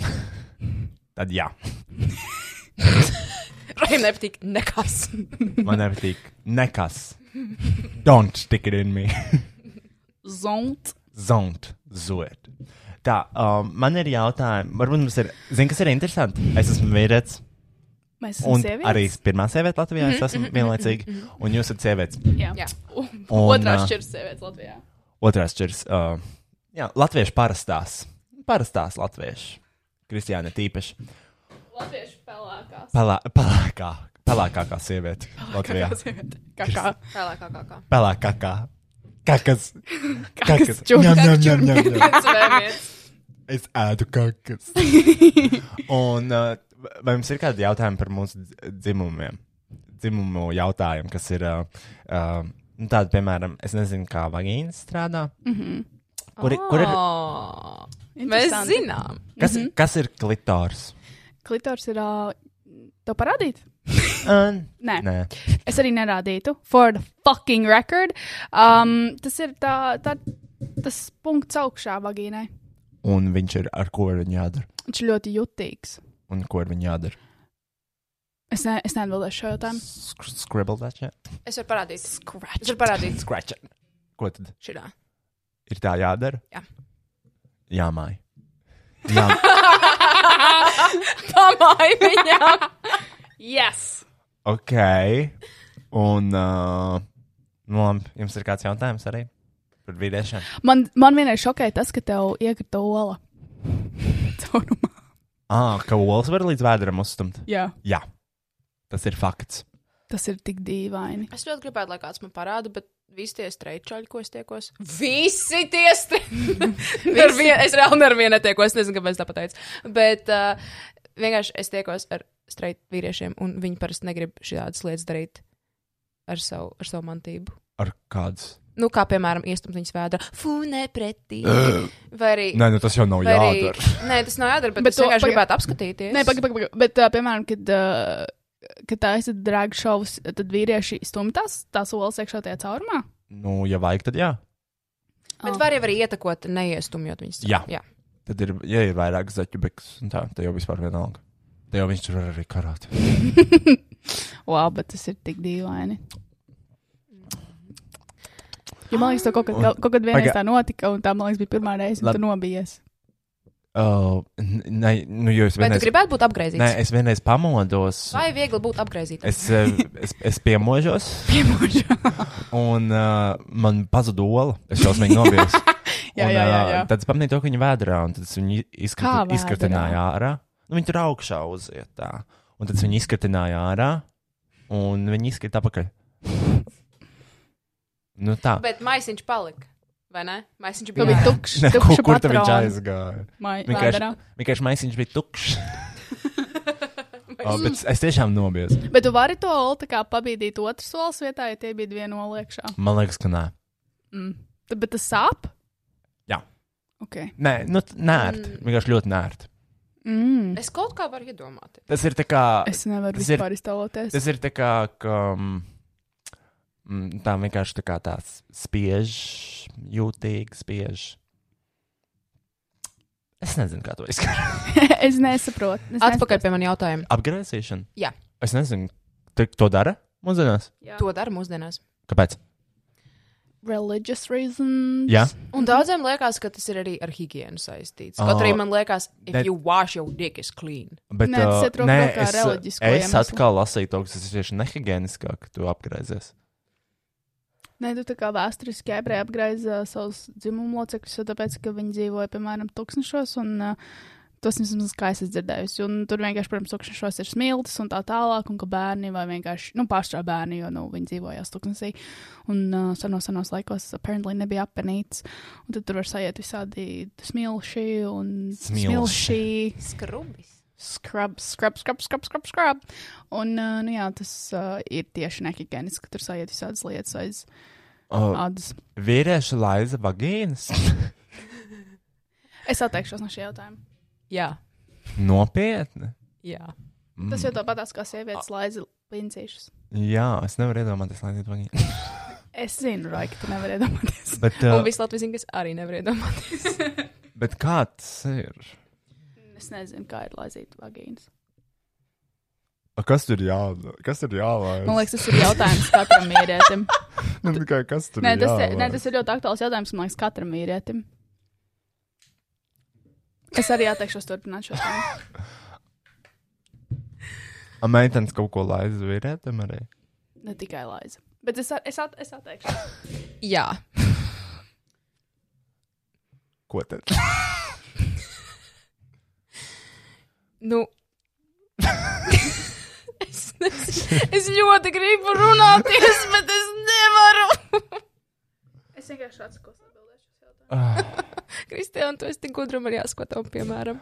(laughs) Tad jā, (laughs) Raim nepatīk nekas. man nepatīk nekas. Don't stick it in me. Zont. Zon't zot. Tā, um, man ir jautājumi. Varbūt mums ir, zini, kas ir interesanti. Es esmu vīrietis. Mēs esam Un sievietes. arī pirmā sieviete Latvijā. Es esmu vienlaicīgi. Un jūs esat sievietes. Jā. Jā. Un, Un, Otrā ā, šķirs sievietes Latvijā. Otrās čers. Uh, jā, latviešu parastās. Parastās latviešu. Kristiāna tīpaši. Latviešu pelēkās. Pelā, pelēkā, pelēkākā sieviete Latvijā. Kā kā? Tālāk, kā, kā, kā. Pelēkākā. Kakas. Kakas. Ņem, ņem, ņem, ņem. Es ēdu kakas. (laughs) Un uh, vai jums ir kādi jautājumi par mūsu dz- dzimumiem? Dzimumu jautājumi, kas ir uh, uh, nu, tādi, piemēram, es nezinu, kā vagīnas strādā. Kur, ir- kur ir, Oh, mēs zinām. kas, kas ir klitors? Klitors ir. Uh, tev parādīt? Uh, Nē. nē, Es arī nerādītu. For the fucking record. Um, tas ir tā, tā, tas punkts augšā vagīnai. un viņš ir ar ko viņa jādara. Viņš ir ļoti jutīgs. Un ko viņa jādara? Es, ne, es neatbildēšu šo jautājumu. Sk- Scribble that shit? Es varu parādīt. Scratch. Es varu parādīt. Scratch it. Ko tad Šitā. ir tā jādara? Jā. Jāmāj. (laughs) Jā, Pamāj viņam! Yes! ok. Un, uh, nu, labi, jums ir kāds jautājums arī par vīriešiem? Man, man vienreiz šokēja tas, ka tev iekrita ola. (laughs) Caurumā. Ah, ka olas var līdz vēderam uzstumt. Jā, Jā, tas ir fakts. tas ir tik dīvaini. Es ļoti gribētu, lai kāds man parāda, bet visi tie streičaļi, ko es tiekos. Visi tie streičaļi! (laughs) es reāli ar vienu netiekos, nezinu, kāpēc tā pateicu. Bet uh, vienkārši es tiekos ar streiču vīriešiem, un viņi parasti negrib šādas lietas darīt ar savu, ar savu mantību. Ar kādas? Nu, kā piemēram, iestumt viņas vēdā, fū, nepretī. Vai arī. Nē, nu tas jau nav arī jādara. (laughs) nē, tas nav jādara, bet, Bet bet es to- vienkārši paga- gribētu apskatīties. Nē, pagaidi, pagaidi. Pag. Bet, uh, piemēram, kad, uh, kad tā esat drag šovs, tad vīrieši stumj tās, olas iekšā tajā caurumā. Nu, ja vajag, tad jā. Bet Oh. var jau arī ietekot, neiestumjot viņas. Jā. jā. Tad ir, ja ir vairāk zaķu un tā, tad jau vispār vienalga. Tad jau viņš tur var arī karāt. (laughs) Wow, bet tas ir tik dīvaini. Jo man liekas, tas kaut, kad, kaut kad vienreiz tā notika, un tā, man liekas, bija pirmā reize, kad tu nobijies. Uh, nē, nu, jo es Vai tu vienreiz, gribētu būt apgaizīts? nē, es vienreiz pamodos. Vai viegli būt apgaizītam? Es, (laughs) es, es piemožos, (laughs) un uh, man pazuda ola. Es šausmīgi nobijos. Jā, Un, jā, jā, ā, jā. Tad es pamanīju to, ka viņa vēdrā, un tad es viņu Kā izkriti, vēdrā? izkritināju ārā. Nu, viņa tur augšā uziet tā. Un tad es viņu izkritināju ārā, un viņa izkrita apakaļ. Nu tā. Bet maisiņš palika. Vai ne? Maisiņš bija ārā. tukšs. Ne, (laughs) kur, tukša kur tad viņš aizgāja? mai- Vienkārši, vienkārši maisiņš bija tukšs. (laughs) oh, bet es tiešām nobijos. Bet tu vari to olu pabīdīt otras solis vietā, ja tie bija viena ola iekšā. Man liekas, ka nē. Mm. Bet tas sāp? Jā. Ok. Nē, nu, nērt. Vienkārši ļoti nērt. Mm. Es kaut kā varu iedomāties. Tas ir tā kā. Es nevaru tas vispār iztēloties. Tas ir tā kā, ka mm, mm, tā vienkārši tā kā tāds spiež, jūtīgi spiež. Es nezinu, kā to izskatās. (laughs) es nesaprotu. Es Atpakaļ pie manas jautājuma. Apgriezīšana. Jā. Es nezinu, to dara mūsdienās. Jā. To dara mūsdienās. Kāpēc? Religious reasons. Jā. Un daudziem liekas, ka tas ir arī ar higiēnu saistīts. Kaut arī Oh. man liekas, if Bet- you wash your dick is clean. Bet, Nē, tas uh, roku nē, es, reliģisko es iemeslu. atkal lasīju to, ka tas ir tieši nehigiēniskāk, ka tu apgriezies. Nē, tu tā kā vēsturiski ebreji apgaiza savus dzimumu locekļus, jo tāpēc, ka viņi dzīvoja, piemēram, tūkstošos, un uh, tos vismaz kā es esmu dzirdējusi. Un tur vienkārši, protams, tūkstošos ir smiltis un tā tālāk, un ka bērni vai vienkārši, nu, pārstrā bērni, jo, nu, viņi dzīvojās tūkstnesī, un uh, senos, senos laikos, apparently, nebija appenīts, un tad tur var sajiet visādi smilši un Smilši. smilši. Skrubis. Scrub, scrub, scrub, scrub, scrub, scrub. Un, uh, nu jā, tas uh, ir tieši nehigieniski, ka tur sajiet visādas lietas aiz Uh, ādas. vīrieši laiza vagīnas. Es atteikšos no šī jautājuma. Jā. Nopietni. Jā. Mm. Tas jau tāpatās kā sievietes laiza lincīšus. Jā, es nevaru iedomāties, lai tā vagīna. (laughs) Es zinu, Rai, ka tu nevari iedomāties. Bet, Un uh, viss Latvijas zina, kas arī nevar iedomāties. (laughs) bet kā tas ir? Es nezinu, kā ir laizīt vagīnas. Kas tur jādara? Kas tur jālaiž? Man liekas, tas ir jautājums (laughs) katram vīrietim. Nu, tikai kas tur Nē, tas, ir, nē, tas ir ļoti aktuāls jautājums, man liekas, katram vīrietim. Es arī atteikšos turpināt šo tēmu. (laughs) A meitenes kaut ko laiza vīrietim arī. Ne tikai laiza. Bet es, es, at, es atteikšos. Jā. (laughs) Ko tad? Nu. (laughs) es, nezinu, es ļoti gribu runāties, bet es nevaru. Es vienkārši atsakos atbildēt šo jautājumu. (laughs) Ah, Kristiāna, tu esi tik gudra, man jāskatām, piemēram.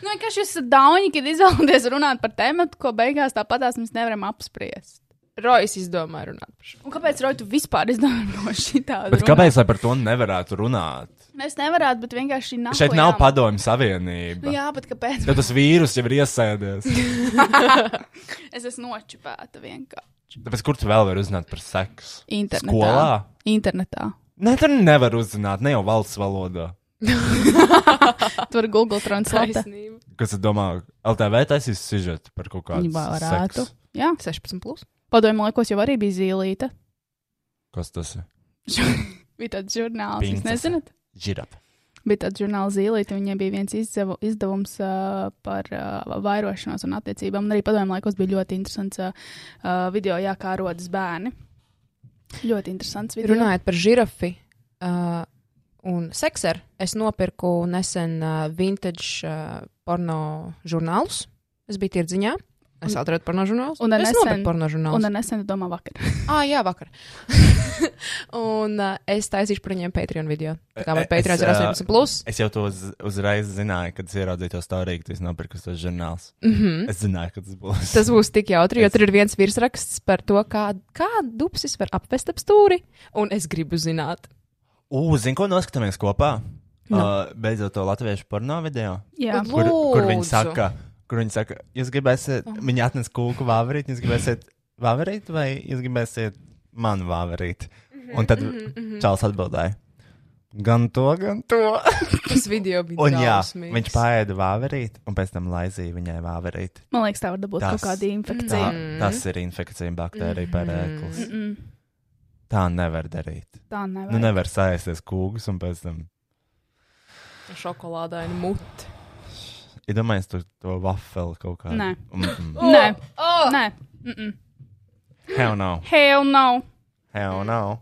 Nu, vienkārši jūs esat dauņi, kad izvēlaties runāt par tēmu, ko beigās tāpatās mēs nevaram apspriest. Rojas izdomāja runāt par šo. Un kāpēc, Roja, tu vispār izdomāji no šī tāda? bet kāpēc lai par to nevarētu runāt? Mēs nevarētu, bet vienkārši nav. Šeit nav padomju savienība. Nu, jā, bet kāpēc? Jo tas vīrus jau ir iesēdies. (laughs) Es esmu nočipēta vienkārši. Tāpēc, kur tu vēl vari uzzināt par seksu? Internetā. Skolā? Internetā. Nē, tur nevar uzzināt, ne jau valsts valodā. (laughs) Tur Google Translate. Kas tad domā, LTV taisīs sižetu par kaut kādu varētu. seksu? Jā, 16. Plus. padomju laikos jau arī bija zīlīte. Kas tas ir? (laughs) bija tāds žurnāls, jūs nezināt? Žirap. Bija tāds žurnāls zīlīte, viņai bija viens izdevu, izdevums uh, par uh, vairošanos un attiecībām. Un arī padomju laikos bija ļoti interesants uh, video, jā, kā rodas bērni. Ļoti interesants video. Runājot par žirafi uh, un sekseru, es nopirku nesen uh, vintage uh, porno žurnālus. Es biju tirdziņā. Es atradu porno žurnālus. un es nesen- nopirku porno žurnālus. Un nesen domā vakar. (laughs) Ah, jā, vakar. (laughs) un uh, es taisīšu par viņiem Patreon video. Tā kā man Es, Patreon ir ā, 18. Plus. Es jau to uz, uzreiz zināju, kad es ieraudzīju to stāstu, ka tas nopirkus tos žurnāls. Mm -hmm. Es zināju, ka tas būs. Tas būs tik jautri, jo Es- tur ir viens virsraksts par to, kā, kā dupsis var apvest ap stūri. Un es gribu zināt, Ugh, zini, ko noskatāmies kopā? Nu. Uh, beidzot, to latviešu porno video. Jā. Kur, kur viņi saka, kur viņi saka, jūs gribēsiet, viņi atnes kūku vāverīt, jūs gribēsiet vāverīt vai jūs gribēsiet manu vāverīt? Un tad Čāls atbildēja. Gan to, gan to. tas video bija Un jā, drausmīgs. viņš paēda vāverīt, un pēc tam laizīja viņai vāverīt. Man liekas, tā var dabūt Tas- kaut kādu Tā, infekciju. Mm. tas ir infekcija, baktērija pērēklis. Mm -mm. Tā nevar darīt. Tā nevar. Nu, nevar sēsties kūgus un pēc tam. Šokolādāini muti. Iedomājieties to, to wafeli kaut kādu. Nē. Mm -mm. (gasps) Nē, Oh! nē. Mm -mm. Hell no. Hell no. Hell no.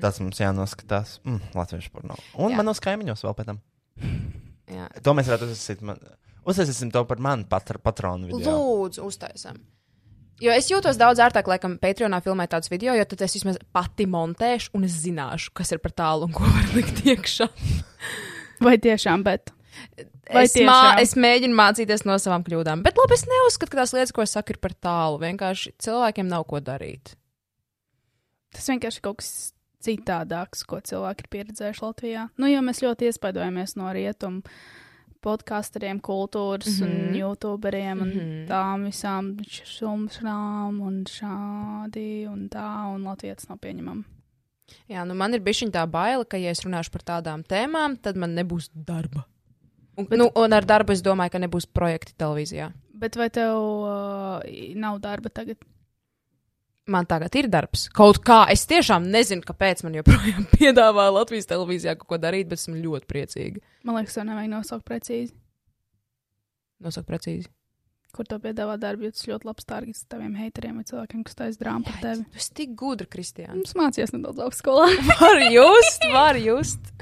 Tas mums jānoskatās. Mm, Latviešu porno. Un Jā. manos kaimiņos vēl pēc tam. Jā. To mēs varētu uzsākt. Man... Uzsāksim to par manu patr patronu video. Lūdzu, uztaisam. Jo es jūtos daudz ērtāk, laikam, Patreonā filmēt tādus video, jo tad es vismaz pati montēšu un es zināšu, kas ir par tālu un ko var likt iekšā. Vai tiešām, bet. Vai Es, mā, tiešām? es mēģinu mācīties no savām kļūdām. Bet labi, es neuzskatu, ka tās lietas, ko es saku, ir par tālu. Vienkārši cilvēkiem nav ko darīt. Tas vienkārši kaut kas citādāks, ko cilvēki ir pieredzējuši Latvijā. Nu, jo mēs ļoti iespaidojamies no rietumu podkāsteriem, kultūras mm -hmm. un youtuberiem un mm Mhm. -hmm. tām visām šumšām un šādi un tā, un latvietis nav pieņemama. Jā, nu man ir bijusi tā baila, ka, ja es runāšu par tādām tēmām, tad man nebūs darba. Un, Bet... nu, un ar darbu es domāju, ka nebūs projekti televīzijā. Bet vai tev uh, nav darba tagad? Man tagad ir darbs. Kaut kā es tiešām nezinu, kāpēc man joprojām (laughs) piedāvā Latvijas televīzijā kaut ko darīt, bet esmu ļoti priecīga. Man liekas, tev nevajag nosaukt precīzi. Nosaukt precīzi. Kur tev piedāvā darbu, jo tas ļoti labs targets taviem haiteriem vai cilvēkiem, kas taisa drāmu par tevi. Tu esi tik gudra, Kristiāna. Es mācījos nedaudz augstskolā. (laughs) Var just, var just.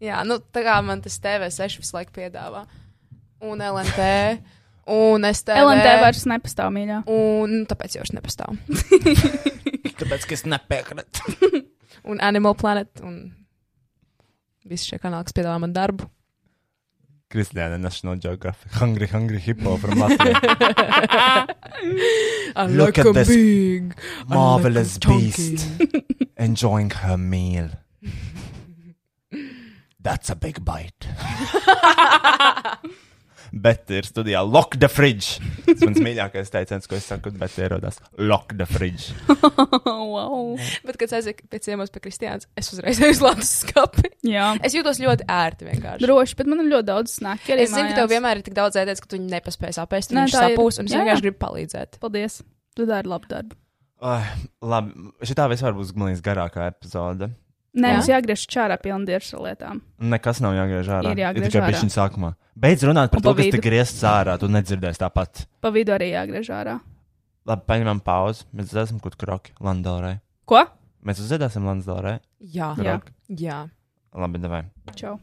Jā, nu tā kā man tas TV6 visu laiku piedāvā. Un LNT. Un es tev. LNT vairs nepastāv, mīļā. Un nu, tāpēc jau es nepastāvu. (laughs) Tāpēc, ka es nepiekrītu. (laughs) un Animal Planet. Un visi šie kanāli, kas piedāvā man darbu. Kristiāna National Geographic. Hungry, hungry hippo from Latvia. (laughs) Look like at a this big, Marvelous like beast. Enjoying her meal. That's a big bite. (laughs) Bet ir studijā Lock the Fridge. Tas mans mīļākais teiciens, ko es saku, bet ierodas Lock the Fridge. (laughs) wow. Bet, kad es aizēju pie ciemos pie Kristiānas, es uzreiz (laughs) aizlādu skati. Jā. Es jūtos ļoti ērti vienkārši. Droši, bet man ir ļoti daudz snaki. Es zinu, ka tev vienmēr ir tik daudz ēdienas, ka tu nepaspēji apēst, un Nē, viņš tā sapūs, un es Jā, vienkārši jā. gribu palīdzēt. Paldies. Tu dari labu darbu. Ai, labi, šī vispār būs gluži garākā epizode. Nē, Jā? mums jāgriež čārā pilna dirša lietām. Nekas nav jāgriež ārā. Ir jāgriež tikai bišķiņ sākumā. Beidz runāt par Un to, pa kas te griezts ārā. Tu nedzirdēsi tāpat. Pa vidu arī jāgriež ārā. Labi, paņemam pauzi. Mēs dzirdēsim, kur kroki Landalrai. Ko? Mēs uzdziedāsim Landalrai. Jā, Jā. jā. Labi, devai. Čau.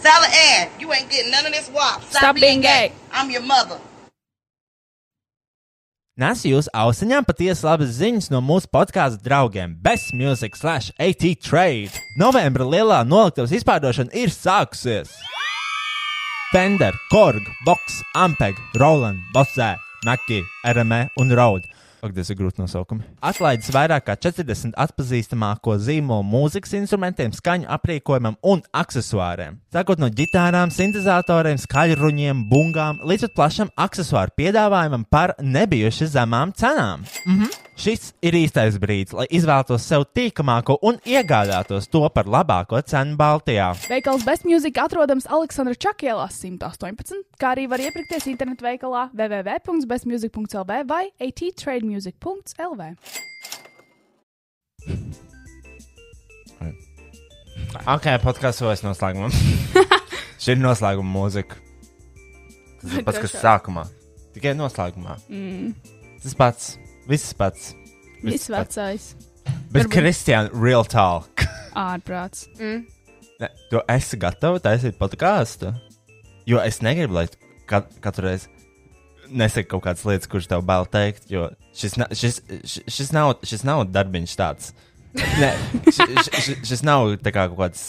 Sally Ann, you ain't getting none of this wop. Stop being gay. I'm your mother. Nes jūs ausiņām patiesi labas ziņas no mūsu podkāstu draugiem Best Music slash AT Trade. Novembra lielā noliktavas izpārdošana ir sākusies. Fender, Korg, Vox, Ampeg, Roland, Bosē, Naki, RME un Raud. Ak, tas ir grūti nosaukumi. Atlaides vairāk kā 40 atpazīstamāko zīmolu mūzikas instrumentiem, skaņu aprīkojumam un accessoriem. Sākot no ģitārām, sintēzatoriem, skaļruņiem, bungām līdz pat plašam accessoru piedāvājumam par nebijuši zemām cenām. Mhm. Šis ir īstais brīdis, lai izvēlētos sev tīkamāko un iegādātos to par labāko cenu Baltijā. Veikals Best Music atrodams Aleksandra Čakielā 118, kā arī var iepirkties internetu veikalā www.bestmusic.lv vai attrademusic.lv. Ok, podkāsts vairs noslēgumam. (laughs) Šī ir noslēguma mūzika. Tas ir pats, kas sākumā. Tikai noslēgumā. Mm. Tas pats. Viss pats. Viss vecais. Bet Varbūt- Kristiāna, real talk. (laughs) Ārprāts. Mm. Ne, tu esi gatava taisīt podkāstu? Jo es negribu, lai tu kat katru reizi nesaki kaut kādas lietas, kuras tev bail teikt, jo šis, na, šis, šis, šis, nav, šis nav darbiņš tāds. Nē, šis, šis, šis nav tā kā kaut kāds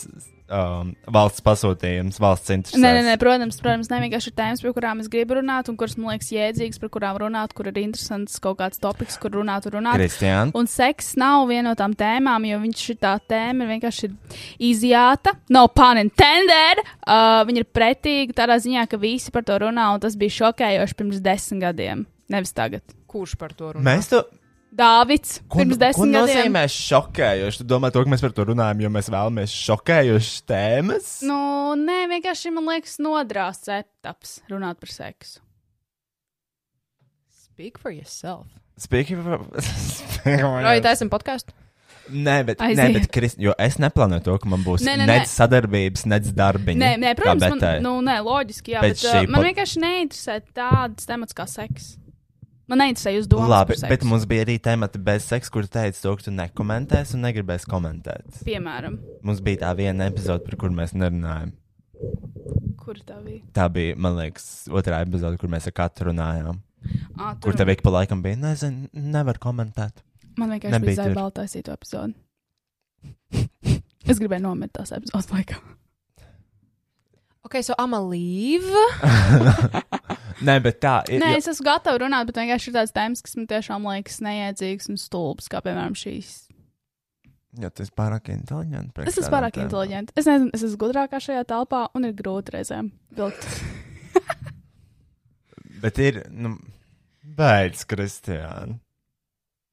um, valsts pasūtījums, valsts intereses. Nē, nē, nē, protams, protams, ne vienkārši ir tēmas, par kurām es gribu runāt, un kuras man liekas jēdzīgas, par kurām runāt, kur ir interesants kaut kāds topiks, kur runāt un runāt. Kristiāna, Un seks nav viena no tām tēmām, jo viņš ir tā tēma, ir vienkārši izjāta. No pun intended. Uh, viņa ir pretīga tādā ziņā, ka visi par to runā, un tas bija šokējoši pirms desmit gadiem. Nevis tagad. Kurš par to runā? mēs to. Dāvids Ko, pirms desmit gadiem. nozīmē šokējoši? Tu domā, to, ka mēs par to runājam, jo mēs vēlamies šokējošas tēmas? Nu, nē, vienkārši man liekas, nodrāsts etaps runāt par seksu. Speak for yourself. Speaking of. Vai taisam podkāstu? Nē, bet, nē, Aiziet. bet Krist, jo es neplānoju to, ka man būs Nē, nē, nec nē. sadarbības, nec darbiņa. Nē, nē, protams, man, Betai. nu, nē, loģiski, jā, Pēc bet uh, man vienkārši neinteresē tāds temats kā seks. Man neinteresē jūs domāt Labi, bet mums bija arī temati bez seksa, kur teica to, ka tu nekomentēsi un negribēsi komentēt. Piemēram, Mums bija tā viena epizode, par kuru mēs nerunājām. kur tā bija? Tā bija, man liekas, otrā epizode, kur mēs ar katru runājām. À, Kur tev ik pa laikam bija, nezinu, nevar komentēt. Man vienkārši nebija bija tur. zaibala taisīt to epizodi. es gribēju nomirt tās epizodes laikā. Ok, so I'm a leave. (laughs) Nē, bet tā ir. Nē, es esmu gatava runāt, bet vienkārši ir tāds tēmas, kas man tiešām liekas neiedzīgs un stulbs, kā piemēram šīs. Jo tas ir pārāk inteliģents. Es esmu pārāk inteliģents. Es nezinu, es esmu gudrākā šajā telpā un ir grūti reizēm vilkt. (laughs) Bet ir, nu, beidz, Kristiāna.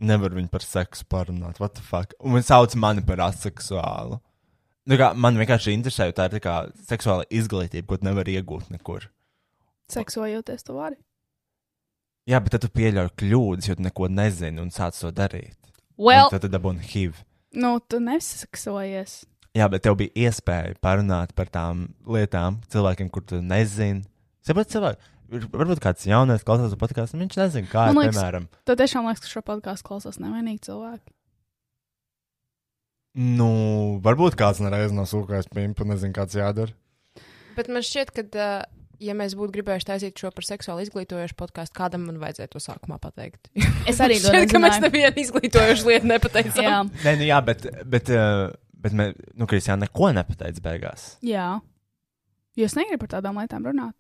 nevar viņu par seksu parunāt. What the fuck? Un viņi sauc mani par aseksuālu. Nu, kā, man vienkārši interesē, jo tā ir tā kā seksuāla izglītība, ko nevar iegūt nekur. Seksojoties to vari. Jā, bet tad tu pieļauj kļūdas, jo tu neko nezini un sāc to darīt. Well, Un tad tu dabūni HIV. nu, tu neseksojies. Jā, bet tev bija iespēja parunāt par tām lietām cilvēkiem, kur tu nezini. Saprot, cilvēki, ir- varbūt kāds jaunais klausās to podkāstu, un viņš nezina, kā ir, liekas- piemēram, Tad tiešām liekas, ka šo podkāstu klausās nevainīgi cilvēki. nu, varbūt kāds nereiz no sūkājas pimpa, nezinu, kāds jādara. Bet man šķiet, ka, uh, ja mēs būtu gribējuši taisīt šo par seksuāli izglītojošu podkāstu, kādam man vajadzēja to sākumā pateikt. (laughs) Es arī Šķiet, ka mēs nevienu izglītojošu lietu nepateicām. Jā, Nē, nu jā, bet, bet, uh, bet mē, nu, Kristija neko nepateica beigās. jā. Jo es negribu par tādām lietām runāt.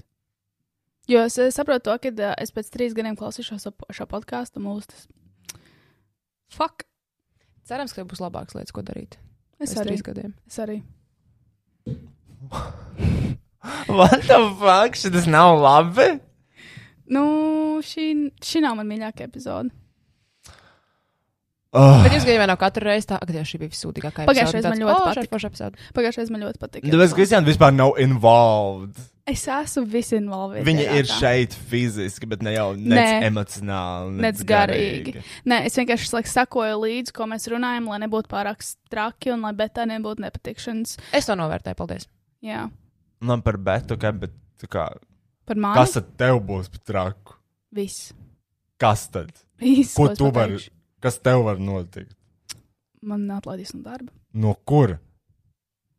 Jo es eh, saprotu to, ka eh, es pēc trīs gadiem klausīšos šo, šo podkāstu, un mūs tas. Fuck! Cerams, ka būs labākas lietas, ko darīt. Es Pēc arī. trīs gadiem. Es arī. (laughs) (laughs) What the fuck? Šis nav labi. Nu, šī, šī nav man mīļākā epizode. Oh. Bet jūs gribējāt no katru reizi tā, ka šī bija vissūdīgākā Pagājušais man ļoti patika. patika. Pagājušajā man ļoti patika. Tāpēc Kristiāna vispār nav involved. Es esmu visinvolvēta. Viņa ir šeit fiziski, bet ne jau nec Nē. emocionāli, Nec garīgi. Nē, es vienkārši like, sakoju līdzi, ko mēs runājam, lai nebūtu pārāk straki un lai betā nebūtu nepatikšanas. Es to novērtēju, paldies. Jā, Man par betu, ka, bet kā, par mani. kas tad tev būs par traku? Viss. Kas tad? Viss, Ko tu vari, kas tev var notikt? Man atlaidīs no darba. No kur?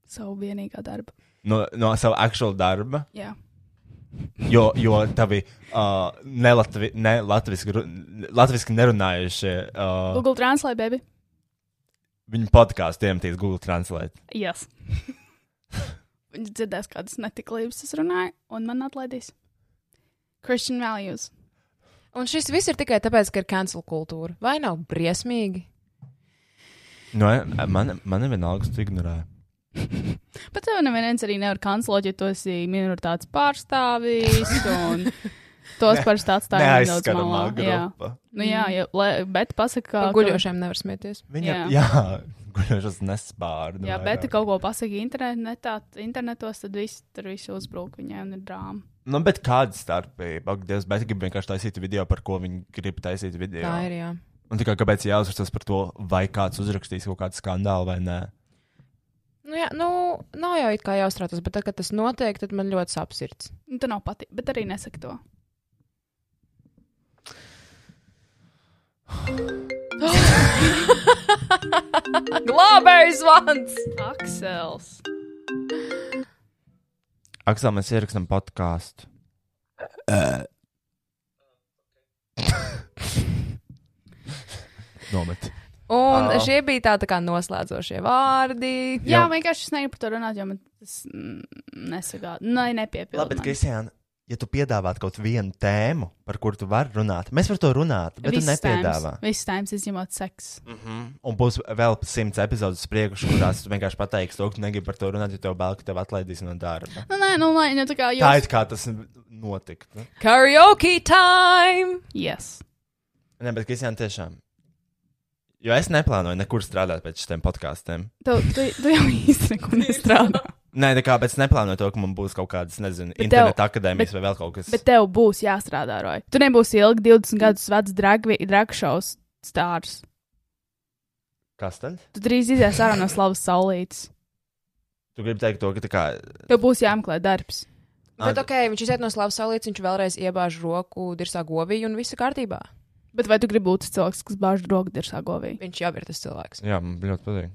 Savu vienīgā darba. No, no sava actual darba? Jā. Jo, jo tavi uh, nelatvi, ne, latviski, latviski nerunājušie uh, Google Translate, baby. viņu podkāstu iemetīs Google Translate. Yes. (laughs) Viņi dzirdēs, kādas netiklības es runāju, un man atlaidīs. Christian values. Un šis viss ir tikai tāpēc, ka ir cancel kultūra. Vai nav briesmīgi? No, man, man ir vienalga, kas ignorē. Bet (laughs) tev neviens arī nevar kancelot, ja tu esi minoritātes pārstāvis. Un (laughs) tos parasti atstāja nedaudz malā. Jā. grupa. Nu, jā, ja, le, bet pasaka, Par ka. guļošiem nevar smieties. Viņa, Jā. jā, (laughs) jā guļošas nespārda. Jā, bet ja kaut ko pasakā internetā, internetos, tad viss tur viss uzbruk viņai un ir drāma. Nu, bet kāda starpība? Ak, Dievs, bet grib vienkārši taisīt video, par ko viņi grib taisīt video. Tā ir, jā. Un tikai kāpēc jāuzsver par to, vai kāds uzrakstīs kaut kādu skandālu vai nē. Nu, jā, nu, nav jau it kā jāuztraucas, bet tad, kad tas notiek, tad man ļoti sāp sirds. Nu, tā nav patīk, bet arī nesaka to. (gasps) Glābējs vans! Aksels. Aksel, mēs ierakstām podkāstu. (laughs) Nomet. Un Ā. šie bija tā, tā kā noslēdzošie vārdi. Jā, vienkārši es negribu par to runāt, jo man tas nesagāda. Nē, nepiepildīt. Labi, bet, Kristiāna, ja tu piedāvātu kaut vienu tēmu, par kuru tu vari runāt, mēs varam to runāt, bet tu nepiedāvā. Viss tēmas izņemot seksu. Mhm. Un būs vēl simts epizodes priekš, kurās tu vienkārši pateiksi to, ka tu negribi par to runāt, jo tev bail, ka tev atlaidīs no darba. Nu, nē, nu, lai, nu, tā kā Tā jūs. ir kā tas notiktu. Karaoke time! Yes. Nē, bet Kristiāna tiešām. Jo es neplānoju nekur strādāt pēc šiem podkāstiem. Tu, tu, tu jau īsti neko nestrādā. Nē, tā kā pēc neplānoju to, ka man būs kaut kādas, nezinu, Bet tev- interneta akadēmijas bet- vai vēl kaut kas Bet tev būs jāstrādā, Roja. Tu nebūsi ilgi 20 gadus vecs drag shows stārs. Kas tad? Tu drīz izies ārā no slavas saulītes. Tu gribi teikt to, ka tā kā. Tev būs jāmeklē darbs. Bet, ok, viņš iziet no slavas saulītes, viņš vēlreiz iebāž roku dirsā govī un viss ir kārtībā. Bet vai tu gribi būt tas cilvēks, kas bāž drogu dirsā govī? Viņš jau ir tas cilvēks. Jā, man ļoti patīk.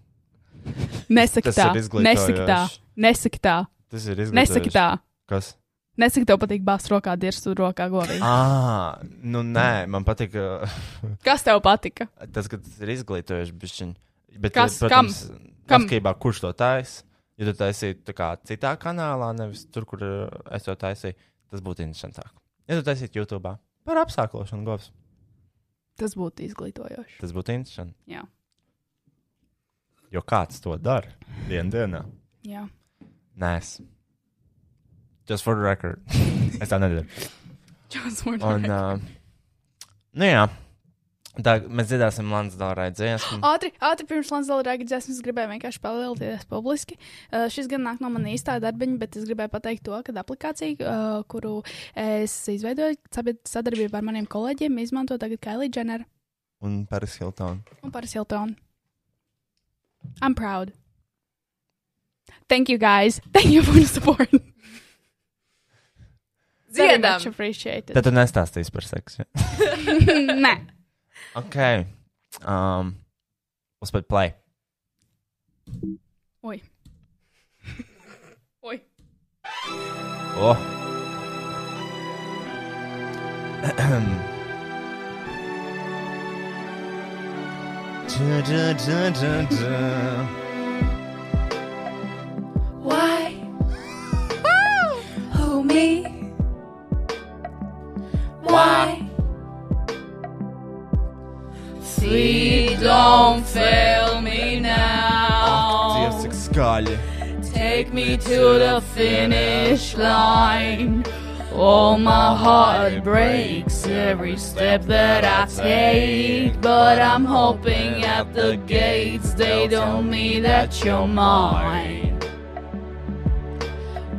Nesaki tā, nesaki tā, nesaki tā, Tas ir izglītojoši. nesaki tā. Kas? Nesaki, tev patīk bāzt rokā dirstu rokā govī. Ah, nu nē, man patīk (laughs) Kas tev patika? tas, ka tas ir izglītojoši. Bišķiņ. Bet, Kas? protams, Kam? atkarībā kurš to taisa. Ja tu taisītu kā citā kanālā, nevis tur, kur uh, es to taisīju, tas būtu interesantāk. Ja tu taisītu YouTube par apsāklošanu, govs, Tas būtu izglītojoši. tas būtu interesanti. Jā. Jo kāds to dara dienas dienā? Jā. Nē, es. Just for the record. es tā nedaru. Just for the Un, record. uh, nu jā, Tā, mēs dzirdēsim Lansdārā dziesmu. Ātri, ātri pirms rāga dziesmas gribēju vienkārši palielināties publiski. Uh, šis gan nāk no manas īstā darbiņa, bet es gribēju pateikt to, ka aplikācija, uh, kuru es izveidoju sadarbībā ar maniem kolēģiem, izmanto tagad Kailija Dženera Un Paris Hilton. un Paris Hiltonu. I'm proud. Thank you guys. (laughs) Thank you for the support. (laughs) Very Dziedam! much appreciated. Tad tu nestāstīsi par seksu. Ja? (laughs) Nē. ok. Um, uzspēlēt play. Oi. Oi. Oh. (clears throat) (clears throat) Da, da, da, da, da. Why? Who me? Why? See, don't fail me now. Take me to the finish line. Oh, my heart breaks every step that I take. But I'm hoping at the gates they tell me that you're mine.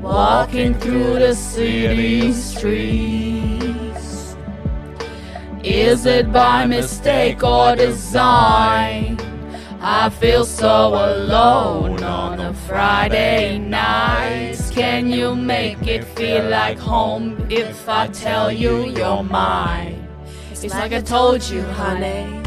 Walking through the city streets. Is it by mistake or design? I feel so alone on a Friday night. Can you make it feel like home if I tell you you're mine? It's like I told you, honey.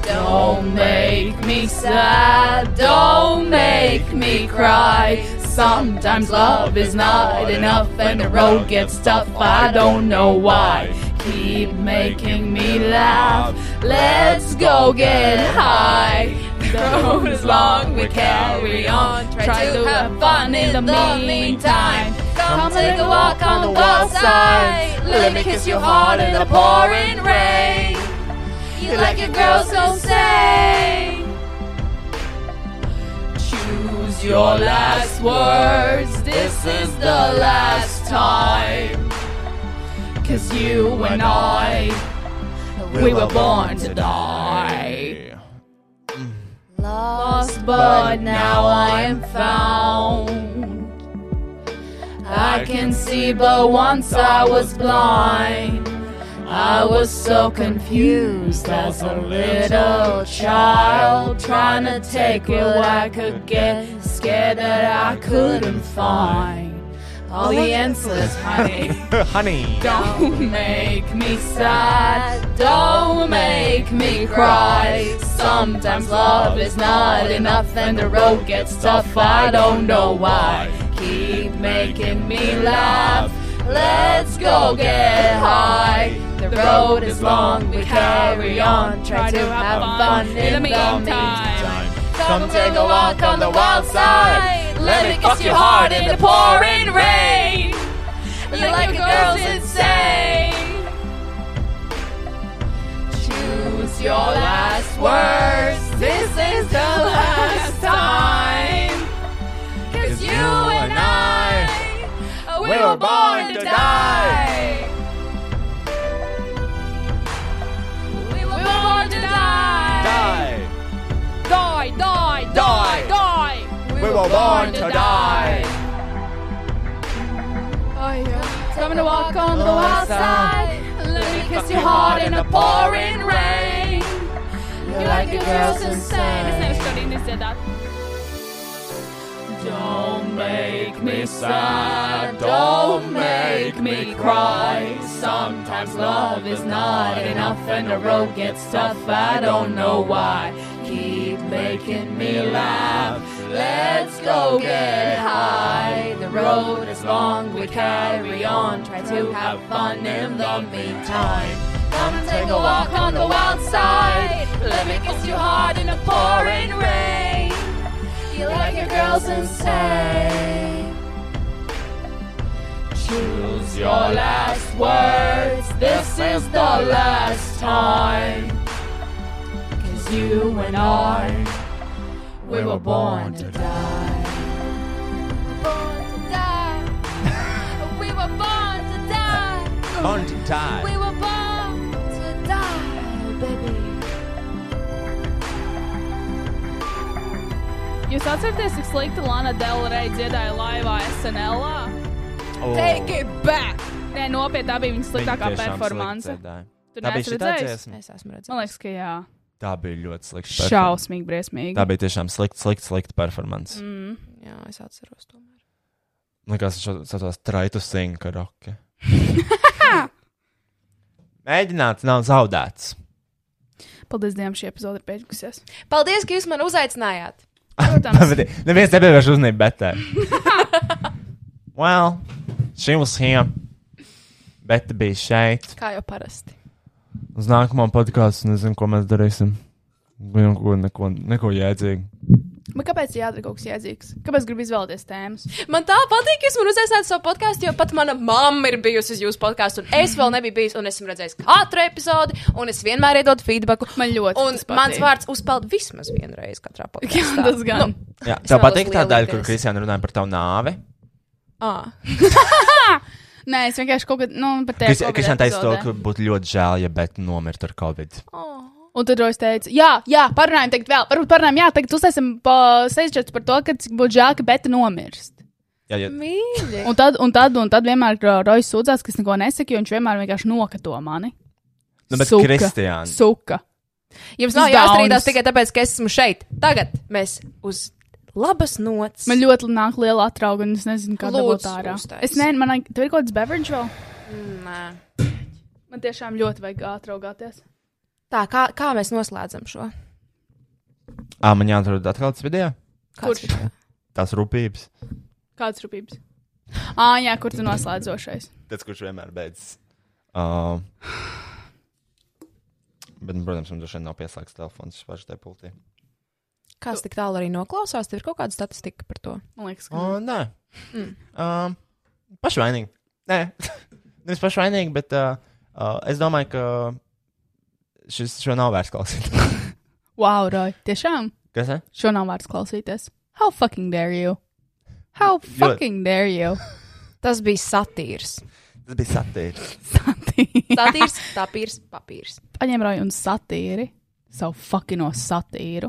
Don't make me sad, don't make me cry. Sometimes love is not enough and the road gets tough. I don't know why. Keep making me laugh. Let's go get high. The road is long, we carry on. Try to have fun in the meantime. Come take a walk on the wild side. Let me kiss your heart in the pouring rain. You like your girl, so say. Choose your last words. This is the last time. Cause you and I, we were born to die. Lost, but now I am found. I can see, but once I was blind. I was so confused as a little child, trying to take what I could get, scared that I couldn't find all the answers, honey. (laughs) Honey. Don't make me sad, don't make me cry. Sometimes love is not enough and the road gets tough, I don't know why. Keep making me laugh, let's go get high. The road is long, we carry on, try to have fun in the meantime. Come take a walk on the wild side. Let me kiss your heart in the pouring rain. You like a girl's insane. Choose your last words. This is the last time. Cause you and I, we were born to die. Were born to die. Oh yeah. Coming to walk on the wild side. Let me kiss your heart in the pouring rain. You're like a girl's insane. Don't make me sad, don't make me cry. Sometimes love is not enough and the road gets tough. I don't know why. Keep making me laugh. Let's go get high. The road is long, we carry on. Try to have fun in the meantime. Come take a walk on the wild side. Let me kiss you hard in the pouring rain. You like your girls insane. Choose your last words. This is the last time. Cause you and I, We, we were, were born, born to, to die. Born to die. we were born to die. Born to die. We were born to die, baby. Jūs atceraties, cik slikti Lana Delrey dziedāja laivā SNL? Oh. Take it back! Nē, nopietni, tā bija viņas sliktākā performance. Slikti, tu neesi redzējis? Es esmu redzējis. Man liekas, ka jā. Tā bija ļoti slikta. Šausmīgi, briesmīgi. Tā bija tiešām slikta, slikta, slikta performance. Mm. Jā, es atceros to. Likās, ka tas ir traitu sing karaoke. (laughs) Mēģināts nav zaudēts. Paldies Dievam, šī epizode ir beigusies. Paldies, ka jūs man uzaicinājāt! Protams, (laughs) Bet Neviens nepievērš uzmanību betē. (laughs) well, she was here. Beta bija šeit. Kā jau parasti. Uz nākamo podkāstu nezinu, ko mēs darīsim. Neko, neko, neko jēdzīgu. Bet kāpēc jādara kaut kas jēdzīgs? Kāpēc gribi izvēlēties tēmas? Man tā patīk, jūs man uzaicināt savu podkāstu, jo pat mana mamma ir bijusi uz jūsu podkāstu, un es vēl nebiju bijis, un esmu redzējis katru epizodi, un es vienmēr iedodu feedback. Man ļoti Un patīk. mans vārds uzpeld vismaz vienreiz katrā (laughs) Jā, podkāstā. tas gan. Nu, Jā, tev patīk tā daļa, kur. Kristiāna runāja par tavu nāvi. ā. (laughs) (laughs) Nē, es vienkārši kaut kādā, nu, par tēmu. Kristiāna teica to, ka būtu ļoti žēl, ja Beta nomirtu ar Covid. Un tad es teicu, jā, jā, parunājam, tagad vēl, varbūt parunājam, jā, tagad uztaisam seizšķets par to, ka būtu žēl, ka Beta nomirst. Jā, ja, Mīļi. Un tad, un tad, un tad vienmēr uh, Rojas sūdzās, ka es neko nesaku, jo viņš vienmēr vienkārši nokato mani. nu, bet Suka. Kristiāna. Suka. Jums nav jāstrīdās tikai tāpēc, ka es esmu šeit. Tagad mēs uz labas nots. Man ļoti nāk liela atrauga, un es nezinu, kā dabūt ārā. uztais. Es nezinu, man ir kaut kāds beverage vēl? Nē. Man tiešām ļoti vajag atraugāties. Tā, kā, kā mēs noslēdzam šo? Ā, man jāatrod atkal tas video. Kāds Kurš? video? Tās rūpības. Kāds rūpības? Ā, jā, kur tu noslēdzošais? Tas, kurš vienmēr beidzas. Uh, (sighs) bet, nu, protams, man droši vien nav pieslēgts telefons pašai tajā pultī. Kāds tik tālu arī noklausās? Tev ir kaut kāda statistika par to. Man liekas, ka. O, nē. Mm. Uh, pašvainīgi. Nē, (laughs) nevis pašvainīgi, bet uh, uh, es domāju, ka šis šo nav vērts klausīt. (laughs) Wow, Roy, tiešām? Kas? Ne? Šo nav vērts klausīties. How fucking dare you? How fucking dare you? (laughs) Tas bija satīrs. Tas bija satīrs. Satīri. Satīrs, tapīrs, papīrs. Paņem Roju un satīri. Savu fucking satīru.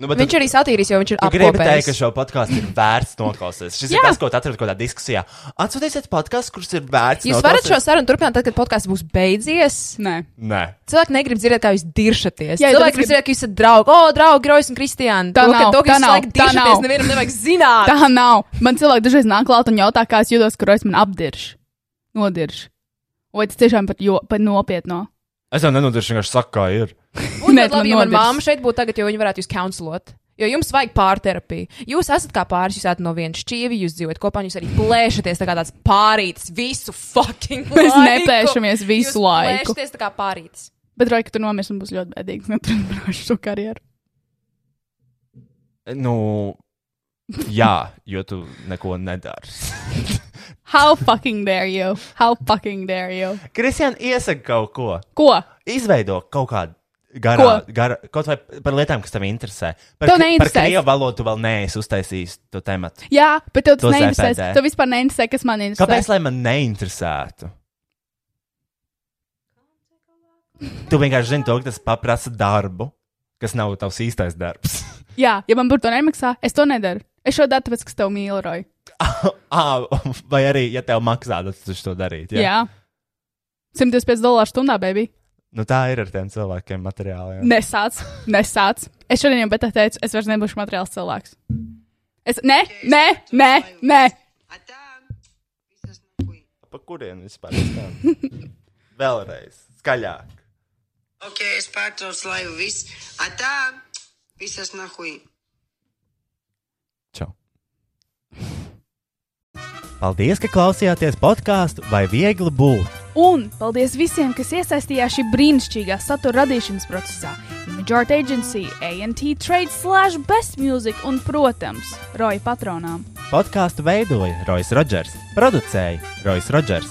Nu, bet Viņš arī satīris, jo viņš ir Tu gribi teikt, ka šo podkāstu ir vērts noklausīties. Šis Jā. ir tas, ko tu atradi kaut kādā diskusijā. Atsūtīsiet podkāstu, kurš ir vērts. Jūs varat šo sarunu turpināt, tad, kad podkāsts būs beidzies. Nē. Nē. Cilvēki negrib dzirdēt, kā jūs diršaties. Jā, Cilvēki grib dzirdēt, ka jūs esat draugi. O, draugi, Rojas un Kristiāna. Tā to, nav, ka, to, ka tā jūs nav, tā nav. nevienam nevajag zināt. Tā nav. Man cilvēki dažreiz nāk klāt un jautā, kā es jūtos, kur es man apdirž. Nodirž. Vai tas tiešām pat, jo, pat nopietno? Es jau nenodiršu, vienkārši saku, kā ir. Būtu Nē, labi, ja man māma šeit būtu tagad, jo viņa varētu jūs counselot. Jo jums vajag pārterapiju. Jūs esat kā pāris, jūs esat no vienas šķīvi, jūs dzīvojat kopā, un jūs arī plēšaties tā kā tāds pārītis visu fucking laiku. Mēs neplēšamies visu jūs laiku. Plēšaties tā kā pārītis. Bet, Roja, ka tu nomirsi, man būs ļoti bēdīgi. Neturpināšu šo karjeru. Nu, jā, jo tu neko nedari. (laughs) How fucking dare you? How fucking dare you? Kristiāna, iesaka kaut ko. Ko? Izveido kaut kādu. Garā, Ko? garā, kaut vai par lietām, kas tev interesē. Par, Tev neinteresē. Par krievu valodu tu vēl neesi uztaisījis to tematu. Jā, bet tev tas neinteresē. Tev vispār neinteresē, kas man interesē. Kāpēc lai man neinteresētu? Tu vienkārši zini to, ka tas prasa darbu, kas nav tavs īstais darbs. Jā, ja man par to nemaksā, es to nedaru. Es šo datu tāpēc, ka es tevi mīlu, Roja. (laughs) ah, vai arī, ja tev maksā, tad tu to darītu. Jā. jā. 125 dolāru stundā, baby. Nu, tā ir ar tiem cilvēkiem, materiāliem. Nesāc, nesāc. Es šodien jau bet teicu, es vairs nebūšu materiāls cilvēks. Es, nē, nē, nē, nē. Pa kurien vispār? (laughs) Vēlreiz, skaļāk. Ok, es pārtraucu laivu viss. Atā, visas nahuj. Paldies, ka klausījāties podkāstu vai viegli būt. Un paldies visiem, kas iesaistījās šī brīnišķīgā satura radīšanas procesā. Art Agency, ANT Trade, Slash Best Music un, protams, Roja patronām. Podkāstu veidoja Rois Rodžers, producēja Rois Rodžers,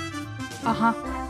Aha!